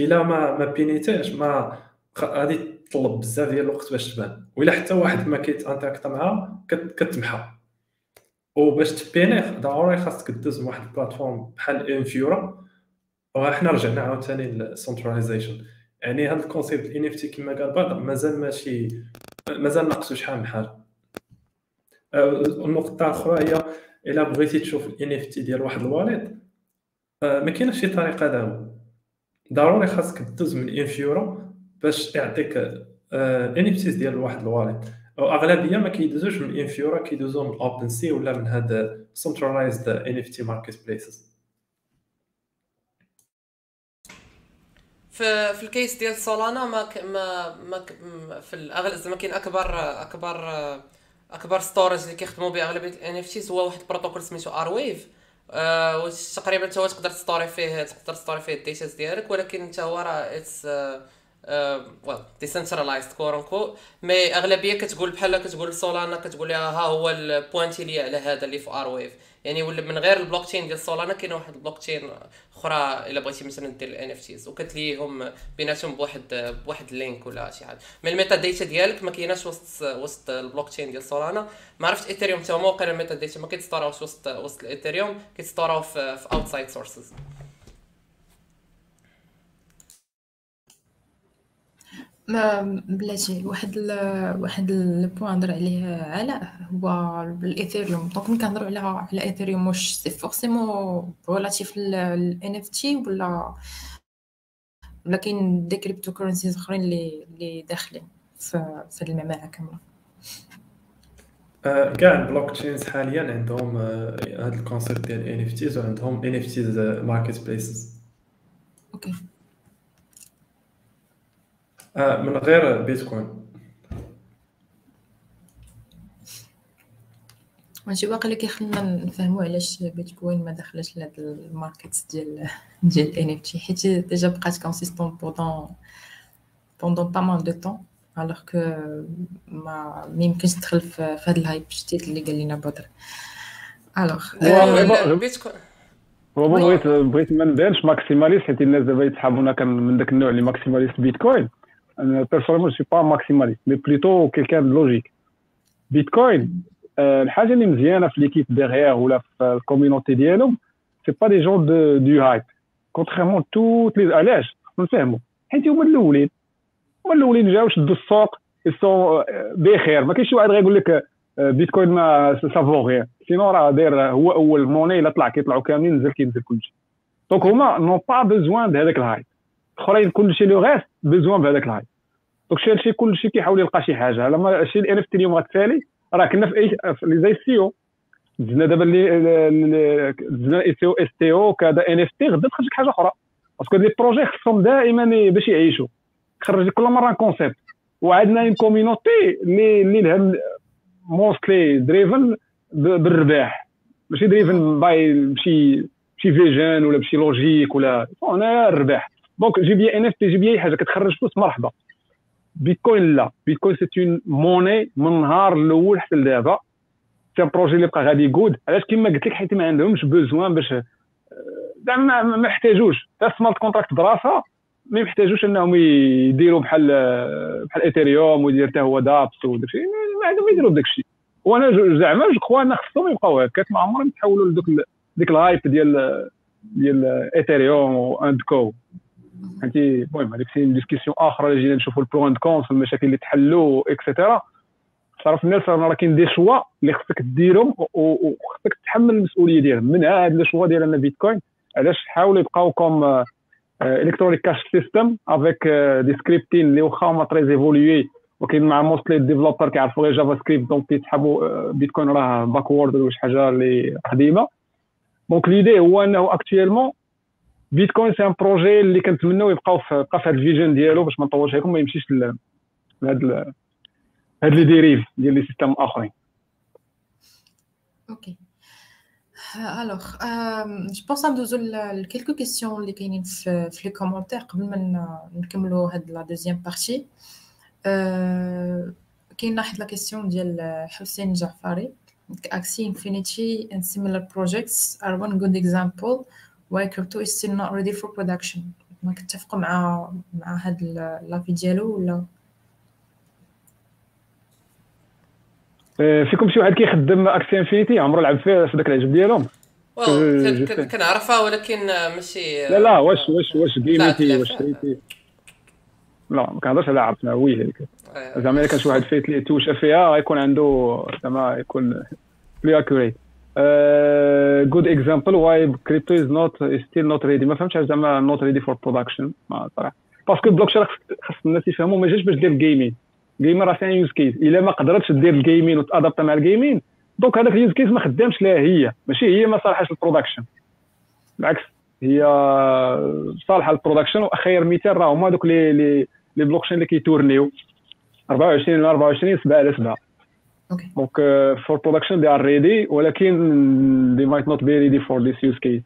إلا ما ما بينيتيش ما غادي تطلب بزاف ديال الوقت باش تبان. وإلا حتى واحد ما كيت interact معاها كتمحى. وباش تبينيه ضروري خاصك دوز واحد ال plateforme بحال Infura وحنا رجعنا عاوتاني لل centralization يعني هذا ال concept ال NFT كما قال بدر مازال ماشي مازال ناقصو شحال من حاجة. أه، النقطة الأخرى هي إلا بغيتي تشوف ال NFT ديال واحد ال wallet أه، ما كاينش شي طريقة دابا ضروري خاصك دوز من Infura باش يعطيك NFT ديال واحد ال wallet. أو أغلبية ما كيدوزوش من Infura كيدوزو من اوبن سي ولا من هاد centralized NFT marketplaces في في الكيس ديال سولانا ما ك ما ما ك في الاغلب زعما كاين أكبر أكبر أكبر ستورج اللي كيخدموا به أغلبية الان اف هو واحد البروتوكول سميتو ار ويف آه واش تقريبا انت تقدر تستوري فيه تقدر تستوري فيه الديتاز ديالك ولكن انت هو راه اتس ويل ديسنترلايزد كورنكو مي أغلبية كتقول بحال كتقول سولانا كتقول لها ها هو البوينتي لي على هذا اللي في ار ويف يعني ولا من غير البلوك تشين ديال سولانا كاينة واحد البلوك تشين أخرى إلا بغيتي مثلا دير ال NFTs وكتليهم بيناتهم بواحد بواحد ال link ولا شي حاجة. mais ال metadata ديالك ما كايناش وسط وسط البلوك تشين ديال سولانا ما عرفت ايثيريوم حتى هما وقيلا ال metadata ما كيتستوراوش وسط وسط الايثيريوم كيتستوراو في outside sources بلاتي واحد ال واحد ال point هضر عليه علاء هو الإيثيريوم. donc ملي كنهضروا على على إيثيريوم واش c'est forcément relatif لل NFT ولا ولا كاين des cryptocurrencies أخرين اللي اللي داخلين في في المعمعة كاملة. كاع ال blockchains حاليا عندهم هذا ال concept ديال NFTs وعندهم NFTs marketplaces OK. من غير بيتكوين. ماشي واقع اللي كيخلينا نفهموا علاش بيتكوين ما دخلش لهاد ال market ديال ديال ال NFT حيت déjà بقات consistant pendant pendant pas mal de temps alors que ما يمكنش تدخل في هاد ال hype جديد اللي قال لنا بدر. alors بيتكوين هو بغيت بغيت ما نديرش maximaliste حيت الناس دابا يتحابونا كان من داك النوع اللي maximaliste بيتكوين. أنا personnellement c'est pas maximaliste mais plutôt quelqu'un logique بيتكوين الحاجة اللي مزيانه في l'équipe derrière ولا في ال community ديالهم c'est pas des gens de de hype contrairement à toutes les علاش نفهموا حيت هما الاولين هما الاولين جاو شدوا السوق سون بخير ما كاينش شي واحد غيقول لك بيتكوين ما سافو غير sinon راه داير هو اول monnaie الا طلع كيطلعوا كاملين نزل كينزل كلشي donc هما n'ont pas besoin ب هذاك ال hype الاخرين كلشي le reste besoin ب هذاك ال hype donc شي هادشي كلشي كيحاول يلقى شي حاجة. لما شي ال NFT اليوم غتسالي راه كنا في اي les ICO دزنا دابا اللي دزنا ICO STO كذا NFT غدا تخرج لك حاجة أخرى. parce que les projets خصهم دائما باش يعيشوا. تخرج كل مرة concept وعندنا une community اللي اللي لها mostly driven بالرباح. ماشي driven by بشي بشي vision ولا بشي logique ولا أنا الرباح. donc جيب لي NFT جيب لي اي حاجة كتخرج فلوس مرحبا. بيتكوين لا. بيتكوين c'est une monnaie من النهار الأول حتى لدابا. c'est un projet اللي بقى غادي يقود. علاش كما قلت لك حيت ما عندهمش besoin باش زعما ما يحتاجوش تا smart contract براسها ما يحتاجوش إنهم يديروا بحال بحال ايثيريوم ويدير حتى هو DApps وداك الشيء. ما عندهم يديروا داك الشيء. وأنا زعما je crois إن خصهم يبقاو هكاك. ما عمرهم يتحولوا لدوك ديك ال hype ديال ديال ايثيريوم and co فهمتي المهم هذيك c'est discussion أخرى اللي جينا نشوفوا ال pros and cons المشاكل اللي تحلوا etcetera تعرف الناس راه كاين des choix اللي خصك ديرهم وخصك تتحمل المسؤولية ديالهم. من هاد les choix ديال بيتكوين علاش حاولوا يبقاو comme electronic cash system avec des scripting اللي واخا هما très évolués وكاين مع mostly developers كيعرفوا غير JavaScript donc كيسحبوا بيتكوين راه backward ولا شي حاجة اللي قديمة. دونك l'idée هو إنه actuellement بيتكوين c'est un projet اللي كنتمناو يبقاو في بقى في هذا ال vision ديالو باش ما نطولش عليكم ما يمشيش لهاد هاد les dérives ديال لي سيستم آخرين. OK alors je pense ندوزو ل quelques questions اللي كاينين في les commentaires قبل ما نكملو هاد la deuxième partie كاين واحد la question ديال حسين جعفري Axie Infinity and similar projects are one good example why crypto is still not ready for production. ما كتفقوا مع مع هاد l'avis ديالو ولا؟ فيكم شي واحد كيخدم Axie Infinity عمرو لعب فيه في داك العجب ديالهم. كنعرفها ولكن ماشي لا لا واش واش واش game يتي واش شريتي لا ما كنهضرش على عرفنا oui هذيك زعما إلا كان شي واحد فايت ليه touché فيها غيكون عنده زعما يكون plus accurate good example why crypto is not still not ready ما فهمتش زعما not ready for production صراحة parce que ال blockchain خاص الناس يفهموا ما جاش باش دير ال gaming gaming راه فيها use case إلا ما قدرتش دير ال gaming وتادابتا مع ال gaming donc هذاك ال use case ما خدامش لها هي. ماشي هي ما صالحاش لل production بالعكس هي صالحة لل production وأخير مثال راه هما دوك les les les blockchains اللي كي tourn يو. 24 على 24 7 على 7 donc for production they are ready ولكن they might not be ready for this use case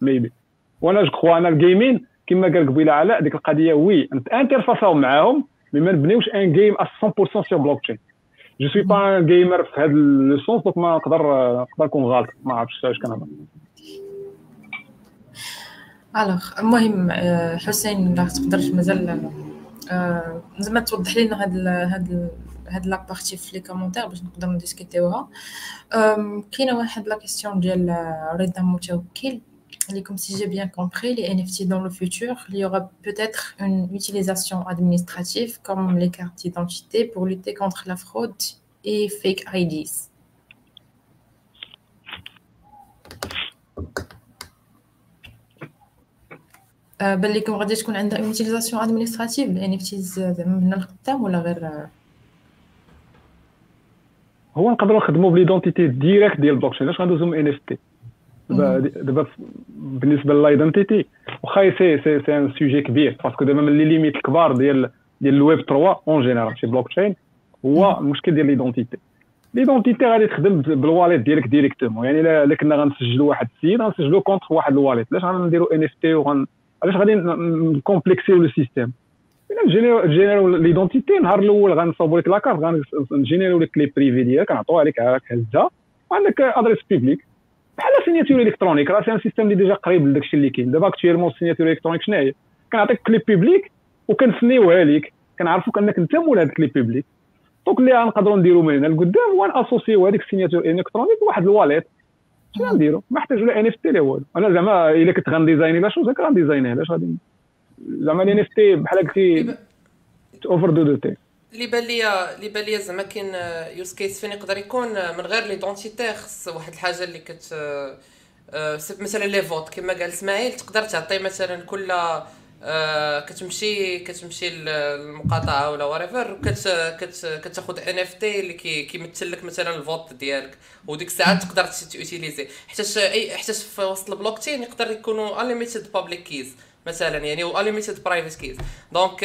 maybe وأنا je crois أنا ال gaming كما قال قبيله علاء ديك القضية oui انت interfaç او معاهم mais ما نبنيوش un game 100% sur blockchain je suis pas un gamer في هذا le sens donc ما نقدر نقدر نكون غلط ما عرفتش اش كنهضر alors المهم حسين لا تقدرش مازال زعما توضح لنا هاد هاد هاد لا بارتي في لي كومونتير باش نقدروا نديسكوتيوها كاينه واحد لا كيسيون ديال رضا متوكل comme si j'ai bien compris, les NFT dans le futur, il y aura peut-être une utilisation administrative comme les cartes d'identité pour lutter contre la fraude et fake IDs. بان لكم غادي تكون عندها يوتيليزاسيون ادمنستراتيف ال NFTs زعما من القدام ولا غير هو نقدروا نخدموا ب l'identité directe ديال البلوك تشين علاش غندوزو من NFT دابا دابا بالنسبة لل identity واخا سي سي سي ان سوجي كبير parce que دابا من les limites الكبار ديال ديال الويب 3 en général شي بلوك تشين هو المشكل ديال l'identité l'identité غادي تخدم بال wallet ديالك directement يعني الا كنا غنسجلوا واحد السيد غنسجلوا contre واحد ال wallet علاش غنديروا NFT وغن علاش غادي ن complex يو le système génér و l'identité النهار الأول غنصاوبوا لك la carte غن génér و لك clé privée ديالك غنعطوها لك هزها وعندك adresse publique بحال signature électronique راه c'est un système اللي déjà قريب لداكشي اللي كاين دابا actuellement signature électronique شنو هي كنعطيك clé publique وكن sign يوها لك كنعرفوك انك انت مول هذاك clé publique donc اللي غنقدروا نديرو من هنا لقدام هو ن associ و هذيك ال signature électronique بواحد ال wallet شنو نديرو ما احتاجو لا NFT لا والو أنا زعما الا كنت غنديزايني لا شوز غنديزاينيها علاش غادي زعما ال NFT بحال قلتي اوفر دو دو تي اللي بان ليا اللي بان ليا زعما كاين use case فين يقدر يكون من غير l'identité خص واحد الحاجة اللي كت مثلا les votes كما قال إسماعيل تقدر تعطي مثلا كل كتمشي كتمشي للمقاطعة ولا وريفر كت كت كتاخذ NFT اللي كيمثل لك مثلا ال vote ديالك. وديك الساعة تقدر ت utiliser حيت اي حيت في وسط البلوك تشين يقدر يكونوا unlimited public keys مثلا يعني و unlimited private keys donc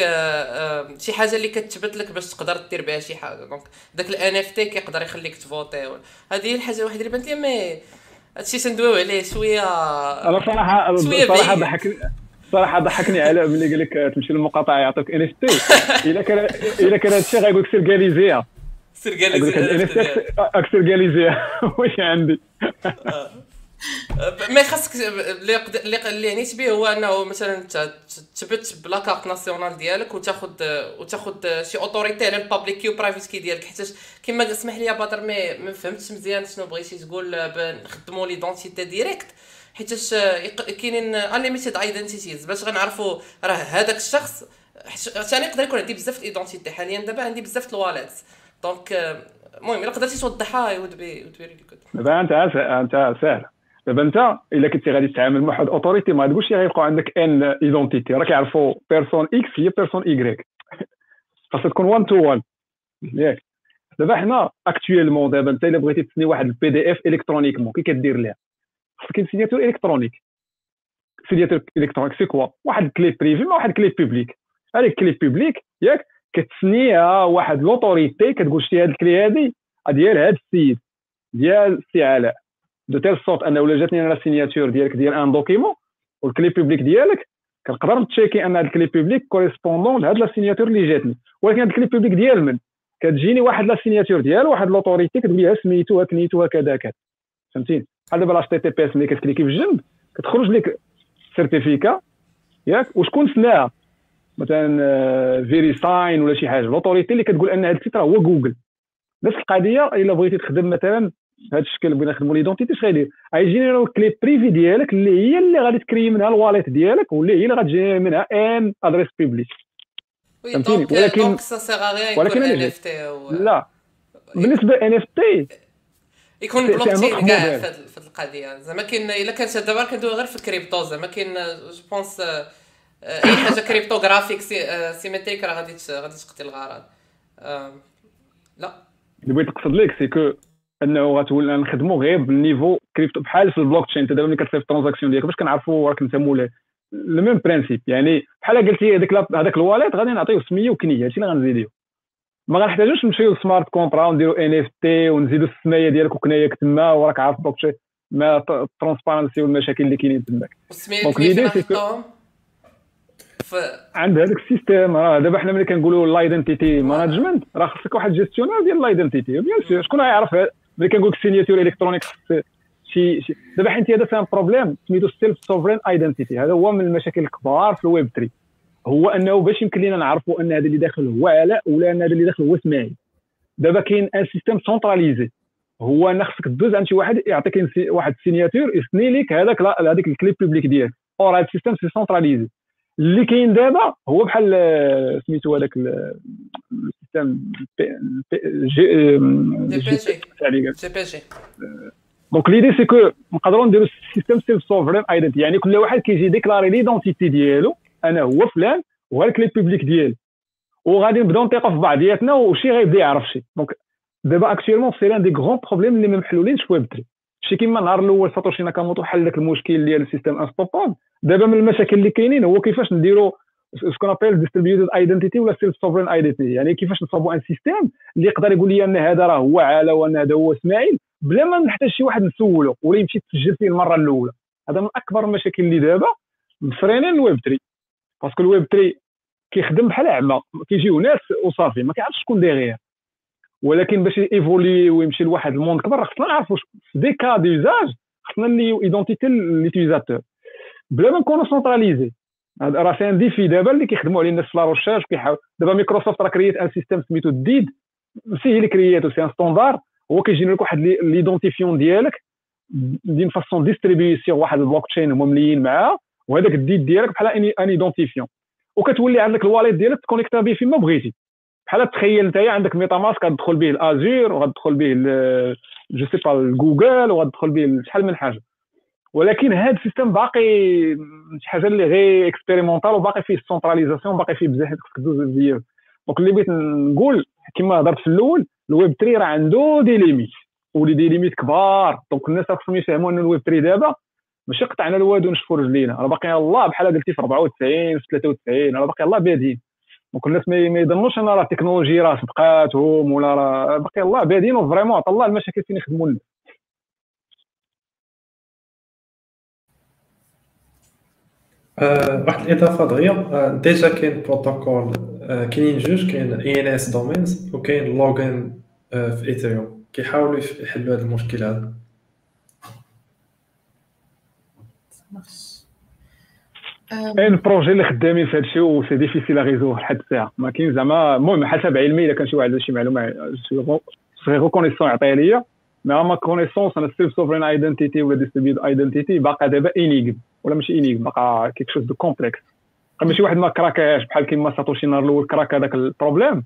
شي حاجة اللي كتثبت لك باش تقدر دير بها شي حاجة. donc داك ال NFT كيقدر يخليك ت voter. هذه هي الحاجة الوحيدة اللي بانت لي mais هادشي تندويو عليه شوية. أنا صراحة صراحة ضحكني صراحة ضحكني على ملي قال لك تمشي للمقاطعه يعطوك NFT إلا كان إلا كان هادشي غايقول لك سير légalis يها سير légalis يها أكثر légalis يها واش عندي؟ ما خاصك اللي اللي عنيت به هو أنه مثلا تثبت بلا carte nationale ديالك وتاخذ وتاخذ شي autorité على ال public key و private key ديالك. حيت كما اسمح لي بدر ما فهمتش مزيان شنو بغيتي تقول نخدموا l'identité directe حيت كاينين unlimited identities باش غنعرفوا راه هذاك الشخص ثاني يقدر يكون عندي بزاف ال identité حاليا دابا عندي بزاف ال wallet donc المهم إلا قدرتي توضحها you'd be you'd be really good دابا أنت أنت سهل. دابا انت الا كنتي غادي تتعامل مع واحد autorité ما تقولش غيبقى عندك une identité راه كيعرفوا personne X هي personne Y خاصها تكون 1 to 1 ياك دابا حنا actuellement دابا انت الا بغيتي تسني واحد ال PDF électroniquement كي كدير ليها؟ خاصك signature électronique signature électronique c'est quoi واحد clé privée مع واحد clé publique هذيك clé publique ياك كتسنيها واحد l'autorité كتقول شتي هاد ال clé هادي ديال هاد السيد. ديال السي علاء de telle sorte أنه ولا جاتني أنا ال signature ديالك ديال un document و ال clé publique ديالك كنقدر نتشيكي أن هاد ال clé publique correspondante لهاد la signature اللي جاتني. ولكن هاد ال clé publique ديال من؟ كتجيني واحد la signature ديال واحد l'autorité كتقول لها سميتو كنيتو كذا كذا فهمتيني؟ بحال دابا ل HTTPS ملي كتكليكي في الجنب كتخرج لك certificat ياك؟ وشكون سناها مثلا VeriSign ولا شي حاجة. l'autorité اللي كتقول أن هذا ال site راه هو جوجل نفس القضية إلا بغيتي تخدم مثلا بهذا الشكل اللي بغينا نخدموا l'identité اش غيدير غيجينيرو ال clé privée ديالك اللي هي اللي غادي تكري منها ال wallet ديالك واللي هي اللي غتجينيري منها une adresse publique فهمتيني؟ ولكن ولكن لا. بالنسبة NFT يكون بلوك تشين كاع في القضية زعما كاين الا كانت دابا كندوي غير في الكريبتو زعما كاين je pense اي حاجة cryptographique symétrique راه غادي غادي تقتل الغرض لا اللي بغيت نقصد لك c'est que انه غتولي نخدموا غير بال niveau crypto بحال في البلوك تشين. انت دابا ملي كتصيفط transaction ديالك باش كنعرفوا راك انت مولاي le même principe يعني بحال قلتي هذاك هذاك ال wallet غادي نعطيو سمية وكنية هادشي اللي غنزيدو ما غنحتاجوش نمشيو ل smart contrat ونديرو NFT ونزيدو السميه ديالك وكناياك تما وراك عارف بلوك تشين ما ال transparency والمشاكل اللي كاينين تماك. donc l'idée c'est عند هذاك ال système راه دابا حنا ملي كنقولوا ل identity management راه خصك واحد gestionnaire ديال ل identity bien sûr شكون غيعرف ملي كنقول لك signature électronique شي دابا حيت هذا c'est un problème سميتو self-sovereign identity هذا هو من المشاكل الكبار في الويب 3 هو أنه باش يمكن لنا نعرفوا أن هذا اللي داخل هو علاء ولا أن هذا اللي داخل هو إسماعيل. دابا كاين un système centralisé هو ان خصك دوز عند شي واحد يعطيك واحد ال signature يسني لك هذاك هذيك ال clé publique ديالك. or هذا ال système c'est centralisé اللي كاين دابا هو بحال سميتو هذاك ال système جي جي. بي جي. donc l'idée c'est que نقدروا نديروا système self-sovereign identity يعني كل واحد كيجي déclarer l'identité ديالو أنا هو فلان وهذا ال clé publique ديالي. وغادي نبداو نطيقوا في بعضياتنا وشي غيبدا يعرف شي. donc دابا actuellement c'est l'un des grands problèmes اللي ما محلولينش في ويب 3 شي كيما النهار الأول ساتوشي ناكاموتو حل لك المشكل ديال ال système unstoppable دابا من المشاكل اللي كاينين هو كيفاش نديرو ce qu'on appelle distributed identity ولا self-sovereign identity يعني كيفاش نصاوبو un système اللي يقدر يقول لي أن هذا راه هو علاء وأن هذا هو إسماعيل بلا ما نحتاج شي واحد نسولو ولا يمشي تسجل فيه المرة الأولى. هذا من أكبر المشاكل اللي دابا مفرينين الويب 3 parce que ال web 3 كيخدم بحال عمى كيجيو ناس وصافي ما كيعرفش شكون derrière ولكن باش évoluer ويمشي لواحد ال monde كبر خصنا نعرفوا des cas d'usage خصنا نليو identité l'utilisateur بلا ما نكونوا هذا راه c'est un défi دابا اللي كيخدموا عليه الناس في la recherche كيحاول دابا مايكروسوفت راه créé un système سميتو DID هي اللي كرييتو c'est un standard هو كيجي لك واحد l'identifiant ديالك d'une façon distribuée sur واحد البلوك تشين هما مليين معاه وهذاك ال DID ديالك بحال un identifiant وكتولي عندك ال wallet ديالك تكونيكتا به فيما بغيتي. بحال تخيل انت عندك MetaMask غتدخل به ال Azure وغتدخل به je sais pas Google وغتدخل به شحال من حاجة. ولكن هذا ال système باقي شي حاجة اللي غير expérimental وباقي فيه ال centralisation باقي فيه بزاف خصك دوز ديال donc اللي بغيت نقول كما هضرت في الأول الويب 3 راه عنده des limites ولي des limites كبار. donc الناس خصهم يفهموا أن الويب 3 دابا ماشي قطعنا الواد ونشفوا رجلينا. راه باقي الله بحال قلتي في 94 في 93 راه باقي الله بادين. donc الناس ما يظنوش أن راه التكنولوجيا راه سبقاتهم ولا راه باقي الله بادين و vraiment عطا الله المشاكل فين يخدموا لنا أه واحد الإضافة دغيا أه déjà كاين بروتوكول أه كاينين جوج كاين ENS domains وكاين login في Ethereum كيحاولوا يحلوا هذا. المشكل هذا كاين projet اللي خدامين في هذا الشيء و c'est difficile résoudre لحد الساعة ما كاين زعما المهم حسب علمي إلا كان شي واحد عنده شي معلومة c'est reconnaissant يعطيها ليا mais ma connaissance أنا self-sovereign identity ولا distributed identity باقا دابا énigme ولا ماشي énigme باقا quelque chose de complexe ماشي واحد ما كراكاش بحال كيما ساتوشي نهار الأول كراك هذاك ال problème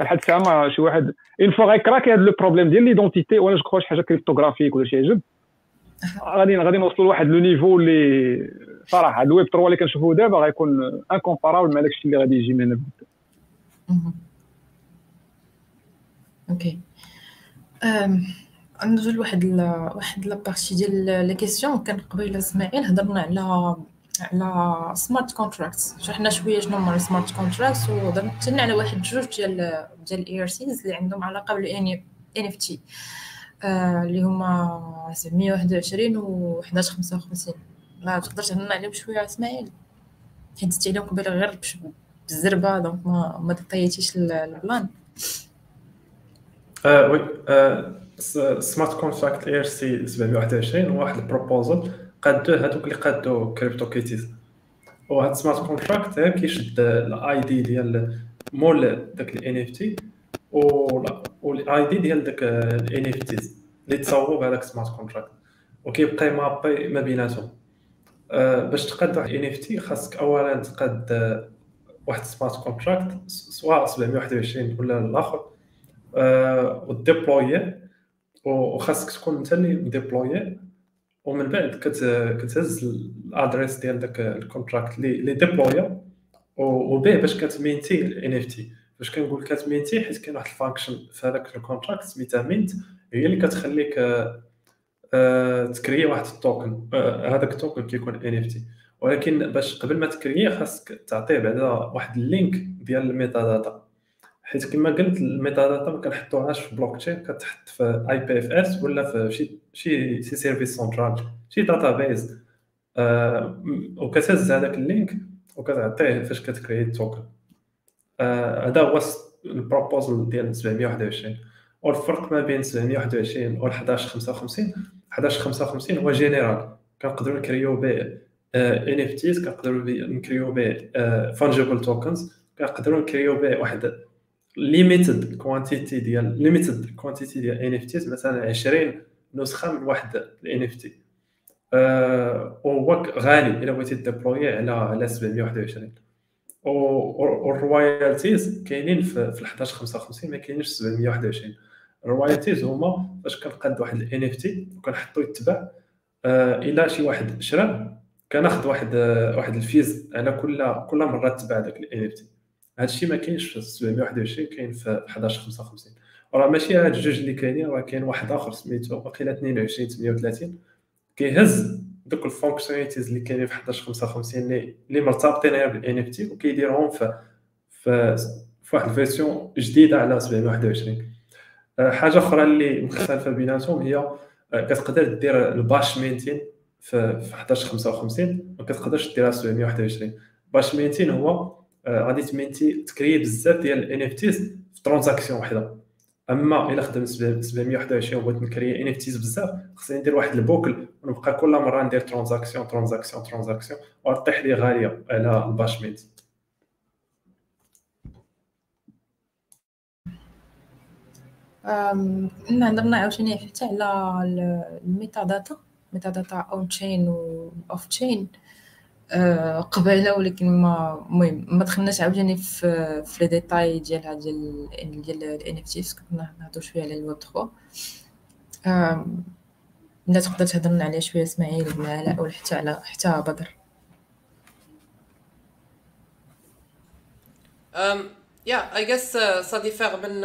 لحد الساعة ما شي واحد une fois غيكراكي هذا le problème ديال l'identité وأنا جو شي حاجة cryptographique ولا شي عجب. غادي غادي نوصلوا لواحد le niveau اللي صراحة الويب 3 اللي كنشوفوه دابا غيكون incomparable مع داكشي اللي غادي يجي من هنا. OK ندوزو لواحد واحد la partie ديال les questions كان قبيله اسماعيل هضرنا على على smart contracts شرحنا شوية شنو هما ال smart contracts وهضرنا على واحد جوج ديال ديال ال ERCs اللي عندهم علاقه بال NFT اللي هما 721 و 1155 ما تقدر تهضرنا عليهم شوية إسماعيل. حيت دزتي عليهم قبيلة غير بالزربه donc ما ما دطيتيش ال plan. آه oui smart contract ERC 721 واحد ال proposal قادو هذوك اللي قادو CryptoKitties وهاد smart contract كيشد ال ID ديال مول داك ال NFT وال ID ديال داك ال NFTs اللي تصاوبوا بهذاك smart contract وكيبقى mappé ما بيناتهم. باش تقاد واحد NFT خاصك اولا تقاد واحد smart contract سواء 721 ولا الآخر أه و deploy وخاصك تكون أنت اللي deploy ومن بعد كتهز ال adresse ديال داك ال contract اللي deploy وبيه باش كت mint ي ال NFT فاش كنقول كت mint ي حيت كاين واحد ال function في هذاك ال contract سميتها mint هي اللي كتخليك آه ت créer واحد ال token. آه هذاك ال token كيكون NFT ولكن باش قبل ما ت créer ه خاصك تعطيه بعدا واحد ال link ديال ال metadata حيت كما قلت ال metadata ما كنحطوهاش في بلوك تشين كتحط في IPFS ولا في شي شي سي service central شي database آه وكتهز هذاك ال link وكتعطيه فاش كت créer ال token. هذا هو ال proposal ديال 721 والفرق ما بين 721 و 1155 1155 هو général. كنقدروا ن créer و به NFTs كنقدروا ن créer و به fungible tokens كنقدروا ن créer و به واحد limited quantity ديال limited quantity ديال NFTs مثلا 20 نسخة من واحد ال NFT وهو غالي إلا بغيتي deploy على على 721 وال royalties كاينين في 1155 ما كاينينش في 721 ال royalties هما فاش كنقاد واحد ال NFT وكنحطو يتباع إلى شي واحد شرا كناخذ واحد واحد ال fees على كل كل مرة تباع داك ال NFT هادشي ما كاينش في 721 كاين في 1155 راه ماشي هاد الجوج اللي كاينين راه كاين واحد آخر سميتو واقيلا 22 38 كيهز دوك ال functionalities اللي كاينين في 11 55 اللي اللي مرتبطين غير بال NFT وكيديرهم في في واحد ال version جديدة على 721 آه، حاجة أخرى اللي مختلفة بيناتهم هي آه، كتقدر دير ال batch minting في 11 55 ما كتقدرش ديرها 721 batch minting هو آه، غادي ت mint ي ت créer بزاف ديال ال NFTs في transaction وحدة. أما إلا خدمت 721 وبغيت ن créer NFTs بزاف خصني ندير واحد ال boucle ونبقى كل مرة ندير transaction transaction transaction وطيح لي غالية على ال batch mint نهضرنا عاوتاني حتى على ال metadata metadata on-chain و off-chain قبيلة ولكن ما المهم ما دخلناش عاوتاني في في les détails ديالها ديال ديال ال NFT كنا نهضروا شوية على الويب 3 لا تقدر تهضر لنا عليه شوية إسماعيل ولا علاء ولا حتى على حتى بدر. يا اي juste ça diffère من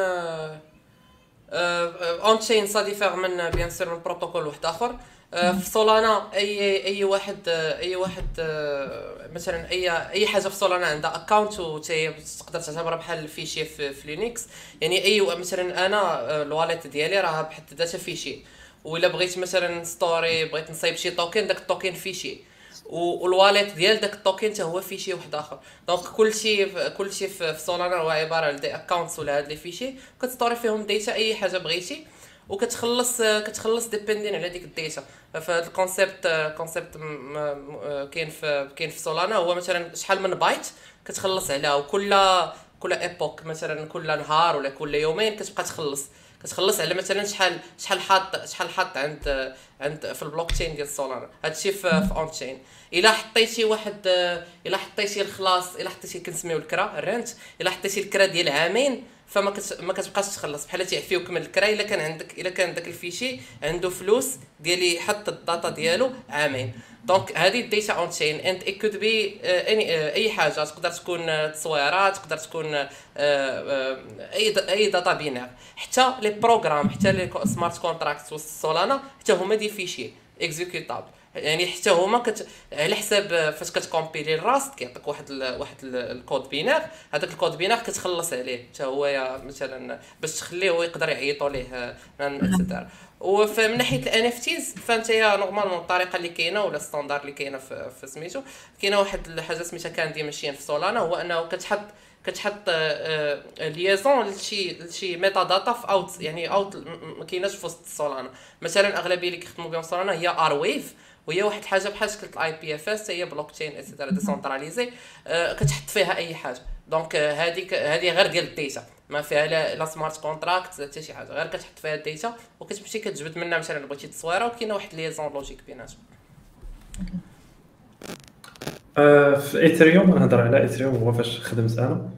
on-chain ça diffère من bien sûr من بروتوكول واحد آخر. آه، في سولانا أي أي واحد أي واحد آه، مثلا أي أي حاجة في سولانا عندها account وتقدر تعتبرها بحال ال fichier في, في Linux يعني أي مثلا أنا آه، ال wallet ديالي راه بحد ذاتها fichier ولا بغيت مثلا store ي بغيت نصايب شي token داك ال token fichier وال wallet ديال داك ال token حتى هو fichier واحد آخر. donc كلشي كلشي في سولانا هو عبارة على des accounts ولا هاد les fichiers. كت store ي فيهم data أي حاجة بغيتي. وكتخلص كتخلص depending على ديك ال data فهاد ال concept concept كاين في كاين في سولانا هو مثلا شحال من بايت كتخلص عليها وكل كل epoch مثلا كل نهار ولا كل يومين كتبقى تخلص. كتخلص على مثلا شحال شحال حاط شحال حاط عند عند في البلوك تشين ديال سولانا هادشي في في on-chain إلا حطيتي واحد إلا حطيتي الخلاص إلا حطيتي كنسميو الكرا ال rent إلا حطيتي الكرا ديال عامين فما كت... ما كتبقاش تخلص. بحال تعفيوك من الكرا إلا كان عندك إلا كان داك ال fichier عنده فلوس ديال يحط ال data ديالو عامين. donc هذه ال data on-chain and it could be اي حاجة تقدر تكون تصويرات تقدر تكون uh, uh, اي اي data binaire حتى les programmes حتى les smart contracts والسولانا حتى هما des fichiers اكزيكوتابل يعني حتى هما كت... على حساب فاش كتكومبيلي الراست كيعطيك واحد ال... واحد الكود بينار. هذاك الكود بينار كتخلص عليه. حتى هو مثلا باش تخليه يقدر يعيطوا ليه اكسترا ومن ناحية الان اف تيز فانت يا نورمالمون الطريقة اللي كاينة ولا ستاندار اللي كاينة في, في سميتو كاينة واحد الحاجة سميتها كاندي ماشين في سولانا هو أنه كتحط كتحط ليزون لشي لشي ميتا داتا في اوت يعني اوت ما كايناش في وسط Solana مثلا أغلبية اللي كيخدموا بهم Solana هي Arweave وهي واحد الحاجة بحال شكل ال IPFS هي blockchain et cetera décentralisée كتحط فيها أي حاجة. donc هذيك هذه غير ديال ال data ما فيها لا, لا smart contract حتى شي حاجة. غير كتحط فيها ال data وكتمشي كتجبد منها مثلا بغيتي تصويره وكاينة واحد liaison logique بيناتهم. آه، في Ethereum نهضر على Ethereum هو فاش خدمت أنا.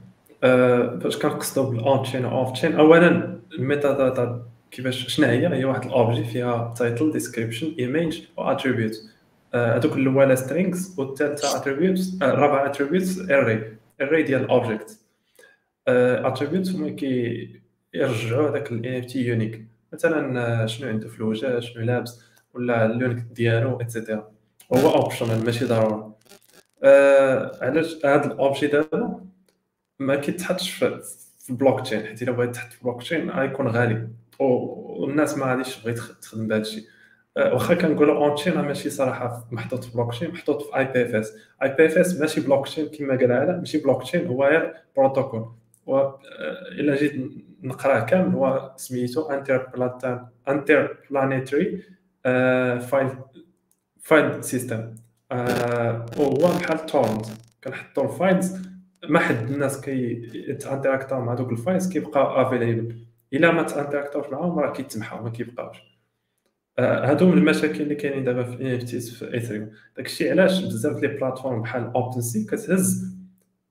آه، فاش كنقصدو بال on-chain off-chain اولا ال metadata كيفاش شنو هي؟ هي واحد ال objet فيها title description image و attribute هذوك الأولى strings والثالثه attribute الرابعه attribute array array ديال ال object attribute هما كيرجعوا هذاك ال NFT unique مثلا شنو عنده في الوجه شنو لابس ولا اللون ديالو et cetera هو optional ماشي ضروري. علاش هذا الاوبجي دابا ما كيتحطش في البلوك تشين حيت إلا بغيت تحط في البلوك تشين غيكون غالي. والناس ما غاديش تبغي تخدم بهذا الشيء. أه، واخا كنقولوا اون تشين ماشي صراحة محطوط في بلوك تشين محطوط في اي بي اف اس اي بي اف اس ماشي بلوك تشين كما قال هذا ماشي بلوك تشين هو غير بروتوكول و أه، إلا جيت نقراه كامل هو سميتو انتر بلانيتري file file system وهو بحال torrent كنحطوا ال files ما حد الناس كي interactاو مع دوك الفايلز كيبقى available إلا ما تا interactوش معاهم راه كيتمحاو ما كيبقاوش. آه، هادو من المشاكل اللي كاينين دابا في NFTs في Ethereum داكشي علاش بزاف les plateformes بحال OpenSea كتهز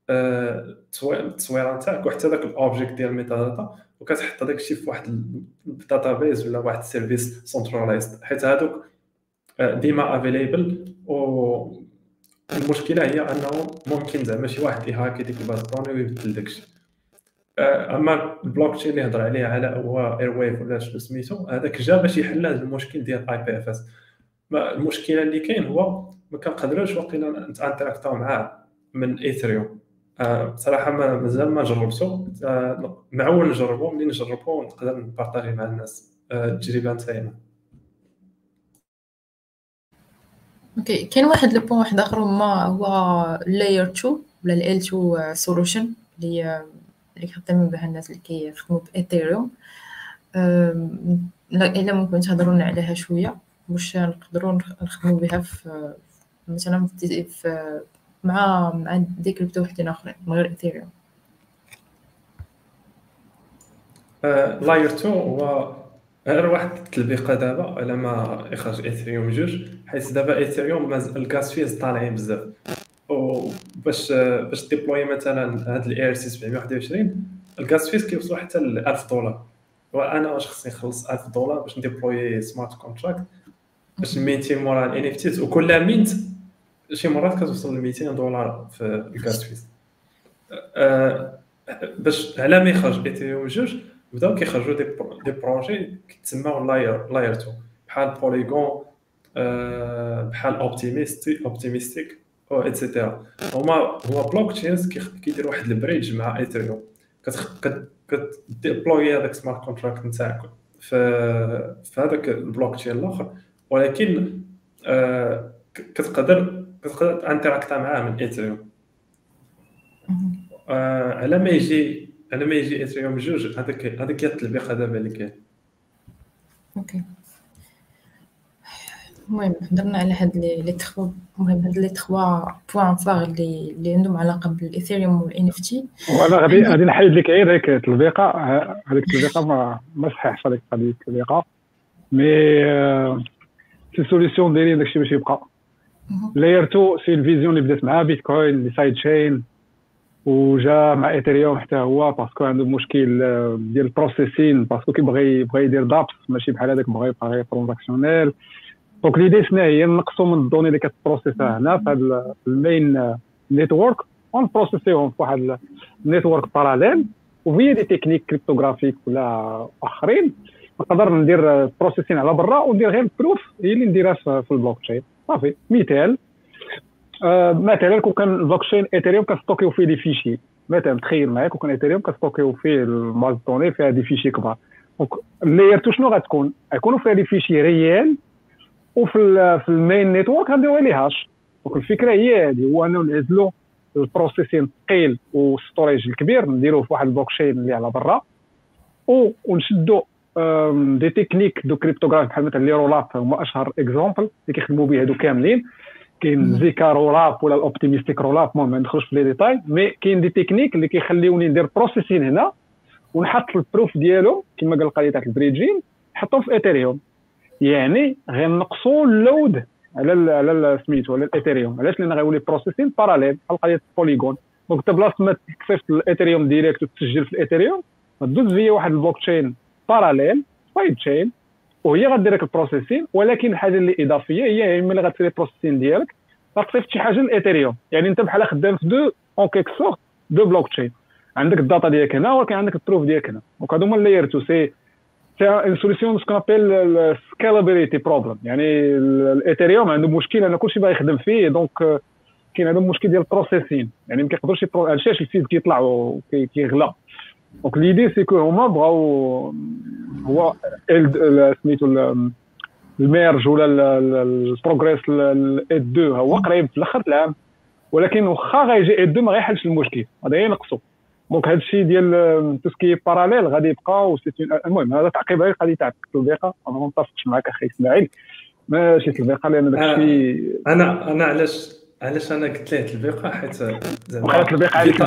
التصويره نتاعك وحتى داك ال object ديال ال metadata وكتحط داكشي في واحد ال database ولا واحد ال service centralized حيت هادوك آه، ديما available و المشكلة هي أنه ممكن زعما شي واحد يهاكي ديك ال base de données ويبدل داكشي. آه، أما البلوك تشين اللي هضر عليه على هو Arweave ولا شنو سميتو هذاك جا باش يحل هذا المشكل ديال IPFS المشكلة اللي كاين هو ما كنقدروش واقيلا نت interactاو معاه من Ethereum آه، بصراحه ما مازال ما جربته آه، معول نجربو ملي نجربو نقدر ن partagي مع الناس. التجربه نتاعنا okay كاين واحد le point واحد آخر هما هو layer 2 ولا ال 2 solution اللي اللي كيخدم بها الناس اللي كيخدموا ب Ethereum إلا ممكن تهضروا لنا عليها شوية واش نقدروا نخدموا بها في مثلا في مع مع des crypto وحدين آخرين من غير ايثيريوم لاير 2 هو غير واحد التلبيقه دابا على ما يخرج Ethereum جوج حيت دابا Ethereum ال gas fees طالعين بزاف. وباش باش deploy مثلا هاد ال ERC 721 ال gas fees كيوصلوا حتى ل 1000 دولار. وأنا واش خصني نخلص 1000 دولار باش نديبلوي سمارت كونتراكت باش نمينتي مورا ال NFTs وكل mint شي مرات كتوصل ل 200 دولار في ال gas fees أه باش على ما يخرج Ethereum جوج بداو كيخرجوا des des projets كيتسماو layer layer 2 بحال Polygon أه بحال optimisti optimistic أو et cetera هما هما blockchains كيديروا واحد ال bridge مع Ethereum كت deploy هذاك smart contract نتاعك في في هذاك البلوك تشين الآخر ولكن كتقدر كتقدر interactا معاه من Ethereum على ما يجي على ما يجي Ethereum جوج هذاك هذاك هي التطبيق دابا اللي كاين okay. المهم هضرنا على هاد les trois المهم هاد les trois points phares اللي اللي عندهم علاقة بال Ethereum وال NFT وأنا غادي غادي نحيد لك غير هيك التطبيقه هذيك التطبيقه ما ما صحيحش هذيك التطبيقه mais c'est solution دايرين داكشي باش يبقى layer 2 c'est la vision اللي بدات مع Bitcoin les sidechains وجا مع Ethereum حتى هو parce que عنده مشكل ديال ال processing parce que كيبغي يبغي يدير dApps ماشي بحال هذاك بغا يبقى غير transactionnel donc l'idée شنو هي نقصوا من ال données اللي كت processها هنا في هذا ال main network ون processيهم في واحد ال network parallèle وفي des techniques cryptographiques ولا آخرين. نقدر ندير processing على برا وندير غير ال proof هي اللي نديرها في البلوك تشين صافي. مثال. آه مثلا كون كان ال blockchain Ethereum كن stockيو فيه des fichiers؟ مثلا تخيل معايا كون كان ايثيريوم كنستوكيو فيه الباز دوني فيها دي فيشي كبار. donc ال layer two شنو غتكون غيكونوا فيها des fichiers réels وفي في ال main network غنديروا les hash donc الفكرة هي هذه هو أنه نعزلوا ال processing الثقيل وال storage الكبير نديروه في واحد البلوك تشين اللي على برا ونشدوا des techniques de cryptographes بحال مثلا les rollups هما أشهر exemple اللي كيخدموا به هادو كاملين. كاين ZK rollup ولا ال optimistic rollup المهم ما ندخلش في les détails mais كاين des techniques اللي كيخليوني ندير processing هنا ونحط ال proof ديالهم كما قال القضية تاع ال bridging نحطهم في Ethereum يعني غنقصوا ال load على على سميتو على ال Ethereum علاش؟ لأن غيولي processing parallèle بحال قضية Polygon donc انت بلاصه ما تصيفط ال Ethereum direct وتسجل في ال Ethereum غدوز فيا واحد ال blockchain parallèle side chain وهي غدير لك ال processing ولكن الحاجة اللي إضافية هي ملي غتسيري ال processing ديالك. غتصيفط شي حاجة للايثيريوم يعني أنت بحال خدام في deux en quelque sorte deux blockchain عندك ال data ديالك هنا ولكن عندك ال proof ديالك هنا. donc هادو هما ال layer two c'est c'est une solution ce qu'on appelle scalability problem يعني الايثيريوم عنده مشكل ان كلشي باغي يخدم فيه donc كاين عندهم مشكل ديال ال processing. يعني ما كيقدروش هادشي ال fees كيطلع وكيغلى دونك ليدي سي كو هما بغاو هو سميتو الميرج ولا البروغريس الايد 2 هو قريب في الآخر العام. ولكن واخا غيجي ايد 2 ما غيحلش المشكل. غادي ينقصوا دونك هذا الشيء ديال توسكي باراليل غادي يبقى المهم هذا تعقيب على القضية تاع التطبيقه أنا ما متفقش معك أخي إسماعيل. ماشي تطبيقه لأن داك الشيء أنا أنا علاش علاش أنا قلت ليه تطبيقه حيت زعما تطبيقه عليك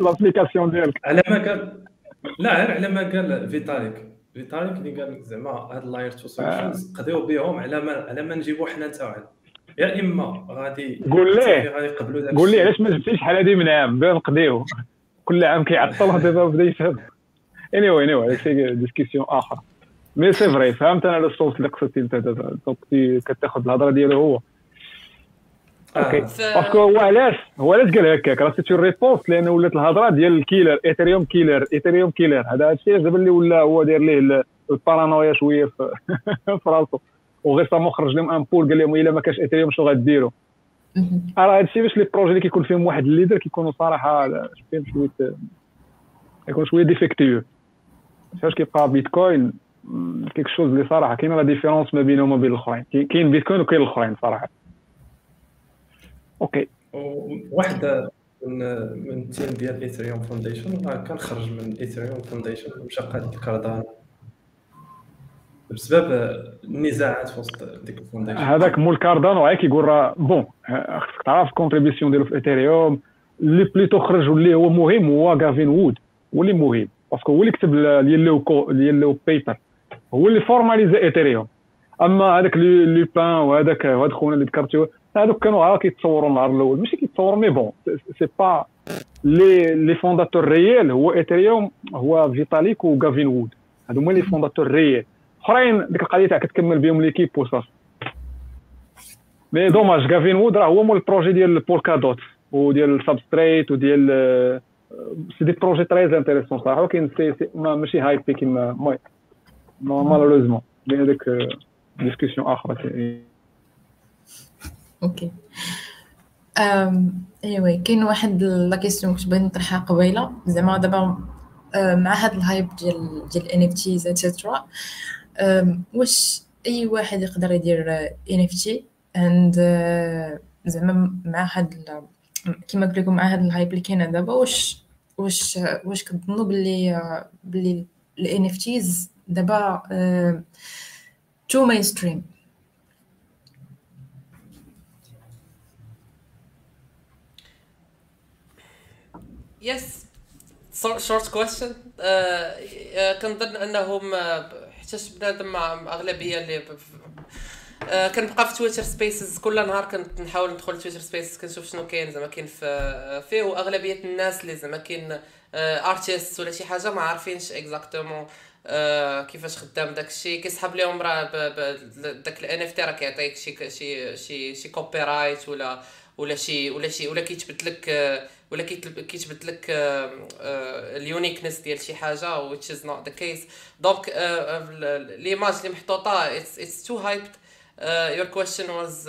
لابليكاسيون ديالك. على ما قال لا غير على ما قال فيتاليك. فيتاليك اللي قال زعما هاد اللاير تو سوليوشنز قضيو بهم على ما على ما نجيبو حنا تاعنا يا إما غادي قول ليه. قول ليه علاش ما جبتيش شحال هادي من عام؟ بدا نقضيو. كل عام كيعطل دابا بدا يفهم اني واي اني واي سي ديسكسيون آخر. مي سي فري فهمت أنا الصوت اللي قصدتي أنت دابا كتاخذ الهضرة ديالو هو. أوكي. باسكو هو علاش؟ هو علاش قال هكاك؟ راه سيتي ريبونس لأن ولات الهضرة ديال الكيلر ايثيريوم كيلر ايثيريوم كيلر هذا الشيء دابا اللي ولا هو داير ليه البارانويا شوية في, راسو. وغير صامو خرج لهم ان بول قال لهم إلا ما كانش ايثيريوم شنو غديروا راه هادشي باش لي بروجي اللي كيكون فيهم واحد الليدر كيكونوا صراحة فيهم شوية كيكون شوية ديفيكتيف فاش كيبقى بيتكوين كيك شوز اللي صراحة كاينة لا ديفيرونس ما بينه وما بين الأخرين. كاين بيتكوين وكاين الأخرين صراحة. أوكي. واحد من من التيم ديال ايثريوم فونديشن كان خرج من ايثريوم فونديشن مشى قاد كاردانا بسبب النزاعات في وسط ديك الفونديشن. هذاك مول كاردانو غير كيقول راه بون خصك تعرف الكونتريبيسيون ديالو في ايثيريوم اللي بليتو خرج واللي هو مهم هو غافين وود هو اللي مهم. باسكو هو اللي كتب اليلو اليلو بيبر هو اللي فورماليزا ايثيريوم أما هذاك لوبان وهذاك وهذا خونا اللي ذكرتي هذوك كانوا ها كيتصوروا النهار الأول. ماشي كيتصوروا مي بون سي با لي لي فونداتور ريال هو ايثيريوم هو فيتاليك وغافين وود هادو هما لي فونداتور ريال أخرين ديك القضية تاع كتكمل بهم ليكيب وصافي مي دوماج غافين وود راه هو مول البروجي ديال بولكا دوت وديال سبستريت وديال c'est des projets très intéressants صراحة. ولكن c'est ماشي hypé كيما malheureusement لأن هذيك discussion أخرى okay. أيوه كاين واحد la question كنت بغيت نطرحها قبيلة. زعما دابا مع هاد ال hype ديال ديال NFTs et cetera واش أي واحد يقدر يدير NFT and زعما مع هاد كيما قلت لكم مع هاد ال hype اللي كاينة دابا واش واش واش كتظنوا باللي باللي ال NFTs دابا too mainstream yes short question كنظن أنهم حتى بنادم مع أغلبية اللي آه كنبقى في تويتر spaces كل نهار كنت نحاول ندخل تويتر spaces كنشوف شنو كاين زعما كاين في فيه وأغلبية الناس اللي زعما كاين artiste ولا شي حاجة ما عارفينش exactement كيفاش خدام داك الشيء كيسحب لهم راه داك ال NFT راه كيعطيك شي شي شي شي copyright ولا ولا شي ولا شي ولا كيتبت لك ولا كيتبت لك ال uniqueness ديال شي حاجة which is not the case. donc l'image اللي محطوطة it's it's too hyped. uh, your question was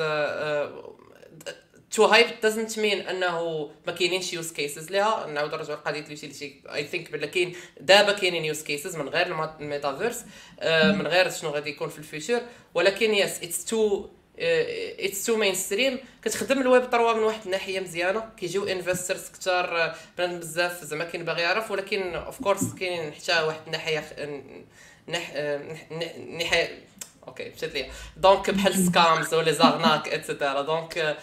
too hyped doesn't mean أنه ما كاينينش use cases ليها نعاود نرجعوا لقضية ال utility I think بلا كاين دابا كاينين use cases من غير الميتافيرس من غير شنو غادي يكون في ال future. ولكن yes it's too it's too mainstream كتخدم الويب 3 من واحد الناحية مزيانة. كيجيو investors كثار بنادم بزاف زعما كاين باغي يعرف. ولكن of course كاين حتى واحد الناحية نح ناحيه okay مشات ليا. donc بحال scams ولا arnaques et cetera donc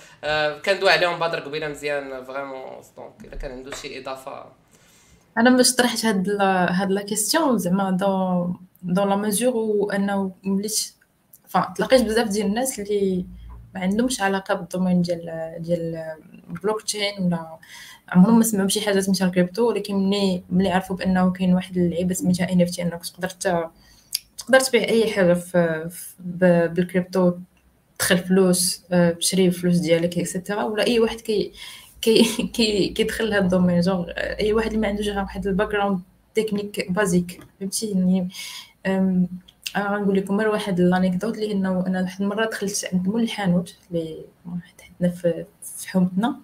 كندوي عليهم بدر قبيلة مزيان vraiment donc الا كان عنده شي إضافة. أنا باش طرحت هاد هاد la question زعما dans dans la mesure أنه وليت تلاقيت بزاف ديال الناس اللي ما عندهمش علاقة بال domaine ديال ديال البلوك تشين ولا عمرهم ما سمعوا بشي حاجة سميتها الكريبتو ولكن ملي ملي عرفوا بأنه كاين واحد اللعيبة سميتها NFT إنك تقدر تقدر تبيع أي حاجة في بالكريبتو تدخل فلوس تشري فلوس ديالك et cetera ولا أي واحد كي كي كي كيدخل لهاد ال domaine. genre أي واحد اللي ما عندوش واحد ال background technique basique فهمتي؟ يعني غنقول لكم غير واحد ال anecdote اللي إنه أنا واحد المرة دخلت عند مول الحانوت اللي حدنا في حومتنا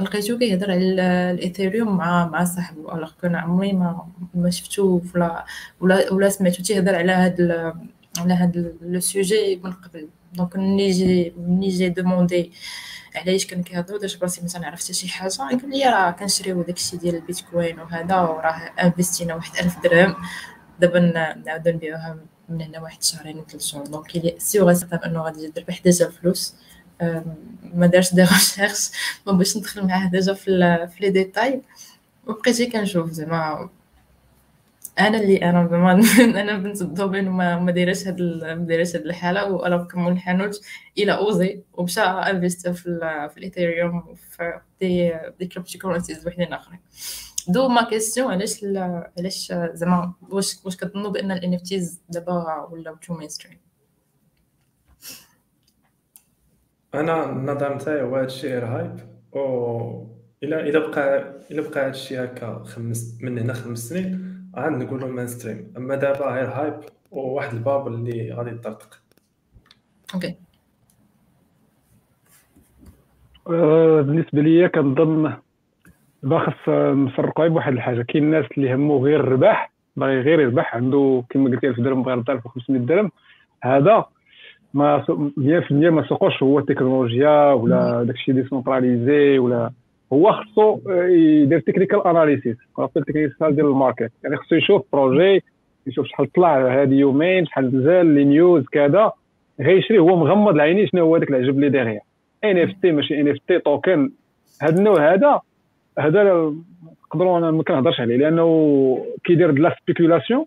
لقيتو كيهضر على الإيثيريوم مع مع صاحبو. alors كان عمري ما ما شفتو ولا ولا ولا سمعتو تيهضر على هاد على هاد le sujet من قبل. donc ملي جي ملي j'ai demandé علاش كان كيهضروا درت براسي مثلا عرفت شي حاجة. قال لي راه كنشريو داكشي ديال البيتكوين وهذا وراه investينا واحد ألف درهم. دابا نعاودو نبيعوها من هنا واحد شهرين ثلاث شهور. donc لي sûr انه غادي يدير بحداجه الفلوس ما دارش des recherches ما باش ندخل معاه déjà في في les détails. وبقيت كنشوف زعما. أنا اللي أنا زعما أنا بنت الدومين وما ما دايرش هاد ما دايرش هاد الحالة. وأنا كمل الحانوت. إلى اوزي ومشى انفيست في في الإيثيريوم وفي دي دي كريبتو كورنسيز وحدين آخرين. دو ما كيسيون علاش علاش زعما واش واش كتظنوا بأن الإن إف تيز دابا ولاو تو مين ستريم أنا النظام تاعي هو هادشي غير هايب و إلا إلا بقى إلا بقى هادشي هكا خمس من هنا خمس سنين عاد نقولوا mainstream أما دابا غير hype وواحد الباب اللي غادي يطرطق. okay آه، بالنسبة ليا كنظن دابا خاص نفرقوا بواحد الحاجة. كاين الناس اللي همو غير الربح باغي غير يربح عنده كما قلت 1000 درهم بغى يرد 1500 درهم. هذا ما 100% ما سوقوش هو التكنولوجيا ولا داكشي décentralisé ولا هو خصو يدير technical analysis technical ديال الـ market. يعني خصو يشوف projet يشوف شحال طلع هذه يومين شحال نزل les news كذا. غيشري هو مغمض العينين شنو هو داك العجب اللي داغيا ان اف تي ماشي ان اف تي توكن هذا النوع هذا هذا نقدروا أنا ما كنهضرش عليه لأنه كيدير la spéculation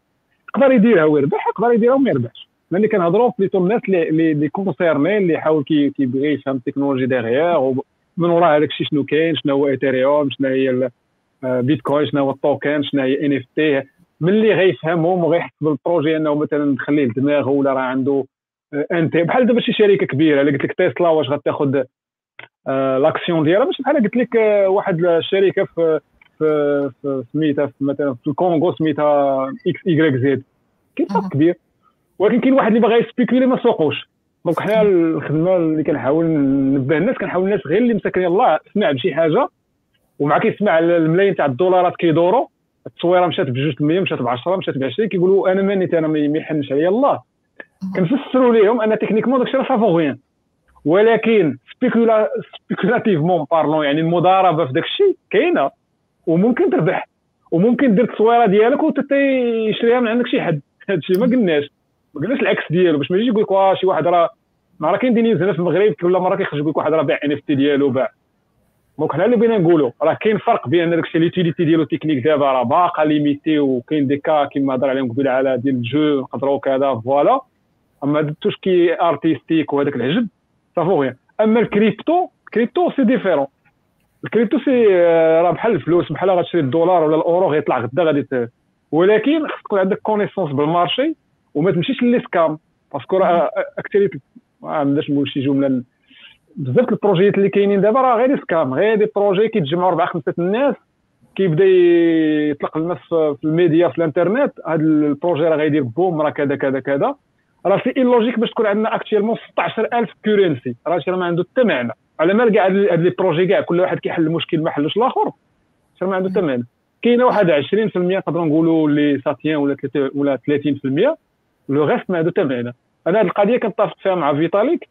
يقدر يديرها ويربح يقدر يديرها وما يربحش. ملي كنهضروا بليتو الناس اللي اللي concernés اللي يحاول كيبغي يفهم الـ technologie derrière من وراء هذاك الشيء شنو كاين شنو هو ايثيريوم شنو هي بيتكوين شنو هو الـ token شنو هي NFT ملي غيفهمهم وغيحسب الـ projet أنه مثلا نخليه لدماغه ولا راه عنده أنت. بحال دابا شي شركة كبيرة اللي قلت لك تيسلا واش غتاخذ l'action ديالها. ماشي بحال قلت لك واحد الشركة في في سميتها مثلا في الكونغو سميتها X Y Z. كاين فرق كبير. ولكن كاين واحد اللي باغي يspéculer ما سوقوش. donc حنا الخدمة اللي كنحاول نبه الناس كنحاول الناس غير اللي مساكن يلاه سمع بشي حاجة. ومع كيسمع الملايين تاع الدولارات كيدوروا التصويرة مشات ب 2% مشات ب 10 مشات ب 20 كيقولوا أنا ماني أنا ما يحنش عليا. الله كنفسروا لهم أن techniquement داكشي راه ça vaut rien ولكن spécula spéculativement parlant يعني المضاربه في داكشي كاينة وممكن تربح وممكن دير التصويرة ديالك وتيشريها من عندك شي حد. هادشي ما قلناش. ما قلناش العكس ديالو. باش ما يجي يقول لك شي واحد راه راه كاين des news هنا في المغرب كل مرة كيخرج يقول لك واحد راه باع NFT ديالو باع. donc حنا اللي بغينا نقولوا راه كاين فرق بين داكشي l'utilité ديالو تكنيك دابا راه باقا limitée وكاين des cas كيما هضر عليهم قبيلة على ديال الجو نقدروا كذا voilà. أما touche qui artistique وهذاك العجب غير. أما الـ crypto الـ crypto c'est différent الـ crypto c'est راه بحال الفلوس بحال غتشري الدولار ولا الأورو غيطلع غدا غادي ولكن خصك تكون عندك connaissance بالـ marché وما تمشيش les scams parce que راه اكثريه ما عندناش نقول شي جملة بزاف البروجيات اللي كاينين دابا راه غير scam غير des projets كيتجمعوا أربعة خمسة الناس كيبدا يطلق الناس في الميديا في الإنترنت. هذا الـ projet راه غيدير boom راه كذا كذا كذا. راه c'est logique باش تكون عندنا actuellement 16000 currency راه راه ما عنده حتى معنى. على مال كاع هاد les projets كاع كل واحد كيحل المشكل ما حلوش الآخر. راه ما عنده حتى معنى. كاينة واحد 20% نقدروا نقولوا اللي ça tient ولا ولا 30% le reste ما عنده حتى معنى. أنا هذه القضية كنتفق فيها مع فيتاليك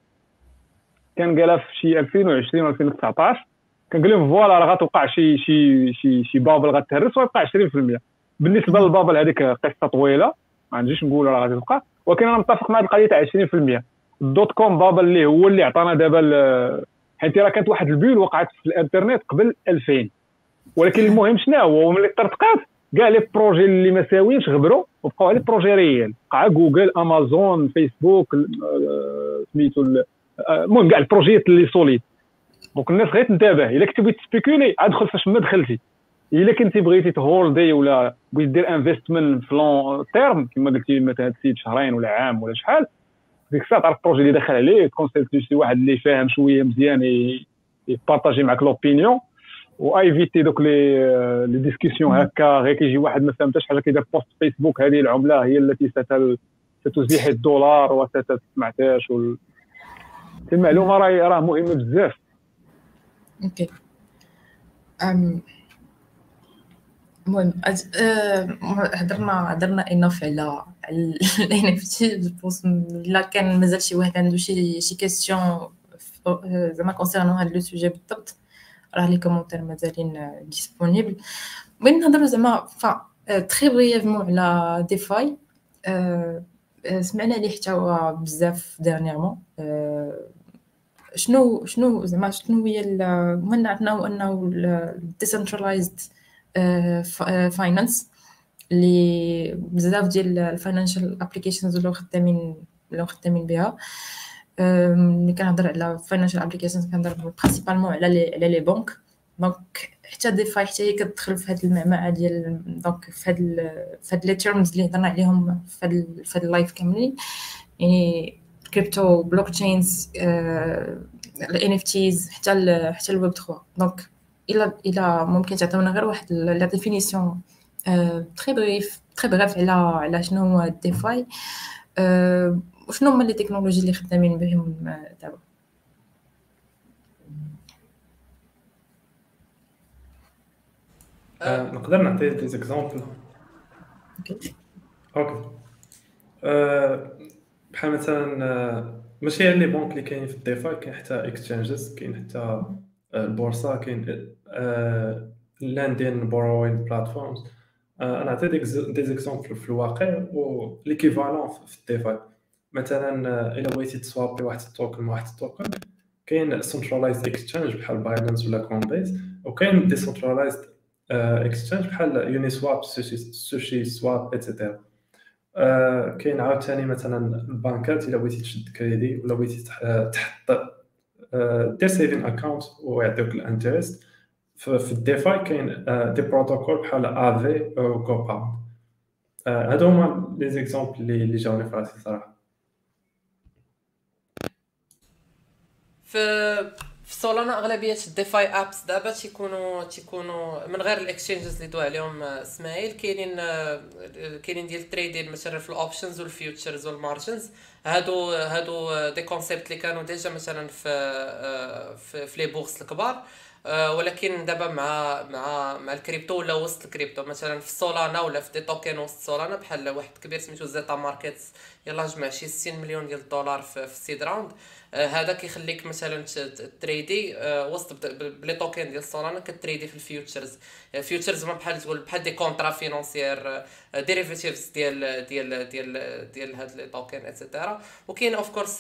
كان قالها في شي 2020 و 2019 كنقول لهم voilà راه غتوقع شي شي شي شي bubble غتهرس ويبقى 20% بالنسبة للـ bubble هذيك قصة طويلة. ما عنديش نقول راه غادي تبقى ولكن أنا متفق مع القضية تاع 20% الـ dot com bubble اللي هو اللي عطانا دابا حيت راه كانت واحد الـ bulle وقعت في الإنترنت قبل 2000 ولكن المهم شنو هو؟ ملي طرطقات كاع les projets اللي ما ساويينش غبروا وبقاو على projets réels. بقى جوجل أمازون فيسبوك آه، سميتو آه، المهم كاع البروجيات اللي solides donc الناس غير تنتبه. إلا كنتي بغيتي تspéculer عاد دخل فاش ما دخلتي إلا كنتي بغيتي تholdي ولا بغيتي دير investment في long terme كما قلتي مثلا تسيد شهرين ولا عام ولا شحال ديك الساعة تعرف الـ projet اللي داخل عليه تconsulter شي واحد اللي فاهم شوية مزيان يpartager معك l'opinion و éviter دوك les les discussions هكا غير كيجي واحد ما فهمتش حاجة كيدير post فيسبوك هذه العملة هي التي ستزيح الدولار وستسمعتاش وال... المعلومه راه راه مهمه بزاف. okay. المهم هضرنا هضرنا enough على الـ NFT pour cela كان مازال شي واحد عنده شي شي question زعما concernant هاد le sujet بالضبط راه les commentaires مازالين disponibles بغيت نهضر زعما فا très brièvement على DeFi سمعنا عليه حتى هو بزاف dernièrement شنو شنو زعما شنو هي المهم عرفنا انه ال decentralized finance اللي بزاف ديال ال financial applications ولاو خدامين ولاو خدامين بها. ملي كنهضر على financial applications كنهضر principalement على على les banques donc حتى DeFi حتى هي كتدخل في هذه المعمعة ديال donc في هاد في هاد les termes اللي هضرنا عليهم في هاد في هاد ال live كاملين. يعني crypto blockchains ال NFTs حتى ال حتى الويب 3 donc الا الا ممكن تعطيونا غير واحد la définition très brève très brève على على شنو هو DeFi وشنو هما les technologies اللي خدامين بهم دابا نقدر نعطي des exemples okay okay بحال مثلا ماشي غير les banques اللي كاينين في ال DeFi كاين حتى exchanges كاين حتى البورصة كاين lending borrowing platforms. أنا عطيت des exemples في الواقع و l'équivalent في ال DeFi. مثلا إلا بغيتي ت swapي واحد ال token مع واحد ال token كاين centralized exchange بحال Binance ولا Coinbase وكاين decentralized exchange بحال Uniswap SushiSwap et cetera كاين عاوتاني مثلا البنكات إلا بغيتي تشد كريدي ولا بغيتي تحط دير saving account ويعطيوك ال interest في ال DeFi كاين des protocoles بحال Aave أو كوبا هادو هما les exemples اللي جاوني في راسي صراحة. في Solana أغلبية ال DeFi apps دابا تيكونوا تيكونوا من غير ال exchanges اللي دوا عليهم إسماعيل كاينين كاينين ديال ال trading مثلا في ال options وال futures وال margins هادو هادو des concepts اللي كانوا déjà مثلا في في, في les bourses الكبار. آه، ولكن دابا مع مع مع الكريبتو ولا وسط الكريبتو مثلا في Solana ولا في des tokens وسط Solana بحال واحد كبير سميتو Zeta Markets يلا جمع شي 60 مليون ديال الدولار في, في ال seed round. آه، هذا كيخليك مثلا t-radi آه، وسط ب les tokens ديال Solana كتريدي في ال futures. futures هما بحال تقول بحال des contrats financiers derivatives ديال ديال ديال ديال هاد les tokens et cetera وكاين of course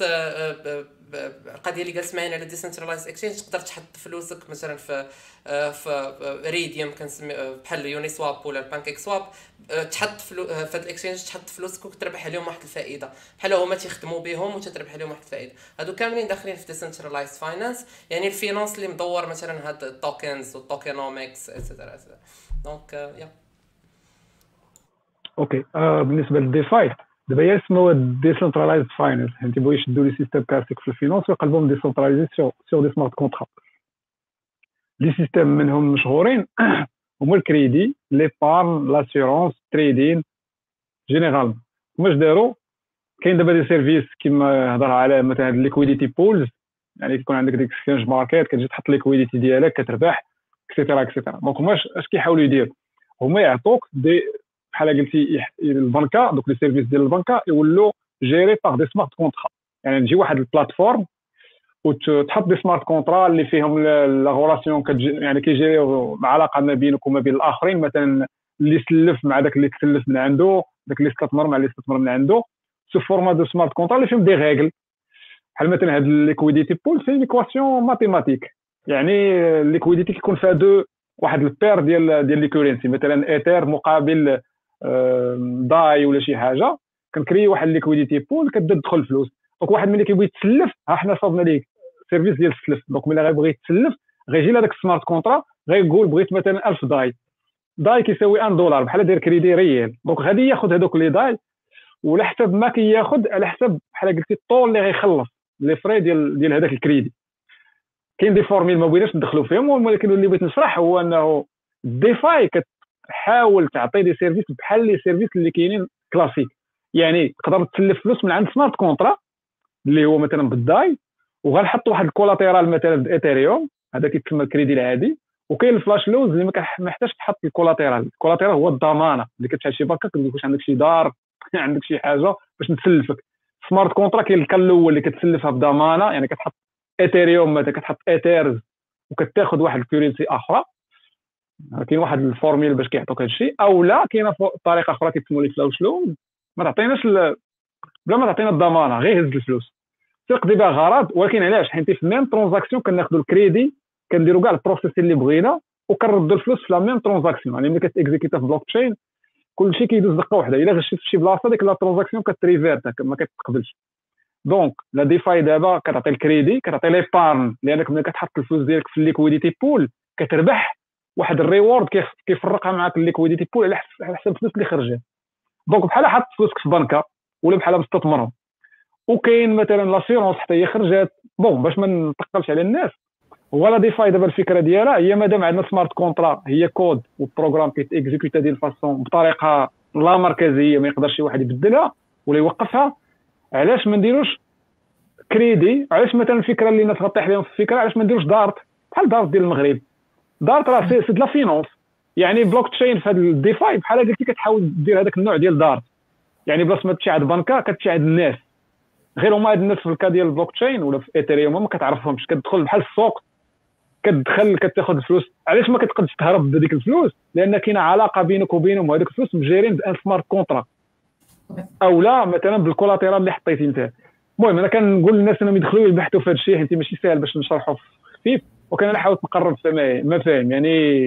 القضية اللي جالس معانا على decentralized exchange تقدر تحط فلوسك مثلا في آه، في Raydium كنسمي آه، بحال Uniswap ولا ال PancakeSwap آه، تحط فلو في هاد ال exchange تحط فلوسك وتربح عليهم واحد الفائدة. بحال هما تيخدموا بهم وتتربح عليهم واحد الفائدة. هادو كاملين داخلين في decentralized finance يعني ال finance اللي مدور مثلا هاد ال tokens وال tokenomics et cetera donc يا okay بالنسبة لل DeFi دابا هي سموها decentralized finance يعني تيبغيو يشدوا les systèmes classiques في ال finance ويقلبوهم décentralisés sur des smart contracts les systèmes منهم مشهورين هما ال crédit les بارن l'assurance trading généralement واش داروا كاين دابا des services كيما هضر على مثلا ال liquidity pools يعني كيكون عندك ديك exchange market كتجي تحط liquidity ديالك كتربح et cetera et cetera donc هما اش كيحاولوا يديروا؟ هما يعطوك des بحال قلتي البنكة دوك les services ديال البنكة يولوا جيري باغ دي سمارت كونترا يعني تجي واحد ال plateforme وتحط des smart contracts اللي فيهم la relation يعني كيجيريو علاقة ما بينك وما بين الآخرين مثلا اللي سلف مع داك اللي تسلف من عنده داك اللي استثمر مع اللي استثمر من عنده. sous forme de smart contracts اللي فيهم des règles بحال مثلا هاد ال liquidity pool c'est l'équation mathématique يعني ال liquidity كيكون فيها deux واحد ال pair ديال ديال les currencies مثلا ايثير مقابل DAI ولا شي حاجة كن créer واحد liquidity pool كتدخل الفلوس donc واحد ملي كيبغي يتسلف ها حنا صوبنا ليه service ديال السلف donc ملي غيبغي يتسلف غيجي لهذاك ال smart contract غيقول بغيت مثلا 1000 DAI DAI كيساوي 1 دولار بحال داير crédit réel donc غادي ياخذ هذوك les DAI وعلى حسب ما كياخذ على حسب بحال قلتي الطول اللي غيخلص les frais ديال ديال هذاك الكريدي. كاين des formules ما بغيناش ندخلوا فيهم ولكن اللي بغيت نشرح هو انه DeFi كتحاول تعطي des services بحال les services اللي كاينين classiques يعني تقدر تسلف فلوس من عند smart contract اللي هو مثلا بال DAI وغنحط واحد ال collateral مثلا ب Ethereum هذا كيتسمى الكريدي العادي. وكاين ال flash loans اللي ما محتاجش تحط ال collateral ال collateral هو الضمانة اللي كتسال شي بنكه كتقول واش عندك شي دار. عندك شي حاجة باش نتسلفك smart contract كاين ال cas الأول اللي كتسلفها بضمانه يعني كتحط Ethereum مثلا كتحط Ethers وكتاخذ واحد ال currency أخرى. كاين واحد ال formule باش كيعطوك هذا الشيء أو لا كاينة طريقة أخرى كيتسموا les flash loans ما تعطيناش بلا ما تعطينا الضمانة غير هز الفلوس. تقضي بها غرض ولكن علاش؟ حيت في même transaction كناخذوا الكريدي كنديروا كاع ال process اللي بغينا وكنردوا الفلوس في la même transaction يعني ملي كت exécuta في بلوك تشين كلشي كيدوز دقة واحدة إلا غشيت في شي بلاصة ديك la transaction كت revert ما كتقبلش. donc la DeFi دابا كتعطي الكريدي كتعطي les بارن لأنك ملي كتحط الفلوس ديالك في ال liquidity pool كتربح واحد ال reward كيفرقها معاك ال liquidity pool على حسب الفلوس اللي خرجت. donc بحال حط فلوسك في بنكة ولا بحال مستثمرهم وكاين مثلا l'assurance حتى هي خرجت. bon باش ما نثقلش على الناس هو la DeFi دابا الفكرة ديالها هي مادام عندنا smart contrat هي code و ال programme كيتيكزيكوتا ديال ال façon بطريقة لا مركزية ما يقدرش شي واحد يبدلها ولا يوقفها علاش ما نديروش كريدي علاش مثلا الفكرة اللي الناس غطيح عليهم في الفكرة علاش ما نديروش دارت بحال دارت ديال المغرب. دارت راه c'est la finance يعني بلوك تشين في هذا ال DeFi بحال قلتي كتحاول دير هذاك النوع ديال دارت يعني بلاص ما تمشي عند بنكة كتمشي عند الناس. غير هما هاد الناس في ال cas ديال البلوك تشين ولا في Ethereum ما كتعرفهمش. كتدخل بحال السوق كتدخل كتاخذ الفلوس علاش ما كتقدش تهرب بهذيك الفلوس؟ لأن كاينة علاقة بينك وبينهم وهذوك الفلوس مجيرين par un smart contrat. أو لا مثلا ب ال collateral اللي حطيتي أنت. المهم أنا كنقول للناس إنهم يدخلوا يبحثوا في هذا الشيء حيت ماشي سهل باش نشرحوا خفيف وكان نحاول نقرب ما فاهم. يعني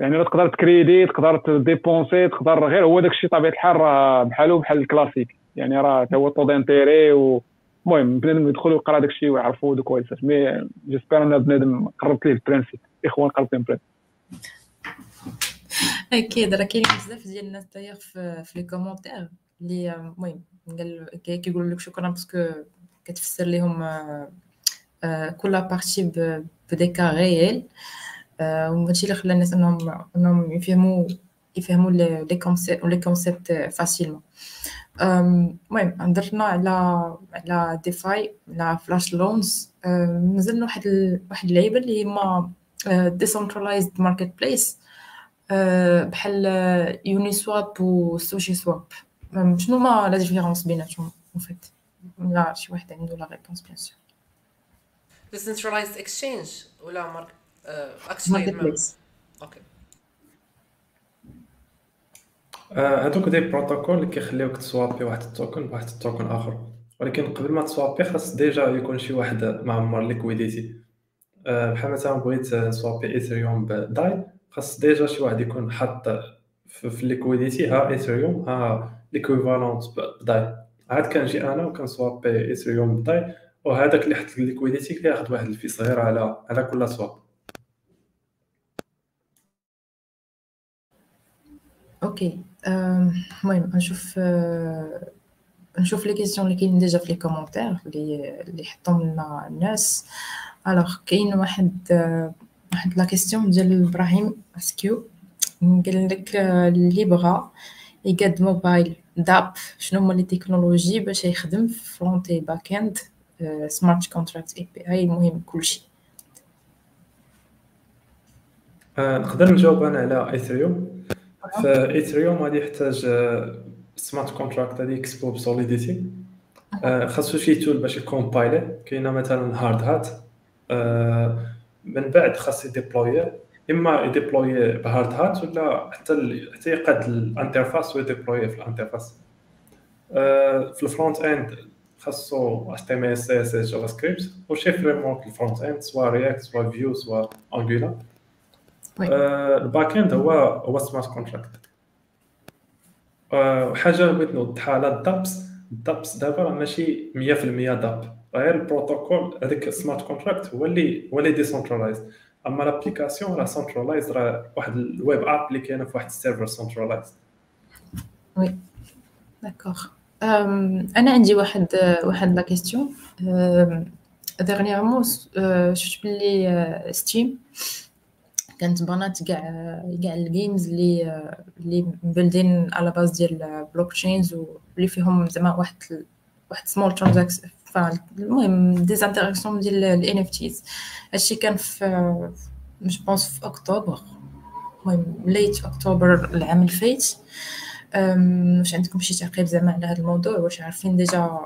يعني تقدر تكريدي تقدر تديبونسي تقدر غير. هو داك الشيء طبيعة الحال راه بحالو بحال الكلاسيك. يعني راه هو taux d'intérêt المهم بنادم يدخل ويقرا داك الشيء ويعرفوا دوك كويس mais j'espère أن بنادم قربت ليه ال principe إخوان قربت ليه ال principe أكيد راه كاين بزاف ديال الناس داير في لي كومونتير اللي المهم كيقولوا لك شكرا باسكو كتفسر لهم آه، آه، كل بارتي بدي كا ريال وهادشي اللي خلى الناس أنهم أنهم يفهموا يفهموا لي كونسيبت فاسيلمون المهم هضرنا على على ديفاي على فلاش لونز مازال واحد واحد اللعيبة اللي هما ديسنترلايزد ماركت بليس بحال Uniswap و SushiSwap شنو ما la différence بيناتهم؟ en fait لا شي واحد عنده la réponse bien sûr decentralized exchange ولا market market place okay هادوك des protocoles اللي كيخليوك تسوابي واحد ال token بواحد ال token آخر. ولكن قبل ما تسوابي خاص déjà يكون شي واحد معمر liquidity. بحال مثلا بغيت نسوابي Ethereum ب DAI خاص déjà شي واحد يكون حاط في ال liquidity ها Ethereum ها l'équivalent ب DAI. عاد كنجي أنا وكنسوابي Ethereum ب DAI وهذاك اللي حط ال liquidity كياخذ واحد ال fee صغير على على كل swap. okay المهم نشوف نشوف les questions اللي كاينين déjà في les commentaires اللي اللي حطهم لنا الناس alors كاين واحد واحد la question ديال إبراهيم اسكيو قال لك اللي بغا يقاد mobile DApp شنو هما les technologies باش يخدم front back end smart contract API المهم كلشي نقدر نجاوب أنا على Ethereum في Ethereum غادي يحتاج smart contract غادي يكتبو ب Solidity خاصو شي tool باش يكومبايلي كاينة مثلا Hardhat من بعد خاص يديبلوي إما يديبلوي ب Hardhat ولا حتى حتى يقاد ال interface ويديبلوي في ال interface. في ال front end خاصو CSS JavaScript وشي framework ال front end soit React soit Vue soit Angular ال back end هو هو smart contract وحاجه بغيت نوضحها. على ال DApps ال DApps دابا راه ماشي 100% DApp. غير البروتوكول هذاك ال smart contract هو اللي هو اللي decentralized أما l'application راه centralized راه واحد ال web app اللي كاينة في واحد ال server centralized oui. d'accord أنا عندي واحد واحد la question dernièrement شفت بلي Steam كانت بنات كاع كاع الجيمز اللي اللي مبلدين على باز ديال بلوك تشينز واللي فيهم زعما واحد واحد سمول ترانزاكس المهم دي انتراكسيون ديال الان اف تيز هادشي كان في جو بونس في اكتوبر المهم ليت اكتوبر العام الفايت. واش عندكم شي تعقيب زعما على هذا الموضوع؟ واش عارفين ديجا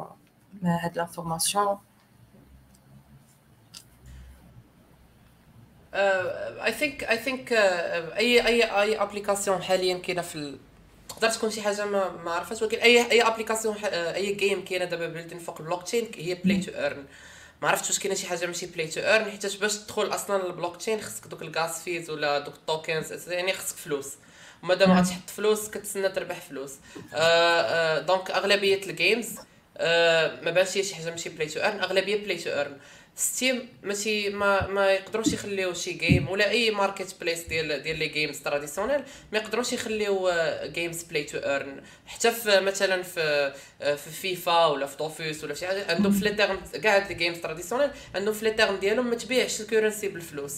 هاد لانفورماسيون I think I think أي أي أي application حاليا كاينة في. تقدر تكون شي حاجة ما ما عرفتش ولكن أي أي application أي game كاينة دابا built فوق البلوك تشين هي play to earn ما عرفتش واش كاينة شي حاجة ماشي play to earn حيت باش تدخل أصلا البلوك تشين خصك دوك ال gas fees ولا دوك ال tokens يعني خصك فلوس. ومادام غتحط فلوس كتسنى تربح فلوس. آه آه donc أغلبية ال games آه ما بانش شي حاجة ماشي play to earn أغلبية play to earn Steam ماشي ما ما يقدروش يخليو شي game ولا أي marketplace ديال ديال les games traditionnels ما يقدروش يخليو games play to earn حتى في مثلا في في فيفا ولا في Dofus ولا شي حاجة عندهم في les termes كاع les games traditionnels عندهم في les termes ديالهم ما تبيعش ال currency بالفلوس.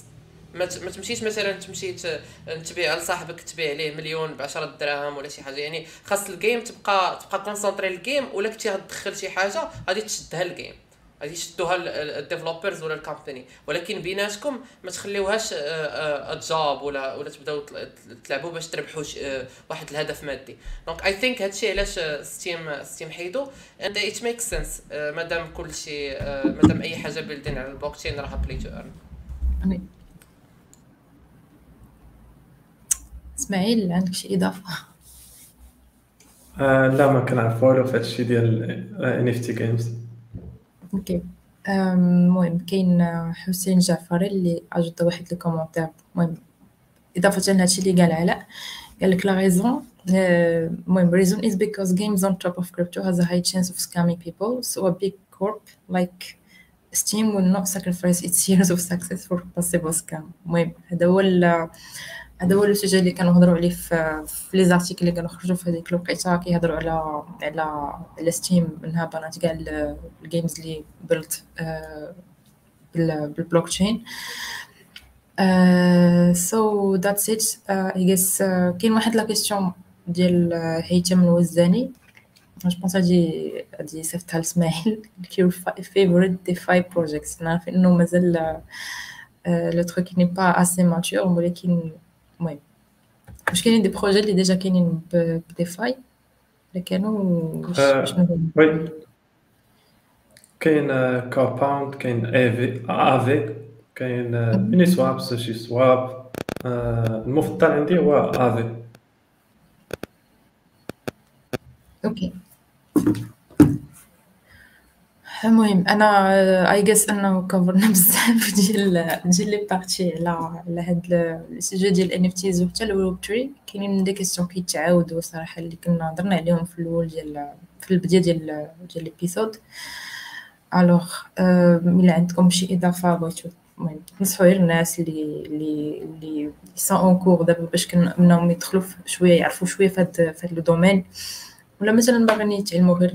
ما تمشيش مثلا تمشي تبيع لصاحبك تبيع ليه مليون ب 10 دراهم ولا شي حاجة. يعني خاص ال game تبقى تبقى concentré ال game ولا كنتي غتدخل شي حاجة غادي تشدها ال game غادي يشدوها ال developers ولا ال company ولكن بيناتكم ما تخليوهاش job ولا ولا تبداو تلعبوا باش تربحوا واحد الهدف مادي. donc I think هادشي علاش Steam Steam حيدو. and it make sense مادام كلشي مادام أي حاجة building على البلوك تشين راها play to earn إسماعيل عندك شي إضافة؟ آه لا ما كنعرف والو في هادشي ديال NFT games OK المهم كاين حسين جعفري اللي ajoute واحد le commentaire المهم اضافه لهادشي اللي قال علاء قال لك la raison المهم reason is because games on top of crypto has a high chance of scamming people so a big corp like Steam will not sacrifice its years of success for possible scam المهم هذا هو هذا هو ال sujet اللي كنهضروا عليه في في les articles اللي كانوا خرجوا في هذيك الوقيته كيهضروا على على على Steam منها ban ات كاع ال games اللي built بال blockchain so that's it I guess كاين واحد la question ديال هيثم الوزاني je pense هادي هادي صيفطها لاسماعيل your favorite DeFi projects. نعرف انه مازال le truc n'est pas assez mature ولكن المهم واش كاينين des projets اللي déjà كاينين ب DeFi اللي كانوا واش oui كاين Compound كاين Aave Aave كاين Uniswap SushiSwap المفضل عندي هو Aave OK المهم أنا I guess أنه couvri نا بزاف. ديال ديال les parties على على هاد ال sujet ديال ال NFTs وحتى الويب 3 كاينين des questions كيتعاودوا صراحة اللي كنا هضرنا عليهم في الأول ديال في البداية ديال ديال l'épisode alors إلا عندكم شي إضافة بغيتو المهم تنصحوا غير الناس اللي اللي اللي sont en cours دابا باش كنهم يدخلوا شوية يعرفوا شوية في هاد le domaine ولا مثلا باغيين يتعلموا غير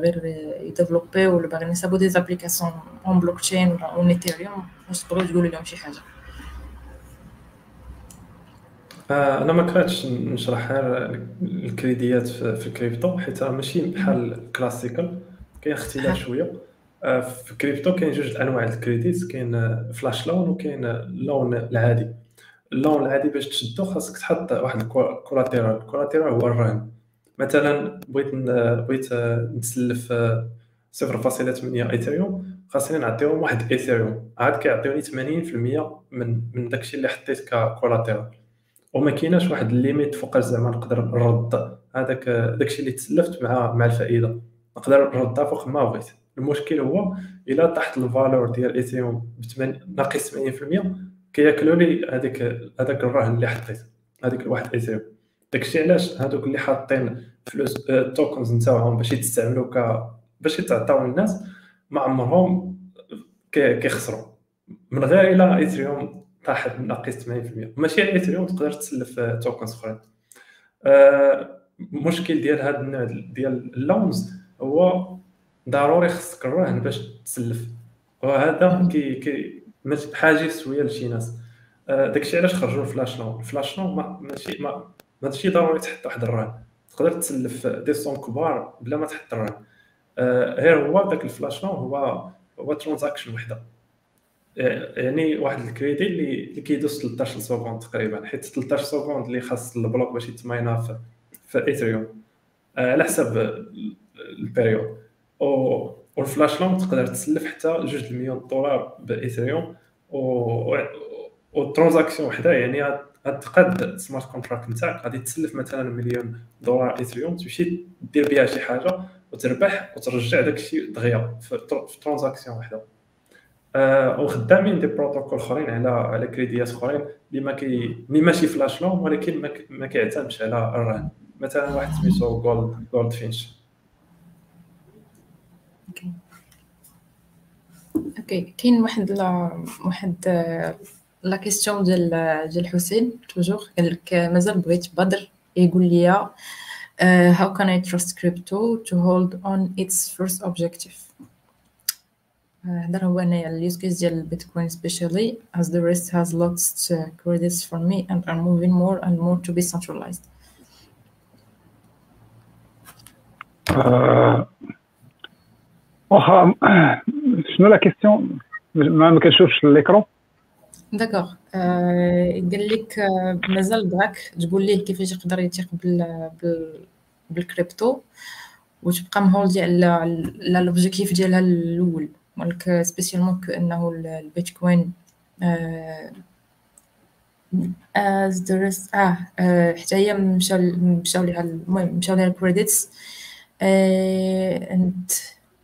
غير ي développer ولا باغيين يصاوبوا des applications en blockchain ولا en ايثيريوم واش تبغيو تقولوا لهم شي حاجة. أنا ما كرهتش نشرح الكريديات في الكريبتو حيت ماشي بحال classical كاين اختلاف شوية. في الكريبتو كاين جوج أنواع الكريديت كاين flash loan وكاين ال loan العادي. ال loan العادي باش تشدو خاصك تحط واحد ال collateral ال collateral هو الرهن مثلا بغيت بغيت نتسلف 0.8 إيثيريوم خاصني نعطيهم واحد إيثيريوم. عاد كيعطيوني 80% من من داكشي اللي حطيت ك collateral وما كايناش واحد ال limite فوق زعما نقدر نرد. هذاك داكشي اللي تسلفت مع مع الفائدة. نقدر نردها فوق ما بغيت. المشكل هو إلا طاحت ال valeur ديال إيثيريوم ناقص 80% كياكلوا لي هذيك هذاك الرهن اللي حطيت. هذيك الواحد إيثيريوم. داكشي علاش هادوك اللي حاطين فلوس ال tokens نتاعهم باش يتستعملوا ك باش يتعطاو للناس ما عمرهم كيخسروا. من غير إلى ايثريوم طاح ناقص 80% ماشي على ايثريوم تقدر تسلف tokens أخرين. المشكل ديال هذا النوع ديال ال loans هو ضروري خصك الرهن باش تسلف. وهذا كي كي حاجز شوية لشي ناس. داكشي علاش خرجوا ال flash loan ال flash loan ماشي ما ماشي ضروري تحط واحد الرهن تقدر تسلف des sommes كبار بلا ما تحط الرهن آه غير هو داك ال flash loan هو هو transaction وحده. يعني واحد الكريدي اللي اللي كيدوز 13 seconde تقريبا حيت 13 seconde اللي خاص ال block باش يت mine ا في في ايثريوم آه على حسب ال période. و وال flash loan تقدر تسلف حتى جوج المليون دولار بايثريوم و وال transaction وحده يعني غتقاد ال smart contract نتاعك غادي تسلف مثلا مليون دولار ايثريوم تمشي دير بها شي حاجة وتربح وترجع داك الشيء دغيا في transaction وحدة. آه وخدامين des protocoles أخرين على على كريديات أخرين اللي ما كي اللي ماشي flash loan ولكن ما كيعتمدش على الرهن مثلا واحد سميتو Gold Goldfinch OK. كاين واحد واحد la question ديال ديال حسين toujours قال لك مازال بغيت بدر يقول لي how can I trust crypto to hold on its first objective هذا هو انايا ال use case ديال البيتكوين specially as the rest has lost credits for me and are moving more and more to be centralized واخا شنو la question ما كنشوفش ال écran d'accord قال لك مازال بغاك تقول ليه كيفاش يقدر يثيق بالكريبتو وتبقى م hold ي على l'objectif ديالها الأول قال لك spécialement كانه البيتكوين as the rest آه حتى هي مشاو مشاو ليها المهم مشاو ليها ال credits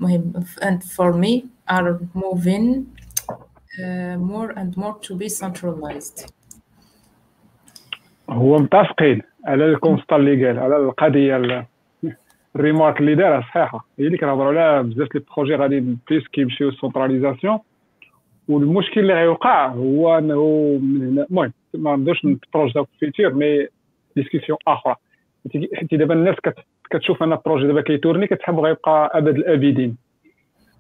المهم and for me are moving uh, more and more to be centralized. هو متفقين على ال constat اللي قال على القضية الريمارك اللي دارها صحيحة. هي اللي كنهضروا على بزاف les projets غادي plus كيمشيو centralisation والمشكل اللي غيوقع هو إنه من هنا المهم ما نقدرش نت projetiw في ال futur mais discussion أخرى. حيت دابا الناس كتشوف أن ال projet دابا كي tourner كتحب غيبقى أبد الابدين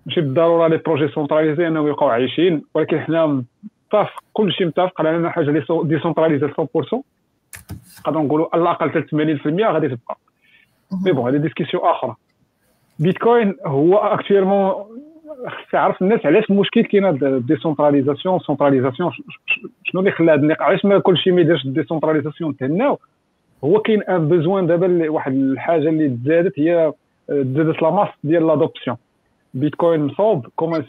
ماشي بالضرورة les projets centralisés أنهم يبقاو عايشين ولكن حنا متفق كلشي متفق على ان حاجة اللي décentralisée 100% نقدروا نقولوا على الأقل 80% غادي تبقى. mais bon هذه discussion أخرى. بيتكوين هو actuellement خص يعرف الناس علاش المشكل كاين décentralisation centralisation شنو اللي خلى هذا النقاش علاش ما كلشي ما يديرش décentralisation تهناو هو كاين un besoin دابا واحد الحاجة اللي تزادت هي تزادت la masse ديال l'adoption بيتكوين مصوب comme un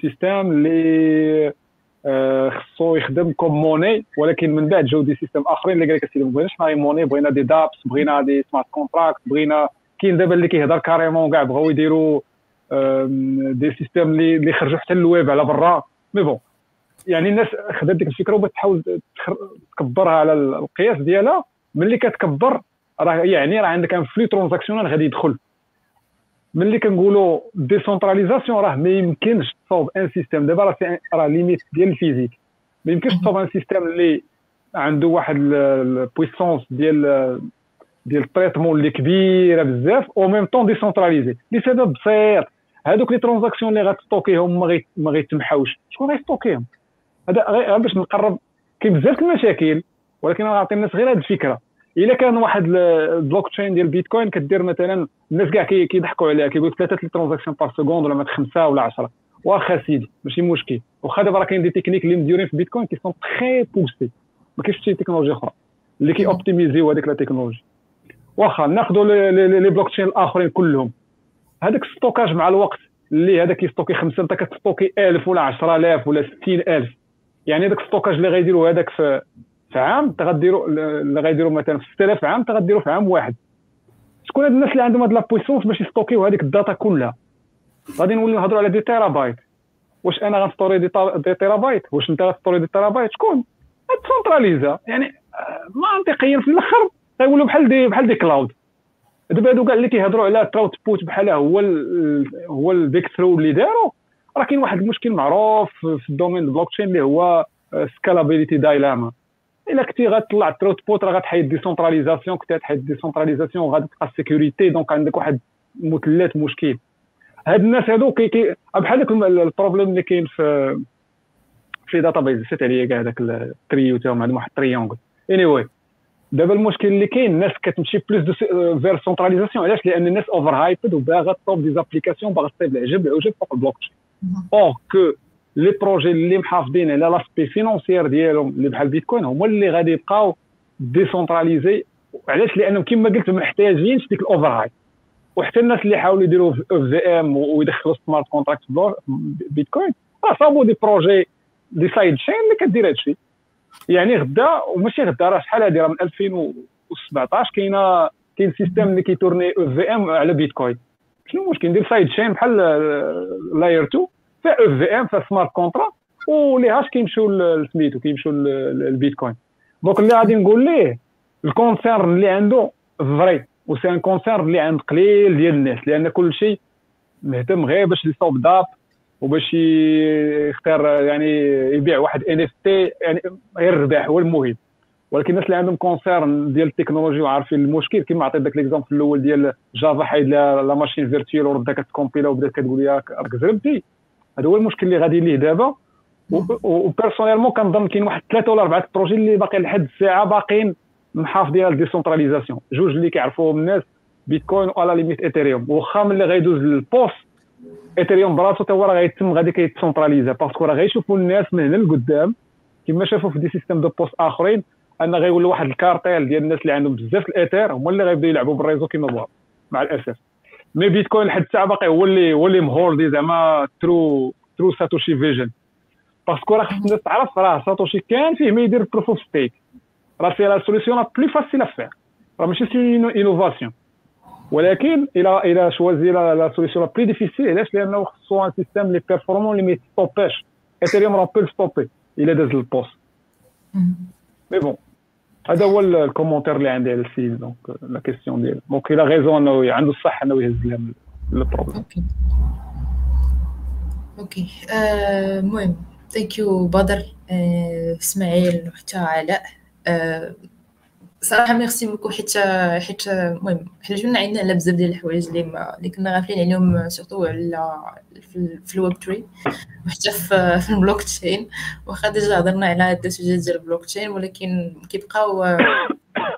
اللي خصو يخدم comme monnaie ولكن من بعد جاو des systèmes آخرين اللي قال لك ما بغيناش ناي monnaie بغينا des dApps بغينا des smart contracts بغينا كاين دابا اللي كيهضر carrément كاع بغاو يديروا des systèmes اللي اللي خرجوا حتى للويب على برا. mais bon يعني الناس خدات ديك الفكرة وبغات تحاول تكبرها على القياس ديالها. ملي كتكبر راه يعني راه عندك un flux transactionnel غادي يدخل. ملي كنقولوا décentralisation راه ما يمكنش تصاوب un système. دابا راه راه limite ديال ال physique. ما يمكنش تصاوب un système اللي عنده واحد ال puissance ديال ديال ال traitement اللي كبيرة بزاف au même temps décentralisé لسبب بسيط. هذوك les transactions اللي غت stockيهم ما غيتمحاوش. شكون غي stockيهم؟ هذا غير باش نقرب كاين بزاف المشاكل ولكن أنا غنعطي الناس غير هذه الفكرة. إلا كان واحد البلوك تشين ديال بيتكوين كدير مثلا الناس كاع كيضحكوا عليها كيقول لك ثلاثة les transactions par seconde ولا خمسة ولا 10 واخا سيدي ماشي مشكل. واخا دابا راه كاين des techniques اللي مديورين في بيتكوين qui sont très poussées ما كاينش شي تكنولوجيا أخرى اللي كي optimisiw هذيك la technologie واخا ناخذوا les blockchains الآخرين كلهم. هذاك ال stockage مع الوقت اللي هذا كي stocker خمسة أنت كت stocker 1000 ولا 10000 ولا 60000 يعني هذاك ال stockage اللي غيديروا هذاك في في عام انت غديروا اللي غيديروا مثلا في 6000 عام انت غديروا في عام واحد. شكون هاد الناس اللي عندهم هاد la puissance باش ي stockiw هذيك ال data كلها؟ غادي نوليو نهضروا على دي تيرابايت. واش أنا غنستوري دي, دي تيرابايت؟ واش أنت غتستوري دي تيرابايت؟ شكون؟ سونتراليزا يعني آه، منطقيا في الآخر غيولوا بحال دي بحال دي كلاود دابا هادو كاع اللي كيهضروا على تراوت بوت بحال هو ال هو البيك ثرو اللي داروا راه كاين واحد المشكل معروف في الدومين البلوك تشين اللي هو سكالابيليتي دايلاما الا كنتي غتطلع تروت بوت راه غتحيد ديسونتراليزاسيون كنتي غتحيد ديسونتراليزاسيون وغادي تبقى السيكوريتي دونك عندك واحد مثلث مشكل. هاد الناس هادو كي كي بحال داك البروبليم اللي كاين في في داتا بيز سيت عليا كاع داك التريو تاعهم عندهم واحد التريونغل اني anyway. دابا المشكل اللي كاين الناس كتمشي بلوس فير سونتراليزاسيون علاش؟ لأن الناس اوفر هايبد وباغا تصوب دي زابليكاسيون باغا تصيب العجب العجب فوق البلوك تشين اور كو لي بروجي اللي محافظين على لاسبي فينونسيير ديالهم اللي بحال بيتكوين هما اللي غادي يبقاو ديسونتراليزي علاش؟ لأنهم كما قلت محتاجينش ديك ال over-hype وحتى الناس اللي حاولوا يديروا EVM ويدخلوا smart contract بيتكوين راه صابوا des projets des sidechains اللي كدير هادشي. يعني غدا وماشي غدا راه شحال هادي؟ راه من 2017 كاينة كاين سيستيم اللي كي tourner EVM على بيتكوين. شنو المشكل؟ ندير sidechain بحال layer 2 فيها EVM فيها smart contract و les hash كيمشيو سميتو كيمشيو للبيتكوين. donc اللي غادي نقول ليه ال concern اللي عنده vrai وc'est un concern اللي عند قليل ديال الناس لأن كل شيء مهتم غير باش يصوب dApp وباش يختار يعني يبيع واحد NFT يعني غير الربح هو المهم. ولكن الناس اللي عندهم concern ديال التكنولوجي وعارفين المشكل كما عطيت داك l'exemple في الأول ديال جافا حيد la machine virtuelle وردها كت compila وبدات كتقول لي راك زربتي. هذا هو المشكل اللي غادي ليه دابا. و personnellement كنظن كاين واحد ثلاثة ولا أربعة projets اللي باقي لحد الساعة باقيين محافظين على ال décentralisation جوج اللي كيعرفوهم الناس بيتكوين و à la limite ايثيريوم واخا ملي غيدوز لل PoS إيثيريوم براسو تا هو راه غيتم غادي كيت centralisa parce que راه غيشوفوا الناس من هنا لقدام كما شافوا في des systèmes de PoS آخرين أن غيولوا واحد الكارتيل ديال الناس اللي عندهم بزاف الاثير هما اللي غيبداو يلعبوا بال réseau كما بغاو مع الأسف. مي بيتكوين لحد الساعة باقي هو اللي هو اللي مهوردي زعما ترو ترو ساتوشي فيجن باسكو راه خص الناس تعرف راه ساتوشي كان فيه ما يدير بروف اوف ستيك راه فيها لا سوليسيون لا بلي فاسيل افير راه ماشي سي انوفاسيون ولكن إلى إلى شوازي لا سوليسيون لا بلي ديفيسيل علاش؟ لأنه خصو ان سيستيم اللي بيرفورمون اللي ما يستوباش اثيريوم راه بيل ستوبي إلى داز البوست مي بون هذا هو ال commentaire اللي عندي على السيد donc la question ديالو donc il a raison انه عنده الصح انه يهز لها ال problème OK المهم thank you بدر اسماعيل وحتى علاء صراحة merci beaucoup حيت حيت المهم حنا جبنا عندنا على بزاف ديال الحوايج اللي ما اللي كنا غافلين عليهم surtout على في ال Web three وحتى في, البلوك تشين واخا déjà هضرنا على هاد ال sujet ديال البلوك تشين ولكن كيبقاو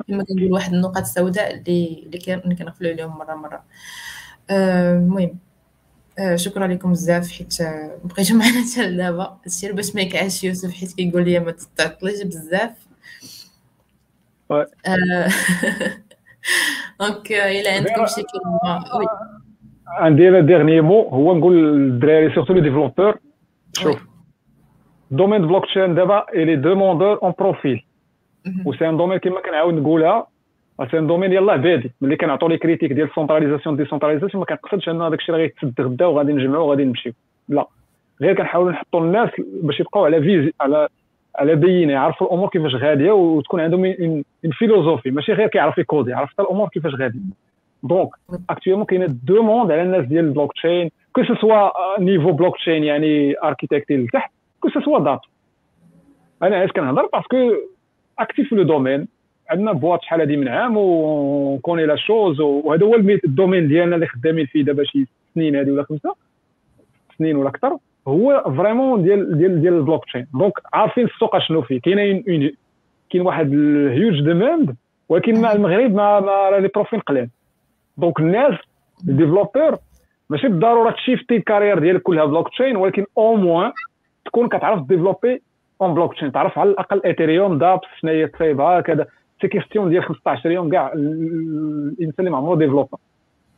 كما كنقول واحد النقاط السوداء اللي اللي كنغفلوا عليهم مرة مرة. المهم شكرا لكم بزاف حيت بقيتو معنا حتى لدابا. هادشي باش ما يكعش يوسف حيت كيقول لي ما تعطليش بزاف. donc الا عندكم شي كلمه oui عندي أنا dernier mot هو نقول للدراري surtout les développeurs شوف domaine blockchain دابا il est demandeur en profils و c'est un domaine كيما كنعاود نقولها c'est un domaine يلاه بادي ملي كنعطوا les critiques ديال ال centralisation décentralisation ما كنقصدش ان هذاك الشيء راه غيتسد غدا وغادي نجمعوا وغادي نمشيو لا غير كنحاولوا نحطوا الناس باش يبقاو على فيزي على على بينة يعرفوا الأمور كيفاش غادية وتكون عندهم une philosophie ماشي غير كيعرف يكودي يعرف حتى الأمور كيفاش غادية. donc actuellement كاينة demande على الناس ديال ال blockchain que ce soit niveau blockchain يعني architecture لتحت que ce soit dApp أنا علاش كنهضر parce que actif في le domaine عندنا boîte شحال هادي من عام و connaît la chose وهذا هو ال domaine ديالنا اللي خدامين فيه دابا شي سنين هادي ولا خمسة سنين ولا أكثر. هو vraiment ديال ديال ديال ال blockchain donc عارفين السوق شنو فيه. كاين كاين واحد ال huge demand ولكن مع المغرب ما ما les profils قلال donc الناس ال développeurs ماشي بالضرورة تشيفتي ال carrière ديالك كلها بلوك تشين ولكن au moins تكون كتعرف développer en blockchain تعرف على الأقل Ethereum dApps شنو هي تصايبها هكذا. c'est question ديال 15 يوم كاع الإنسان اللي ما عمرو ديفلوبر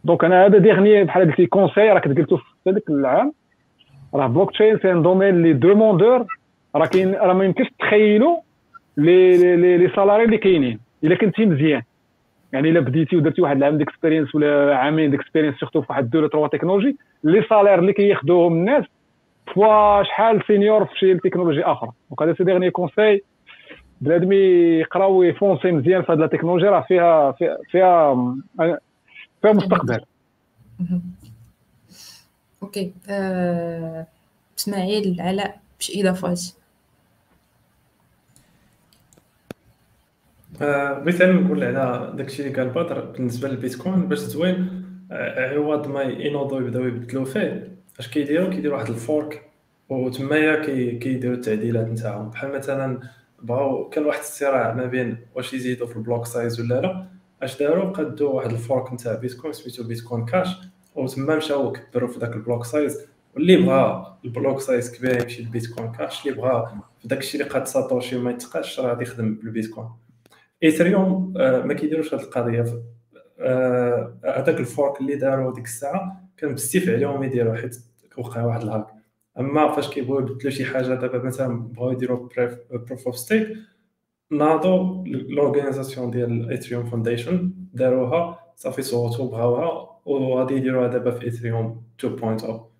donc أنا هذا dernier بحال قلت لي conseil راك قلتو في هذاك العام. راه blockchain c'est un domaine لي demandeur راه كاين راه ما يمكنش تخيلوا les les les salaires اللي كاينين الا كنتي مزيان يعني الا بديتي ودرتي واحد العام d'expérience ولا عامين d'expérience surtout في واحد deux trois technologies les salaires اللي كياخذوهم الناس فوق شحال senior في شي تكنولوجي أخرى donc هذا c'est dernier conseil بنادم يقرا ويفونسي مزيان في هذه التكنولوجيا راه فيها فيها فيها, فيها مستقبل OK. إسماعيل علاء بشي اضافات بغيت أنا نقول على داكشي اللي قال بدر بالنسبة للبيتكوين باش زوين عوض ما ينوضوا يبدأو يبدلوا فيه. أش كيديروا كيديروا واحد ال fork. وتمايا كيديروا التعديلات نتاعهم. بحال مثلا بغاو كان واحد الصراع ما بين واش يزيدوا في ال block size ولا لا. أش داروا قادوا واحد ال fork نتاع بيتكوين سميتو Bitcoin Cash. وتما مشاو كبروا في داك ال block size. واللي بغى ال block size كبير يمشي لل Bitcoin Cash اللي بغى في داك الشيء اللي قاد ساتوشي وما يتقاسش راه غادي يخدم بالبيتكوين. ايثريوم آه ما كيديروش هاد القضية. هذاك آه ال fork اللي داروا ديك الساعة كان بزاف عليهم يديروا حيت وقع واحد ال hack. أما فاش كيبغيو يبدلوا شي حاجة دابا مثلا بغاو يديروا proof of stake ناضوا l'organisation ديال ايثريوم فاونديشن داروها صافي صوتوا بغاوها وغادي يديروها دابا في ايثريوم 2.0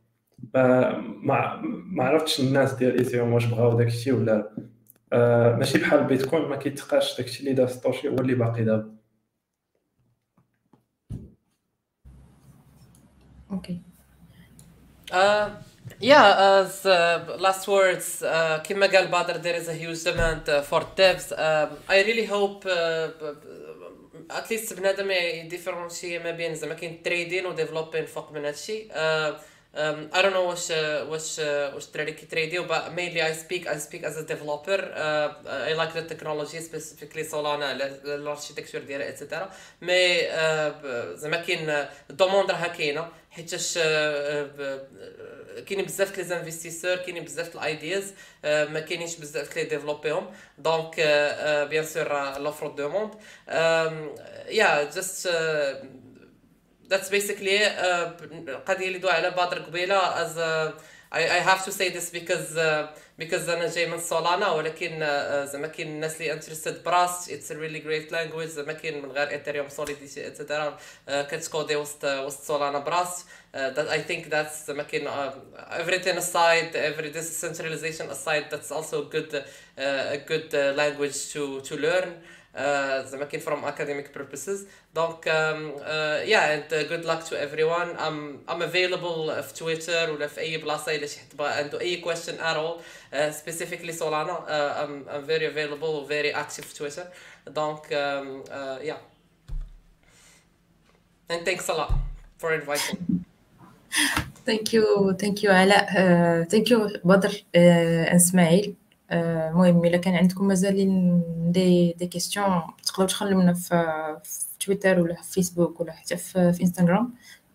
ما ما عرفتش الناس ديال ايثريوم واش بغاو داك الشيء ولا آه ماشي بحال بيتكوين ما كيتقاسش داك الشيء اللي دار ساتوشي هو اللي باقي دابا. OK. yeah, as uh, last words, uh, كما قال بدر there is a huge demand uh, for devs. Um, I really hope uh, least بنادم يديفرونشي ما بين زعما كاين trading و developing فوق من هادشي. Uh, Um, I don't know واش واش واش الدراري كيتريديو but mainly I speak I speak as a developer. Uh, I like the technology specifically Solana ال architecture ديالها et cetera mais زعما كاين ال demande راها كاينة. حيتاش كاينين بزاف les investisseurs كاينين بزاف ال ideas ما كاينينش بزاف اللي يديفلوبيهم donc bien sûr l'offre demande yeah just that's basically it القضيه اللي دوا على بدر قبيله as uh, I, I have to say this because uh, because انا جاي من سولانا ولكن uh, زعما كاين الناس اللي انترستد براست اتس a really great language زعما كاين من غير ايثيريوم سوليديتي اتسيتيرا كتكودي وسط وسط سولانا براست that I think that's زعما كاين everything aside every decentralization aside that's also a good uh, a good uh, language to to learn زعما كاين from academic purposes دونك يا and good luck to everyone I'm I'm available في تويتر ولا في اي بلاصه الا شي حد بغى عنده اي question at all uh, specifically Solana uh, I'm I'm very available very active في تويتر دونك um, uh, yeah and thanks a lot for inviting Thank you, thank you علاء, uh, thank you بدر uh, اسماعيل. المهم الا كان عندكم مازالين دي دي كيسيون تقدروا تخلوا لنا في, في تويتر ولا في فيسبوك ولا حتى في, في انستغرام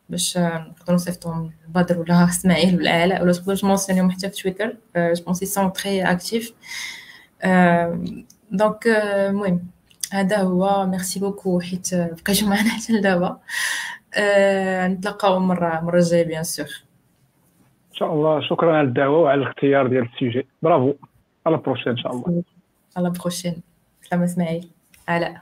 باش نقدروا نصيفطهم بدر ولا اسماعيل ولا علاء ولا تقدروا تمونسيونيهم حتى في تويتر je pense sont très actifs donc المهم هذا هو merci beaucoup حيت بقيتو معنا حتى لدابا نتلاقاو مره مرة جاية bien sûr إن شاء الله. شكرا على الدعوه وعلى الاختيار ديال ال sujet bravo La prochaine, إن شاء الله. À la prochaine. سلام إسماعيل. À la.